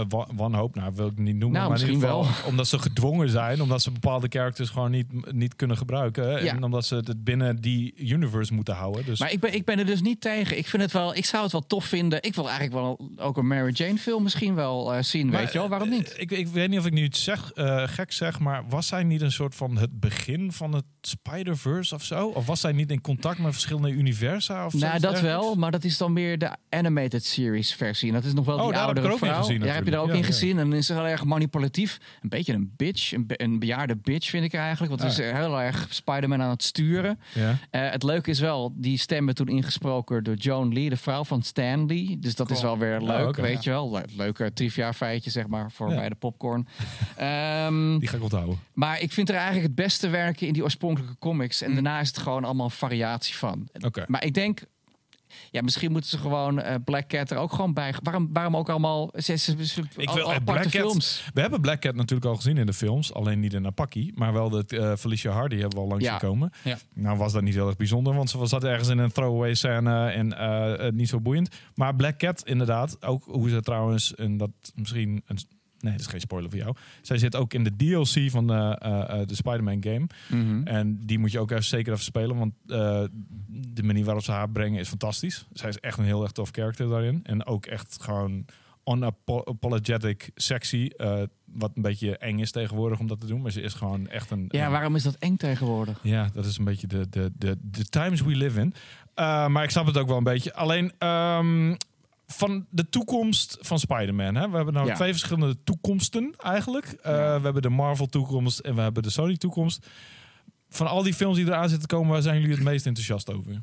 wa- wanhoop. Nou, wil ik niet noemen. Nou, maar in ieder misschien geval, Omdat ze gedwongen zijn. Omdat ze bepaalde characters gewoon niet, niet kunnen gebruiken. Ja. En omdat ze het binnen die universe moeten houden. Dus Maar ik ben, ik ben er dus niet tegen. Ik vind het wel, ik zou het wel tof vinden. Ik wil eigenlijk wel ook een Mary Jane film misschien wel eh, zien, Maar, weet je wel. Waarom niet? Ik, ik weet niet of ik nu iets zeg, gek zeg, maar was zij niet een soort van het begin van het Spider-Verse of zo? Of was zij niet in contact met verschillende universa? Of Nou, dat wel, maar dat is dan weer de animated series versie. En dat is nog wel Oh, die daar heb ik oudere ook in vrouw. gezien Daar heb je er ook in gezien. En is ze heel erg manipulatief. Een beetje een bitch. Een, be- een bejaarde bitch vind ik eigenlijk. Want Ah. is heel erg Spider-Man aan het sturen. Ja. Eh, het leuke is wel, die stem werd toen ingesproken door Joan Lee, de vrouw van Stan Lee. Dus dat is wel weer leuk, Oh, oké. weet je wel. Le- Leuke trivia feitje, zeg maar, voor bij de popcorn. (laughs) Ehm, Die ga ik onthouden. maar ik vind er eigenlijk het beste werken in die oorspronkelijke comics. En daarna is het gewoon allemaal variatie van. Maar ik denk, ja, misschien moeten ze gewoon eh, Black Cat er ook gewoon bij. Waarom, waarom ook allemaal Ik wil al aparte Black Cat. films? We hebben Black Cat natuurlijk al gezien in de films. Alleen niet in een pakkie. Maar wel dat eh, Felicia Hardy hebben we al langs Ja. gekomen. Ja. Nou was dat niet heel erg bijzonder. Want ze zat ergens in een throwaway scène. En eh, niet zo boeiend. Maar Black Cat inderdaad. Ook hoe ze trouwens. En dat misschien... Een, nee, dat is geen spoiler voor jou. Zij zit ook in de DLC van de, eh, eh, de Spider-Man game. Mhm. En die moet je ook even zeker even spelen. Want eh, de manier waarop ze haar brengen is fantastisch. Zij is echt een heel erg tof character daarin. En ook echt gewoon unapologetic sexy. wat een beetje eng is tegenwoordig om dat te doen. Maar ze is gewoon echt een... Ja, waarom is dat eng tegenwoordig? ja, dat is een beetje de, de, de, de times we live in. Uh, maar ik snap het ook wel een beetje. Alleen um, van de toekomst van Spider-Man. Hè? We hebben nou Ja. twee verschillende toekomsten eigenlijk. Uh, Ja. We hebben de Marvel toekomst en we hebben de Sony toekomst. Van al die films die eraan zitten komen, waar zijn jullie het meest enthousiast over?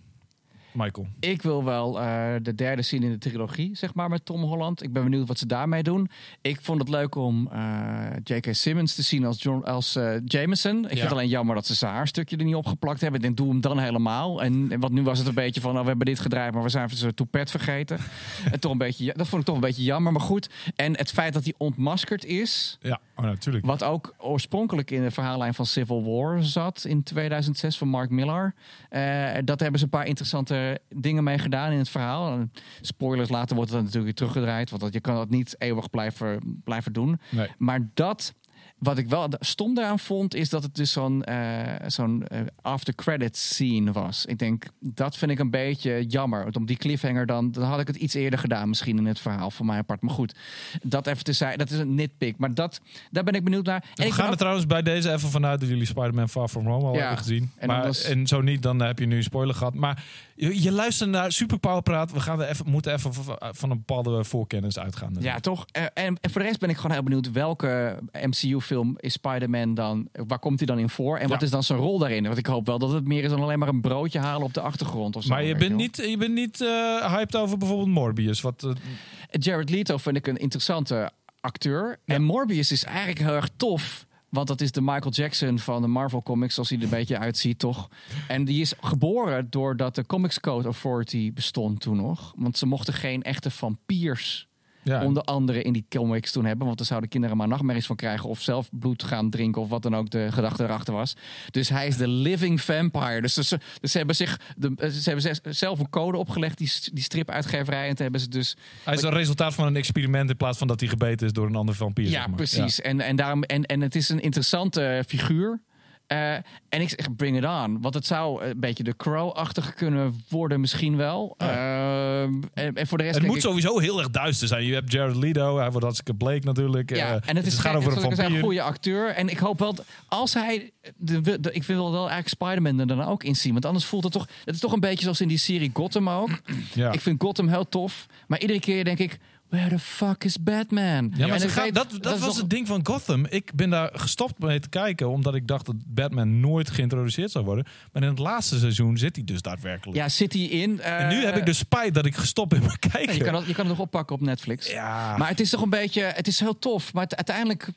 Michael? Ik wil wel eh, de derde zien in de trilogie, zeg maar, met Tom Holland. Ik ben benieuwd wat ze daarmee doen. Ik vond het leuk om eh, J.K. Simmons te zien als, John, als eh, Jameson. Ik vind het alleen jammer dat ze zijn haarstukje er niet opgeplakt hebben. Ik denk, doe hem dan helemaal. En, en wat nu was het een beetje van, oh, we hebben dit gedraaid, maar we zijn zijn toepet vergeten. (laughs) en toch een beetje, dat vond ik toch een beetje jammer, maar goed. En het feit dat hij ontmaskerd is, Ja, oh, natuurlijk. wat ook oorspronkelijk in de verhaallijn van Civil War zat in 2006 van Mark Millar. Dat hebben ze een paar interessante dingen mee gedaan in het verhaal. En Spoilers, later wordt het natuurlijk weer teruggedraaid. Want dat, je kan dat niet eeuwig blijven, blijven doen. Nee. Maar dat, wat ik wel stom daaraan vond, is dat het dus zo'n eh, zo'n eh, after credits scene was. Ik denk, dat vind ik een beetje jammer. Want om die cliffhanger dan, dan had ik het iets eerder gedaan misschien in het verhaal van mij apart. Maar goed, dat even te zeggen, dat is een nitpick. Maar dat, daar ben ik benieuwd naar. En we ik gaan er ook- trouwens bij deze even vanuit dat jullie Spider-Man Far From Home al Ja. hebben gezien. En maar, anders- en zo niet, dan heb je nu een spoiler gehad. Maar je, je luistert naar Superpower Praat. We gaan er even, moeten even van een bepaalde voorkennis uitgaan. Ja, toch? Eh, En, en voor de rest ben ik gewoon heel benieuwd welke MCU-film is Spider-Man dan? Waar komt hij dan in voor? En wat is dan zijn rol daarin? Want ik hoop wel dat het meer is dan alleen maar een broodje halen op de achtergrond. Of zo, Maar je bent wel. niet, je bent niet eh, hyped over bijvoorbeeld Morbius. Wat, eh, Jared Leto vind ik een interessante acteur. En Morbius is eigenlijk heel erg tof. Want dat is de Michael Jackson van de Marvel Comics, zoals hij er een beetje uitziet, toch? En die is geboren doordat de Comics Code Authority bestond toen nog. Want ze mochten geen echte vampiers ja. onder andere in die comics toen hebben. Want dan zouden kinderen maar nachtmerries van krijgen. Of zelf bloed gaan drinken. Of wat dan ook de gedachte erachter was. Dus hij is de living vampire. Dus ze, dus ze hebben zich de, ze hebben zelf een code opgelegd. Die, die stripuitgeverij. En toen hebben ze dus. Hij is een resultaat van een experiment in plaats van dat hij gebeten is door een ander vampier. Ja, zeg maar. precies. En, en, daarom, en, en het is een interessante figuur. Eh, en ik zeg, bring it on. Want het zou een beetje de Crow-achtig kunnen worden, misschien wel. Eh, en, en voor de rest. Het moet ik- sowieso heel erg duister zijn. Je hebt Jared Leto, hij wordt hartstikke bleek natuurlijk. Ja, Eh, en het, is gaat over een goede acteur. En ik hoop wel, als hij... De, de- ik wil wel eigenlijk Spider-Man er dan ook in zien. Want anders voelt het toch... Het is toch een beetje zoals in die serie Gotham ook. Ja. Ik vind Gotham heel tof. Maar iedere keer denk ik... Where the fuck is Batman? Ja, maar ze ik gaan- weet- dat, dat, was nog- het ding van Gotham. Ik ben daar gestopt mee te kijken, omdat ik dacht dat Batman nooit geïntroduceerd zou worden. Maar in het laatste seizoen zit hij dus daadwerkelijk. Ja, zit hij in. eh, en nu heb ik dus spijt dat ik gestopt ben met kijken. Je kan, het, je kan het nog oppakken op Netflix. ja, Maar het is toch een beetje, het is heel tof. Maar het- uiteindelijk,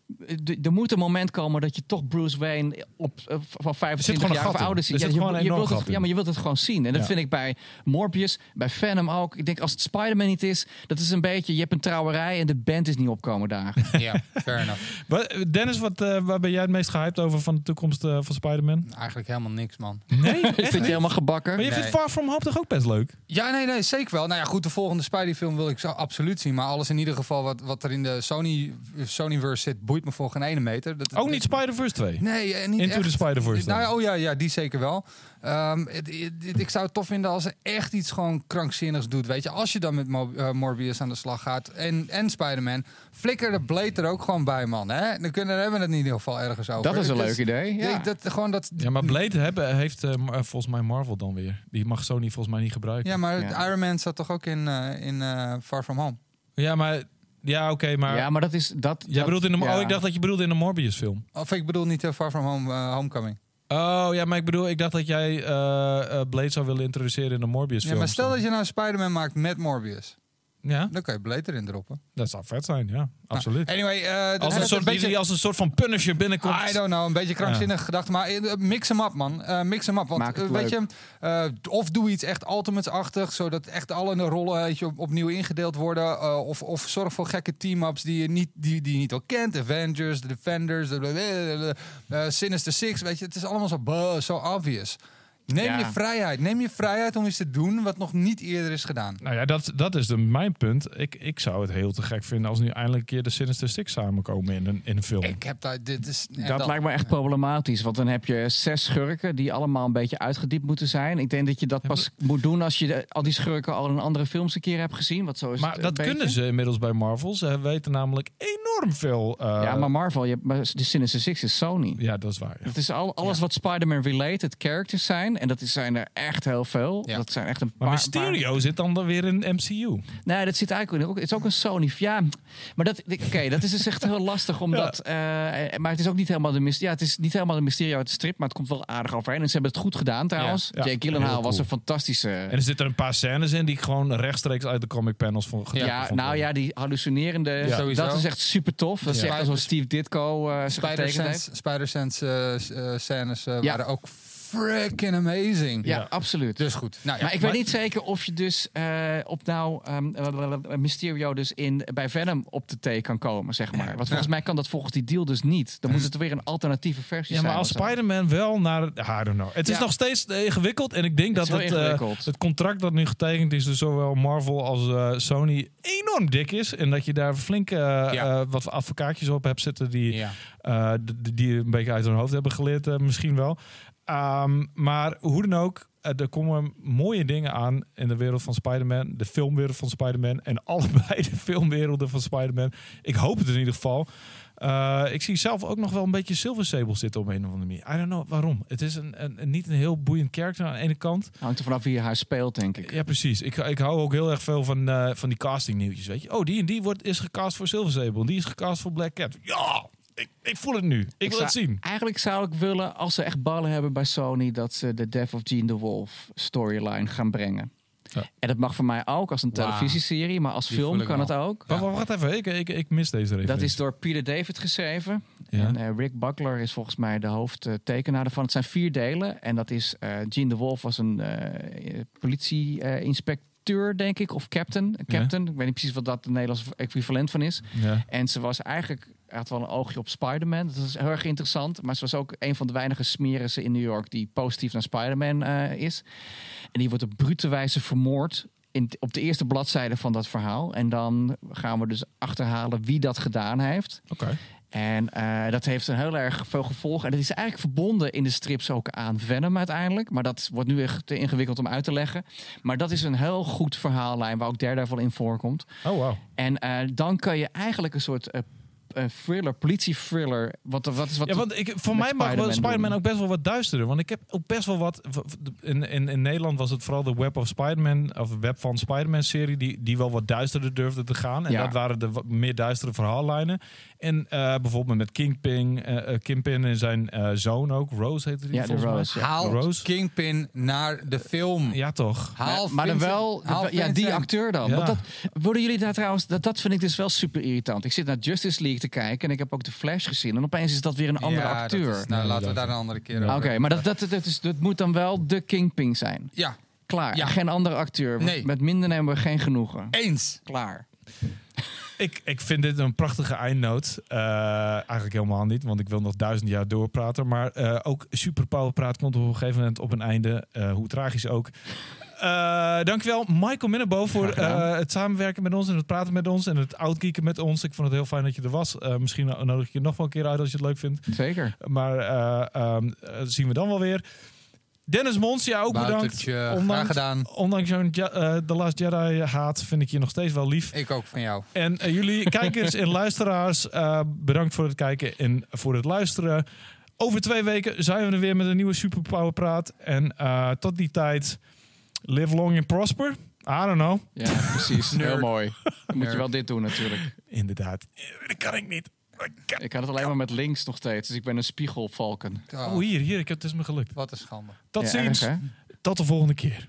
er moet een moment komen dat je toch Bruce Wayne op, eh, van 25 gewoon een jaar of ouder Er ziet. Ja, je, wilt het, ja, maar je wilt het gewoon zien. En dat vind ik bij Morbius, bij Venom ook. Ik denk als het Spider-Man niet is, dat is een beetje, je hebt een trouwerij en de band is niet opkomen dagen. (laughs) Ja, fair enough. Wat- Dennis, wat, eh, waar ben jij het meest gehyped over van de toekomst eh, van Spider-Man? Eigenlijk helemaal niks, man. Nee? Is dit helemaal gebakken? Maar je Nee. vindt Far From Home toch ook best leuk? Ja, nee, nee, zeker wel. Nou ja, goed, de volgende Spidey-film wil ik zo absoluut zien. Maar alles in ieder geval wat, wat er in de Sony, Sonyverse zit, boeit me voor geen ene meter. Dat, Ook niet Spider-Verse 2? Nee, eh, niet Into echt. the Spider-Verse? Nou, ja, oh ja, ja, die zeker wel. Ehm, het- het- het- ik zou het tof vinden als er echt iets gewoon krankzinnigs doet. Weet je, als je dan met Mo- eh, Morbius aan de slag gaat en, en Spider-Man, flikker de Blade er ook gewoon bij, man. Hè? Dan kunnen we het in ieder geval ergens over. Dat is een Dus- leuk idee. Ja. Ik- dat, gewoon dat, Ja, maar Blade hebben, heeft eh, maar, volgens mij Marvel dan weer. Die mag Sony volgens mij niet gebruiken. ja, maar Ja. Iron Man zat toch ook in, eh, in eh, Far From Home? Ja, maar... Ja, oké, maar... ja, maar dat is... Dat, Jij dat- bedoelt in de, ja. Oh, ik dacht dat je bedoelde in een Morbius film. Of ik bedoel niet eh, Far From Home, eh, Homecoming. Oh, ja, maar ik bedoel, ik dacht dat jij eh, eh, Blade zou willen introduceren in een Morbius Ja, maar stel dat je nou Spider-Man maakt met Morbius. Ja, Dan kan je Blade erin droppen. dat zou vet zijn, ja. Absoluut. Anyway, eh, als, een soort, die als een soort van punisher binnenkomt. I don't know, een beetje krankzinnige gedachte. Maar eh, mix hem up, man. Eh, mix hem up. Want Maak het weet leuk. je, of doe iets echt Ultimates-achtig, zodat echt alle rollen weet je, op- opnieuw ingedeeld worden. Eh, of, of zorg voor gekke team-ups die je niet, die, die je niet al kent. Avengers, The Defenders, de, Sinister Six. Weet je, het is allemaal zo, buh, zo obvious. Neem Ja. je vrijheid. Neem je vrijheid om iets te doen wat nog niet eerder is gedaan. Nou ja, dat, dat is de, mijn punt. Ik, ik zou het heel te gek vinden als nu eindelijk een keer de Sinister Six samenkomen in een, in een film. Ik heb daar, dit is... Dat dan- lijkt me echt problematisch. Want dan heb je zes schurken die allemaal een beetje uitgediept moeten zijn. Ik denk dat je dat pas moet doen als je de- al die schurken al in andere films een keer hebt gezien. Want zo is maar het dat kunnen beetje. ze inmiddels bij Marvel. Ze weten namelijk enorm veel. eh, Ja, maar Marvel, je maar de Sinister Six is Sony. ja, dat is waar. ja. Het is al, alles wat Spider-Man related characters zijn. En dat is, zijn er echt heel veel. Ja. Dat zijn echt een Maar paar... Mysterio zit dan dan weer in MCU. Nee, dat zit eigenlijk ook... Het is ook een Sony... Ja, maar dat... Oké, dat is dus echt heel lastig. Omdat... (laughs) eh, maar het is ook niet helemaal de... Mysterio. Ja, het is niet helemaal de Mysterio uit de strip. Maar het komt wel aardig overheen. En ze hebben het goed gedaan trouwens. Ja. Jake Gyllenhaal cool. was een fantastische... En er zitten een paar scènes in die ik gewoon rechtstreeks uit de comic panels vond. Ja, vond nou ja, die hallucinerende, Ja. Sowieso. dat is echt super tof. Dat is Ja. echt alsof Steve Ditko uh. Spider-Sense Spider-Sense, eh, s- eh, scènes Ja. waren ook freaking amazing. Ja, Ja. absoluut. Dus goed. Nou, ja, maar ik weet niet zeker of je dus eh, op nou ehm, eh, Mysterio dus in, bij Venom op de T kan komen, zeg maar. Want volgens mij kan dat volgens die deal dus niet. Dan moet het weer een alternatieve versie Ja, zijn. maar als. Spider-Man wel naar... I don't know. Het is Ja. nog steeds ingewikkeld. En ik denk Het dat het, eh, het contract dat nu getekend is... dus zowel Marvel als eh, Sony enorm dik is. En dat je daar flink Ja. wat advocaatjes op hebt zitten... die, Ja. eh, d- d- die een beetje uit hun hoofd hebben geleerd, misschien wel. Ehm, maar hoe dan ook... eh, er komen mooie dingen aan in de wereld van Spider-Man. De filmwereld van Spider-Man. En (laughs) allebei de filmwerelden van Spider-Man. Ik hoop het in ieder geval. Uh, ik zie zelf ook nog wel een beetje Silver Sable zitten op een of andere manier. I don't know waarom. Het is een, niet een heel boeiend karakter aan de ene kant. Hangt er vanaf wie je haar speelt, denk ik. Ja, precies. Ik, ik hou ook heel erg veel van, uh, van die casting nieuwtjes. Weet je, oh, die en die wordt, is gecast voor Silver Sable. Die is gecast voor Black Cat. Ja, ik, ik voel het nu. Ik, ik wil zou, het zien. Eigenlijk zou ik willen, als ze echt ballen hebben bij Sony, dat ze de Death of Gene the Wolf storyline gaan brengen. Ja. En dat mag voor mij ook als een televisieserie, maar als Die film kan wel. het ook. Wacht, wacht, wacht even. Ik, ik, ik mis deze referentie. Dat is door Peter David geschreven. Ja. En eh, Rick Buckler is volgens mij de hoofdtekenaar ervan. Het zijn vier delen. En dat is eh Gene de Wolf was een eh, politie-inspecteur, denk ik. Of captain. Captain. Ik weet niet precies wat dat de Nederlandse equivalent van is. Ja. En ze was eigenlijk... had wel een oogje op Spider-Man. Dat is heel erg interessant. Maar ze was ook een van de weinige smerissen in New York... die positief naar Spider-Man eh, is. En die wordt op brute wijze vermoord in, op de eerste bladzijde van dat verhaal. En dan gaan we dus achterhalen wie dat gedaan heeft. Oké. Okay. En uh, dat heeft een heel erg veel gevolgen. En dat is eigenlijk verbonden in de strips ook aan Venom uiteindelijk. Maar dat wordt nu echt te ingewikkeld om uit te leggen. Maar dat is een heel goed verhaallijn waar ook Daredevil in voorkomt. Oh, wow. En uh, dan kan je eigenlijk een soort uh, uh, thriller, politie-thriller. Wat, wat is wat ja, want ik, voor mij mag Spider-Man, Spider-Man ook best wel wat duisterder. Want ik heb ook best wel wat. In, in, in Nederland was het vooral de Web of Spider-Man. Of Web van Spider-Man-serie. Die, die wel wat duisterder durfde te gaan. En Ja. dat waren de meer duistere verhaallijnen. En uh, bijvoorbeeld met Kingpin, uh, Kingpin en zijn uh, zoon ook. Rose heette die Ja, de volgens Rose, mij. ja. Haal Rose. Kingpin naar de film. Ja, toch? Haal maar, maar dan wel, haal ja, die acteur dan. Ja. Want dat, worden jullie daar trouwens, dat, dat vind ik dus wel super irritant. Ik zit naar Justice League te kijken en ik heb ook de Flash gezien. En opeens is dat weer een andere Ja, acteur. is- nou, laten we daar een andere keer Ja. Oké, over. maar dat, dat, dat, is, dat moet dan wel de Kingpin zijn. Ja, Klaar. Ja. Geen andere acteur. Nee. Met minder nemen we geen genoegen. eens. Klaar. Ik, ik vind dit een prachtige eindnoot. Uh, eigenlijk helemaal niet, want ik wil nog duizend jaar doorpraten. Maar uh, ook Superpower Praat komt op een gegeven moment op een einde. Uh, hoe tragisch ook. Dankjewel Michael Minnebo voor het samenwerken met ons en het praten met ons en het outgeeken met ons. Ik vond het heel fijn dat je er was. Misschien nodig ik je nog wel een keer uit als je het leuk vindt. Zeker. Maar um, zien we dan wel weer. Dennis Mons, ja ook Boutertje, bedankt. graag Ondanks, gedaan. ondanks zo'n uh, The Last Jedi haat vind ik je nog steeds wel lief. Ik ook van jou. En uh, jullie (laughs) kijkers en luisteraars, uh, bedankt voor het kijken en voor het luisteren. Over twee weken zijn we er weer met een nieuwe Superpower Praat. En uh, tot die tijd, live long and prosper. I don't know. Ja, precies. (laughs) Heel mooi. Dan moet je wel dit doen natuurlijk. Inderdaad. Dat kan ik niet. Ik kan het alleen maar met links nog steeds. Dus ik ben een spiegelvalken. Oh, hier, hier. Ik heb, het is me gelukt. Wat een schande. Tot Ja, ziens. erg, hè? Tot de volgende keer.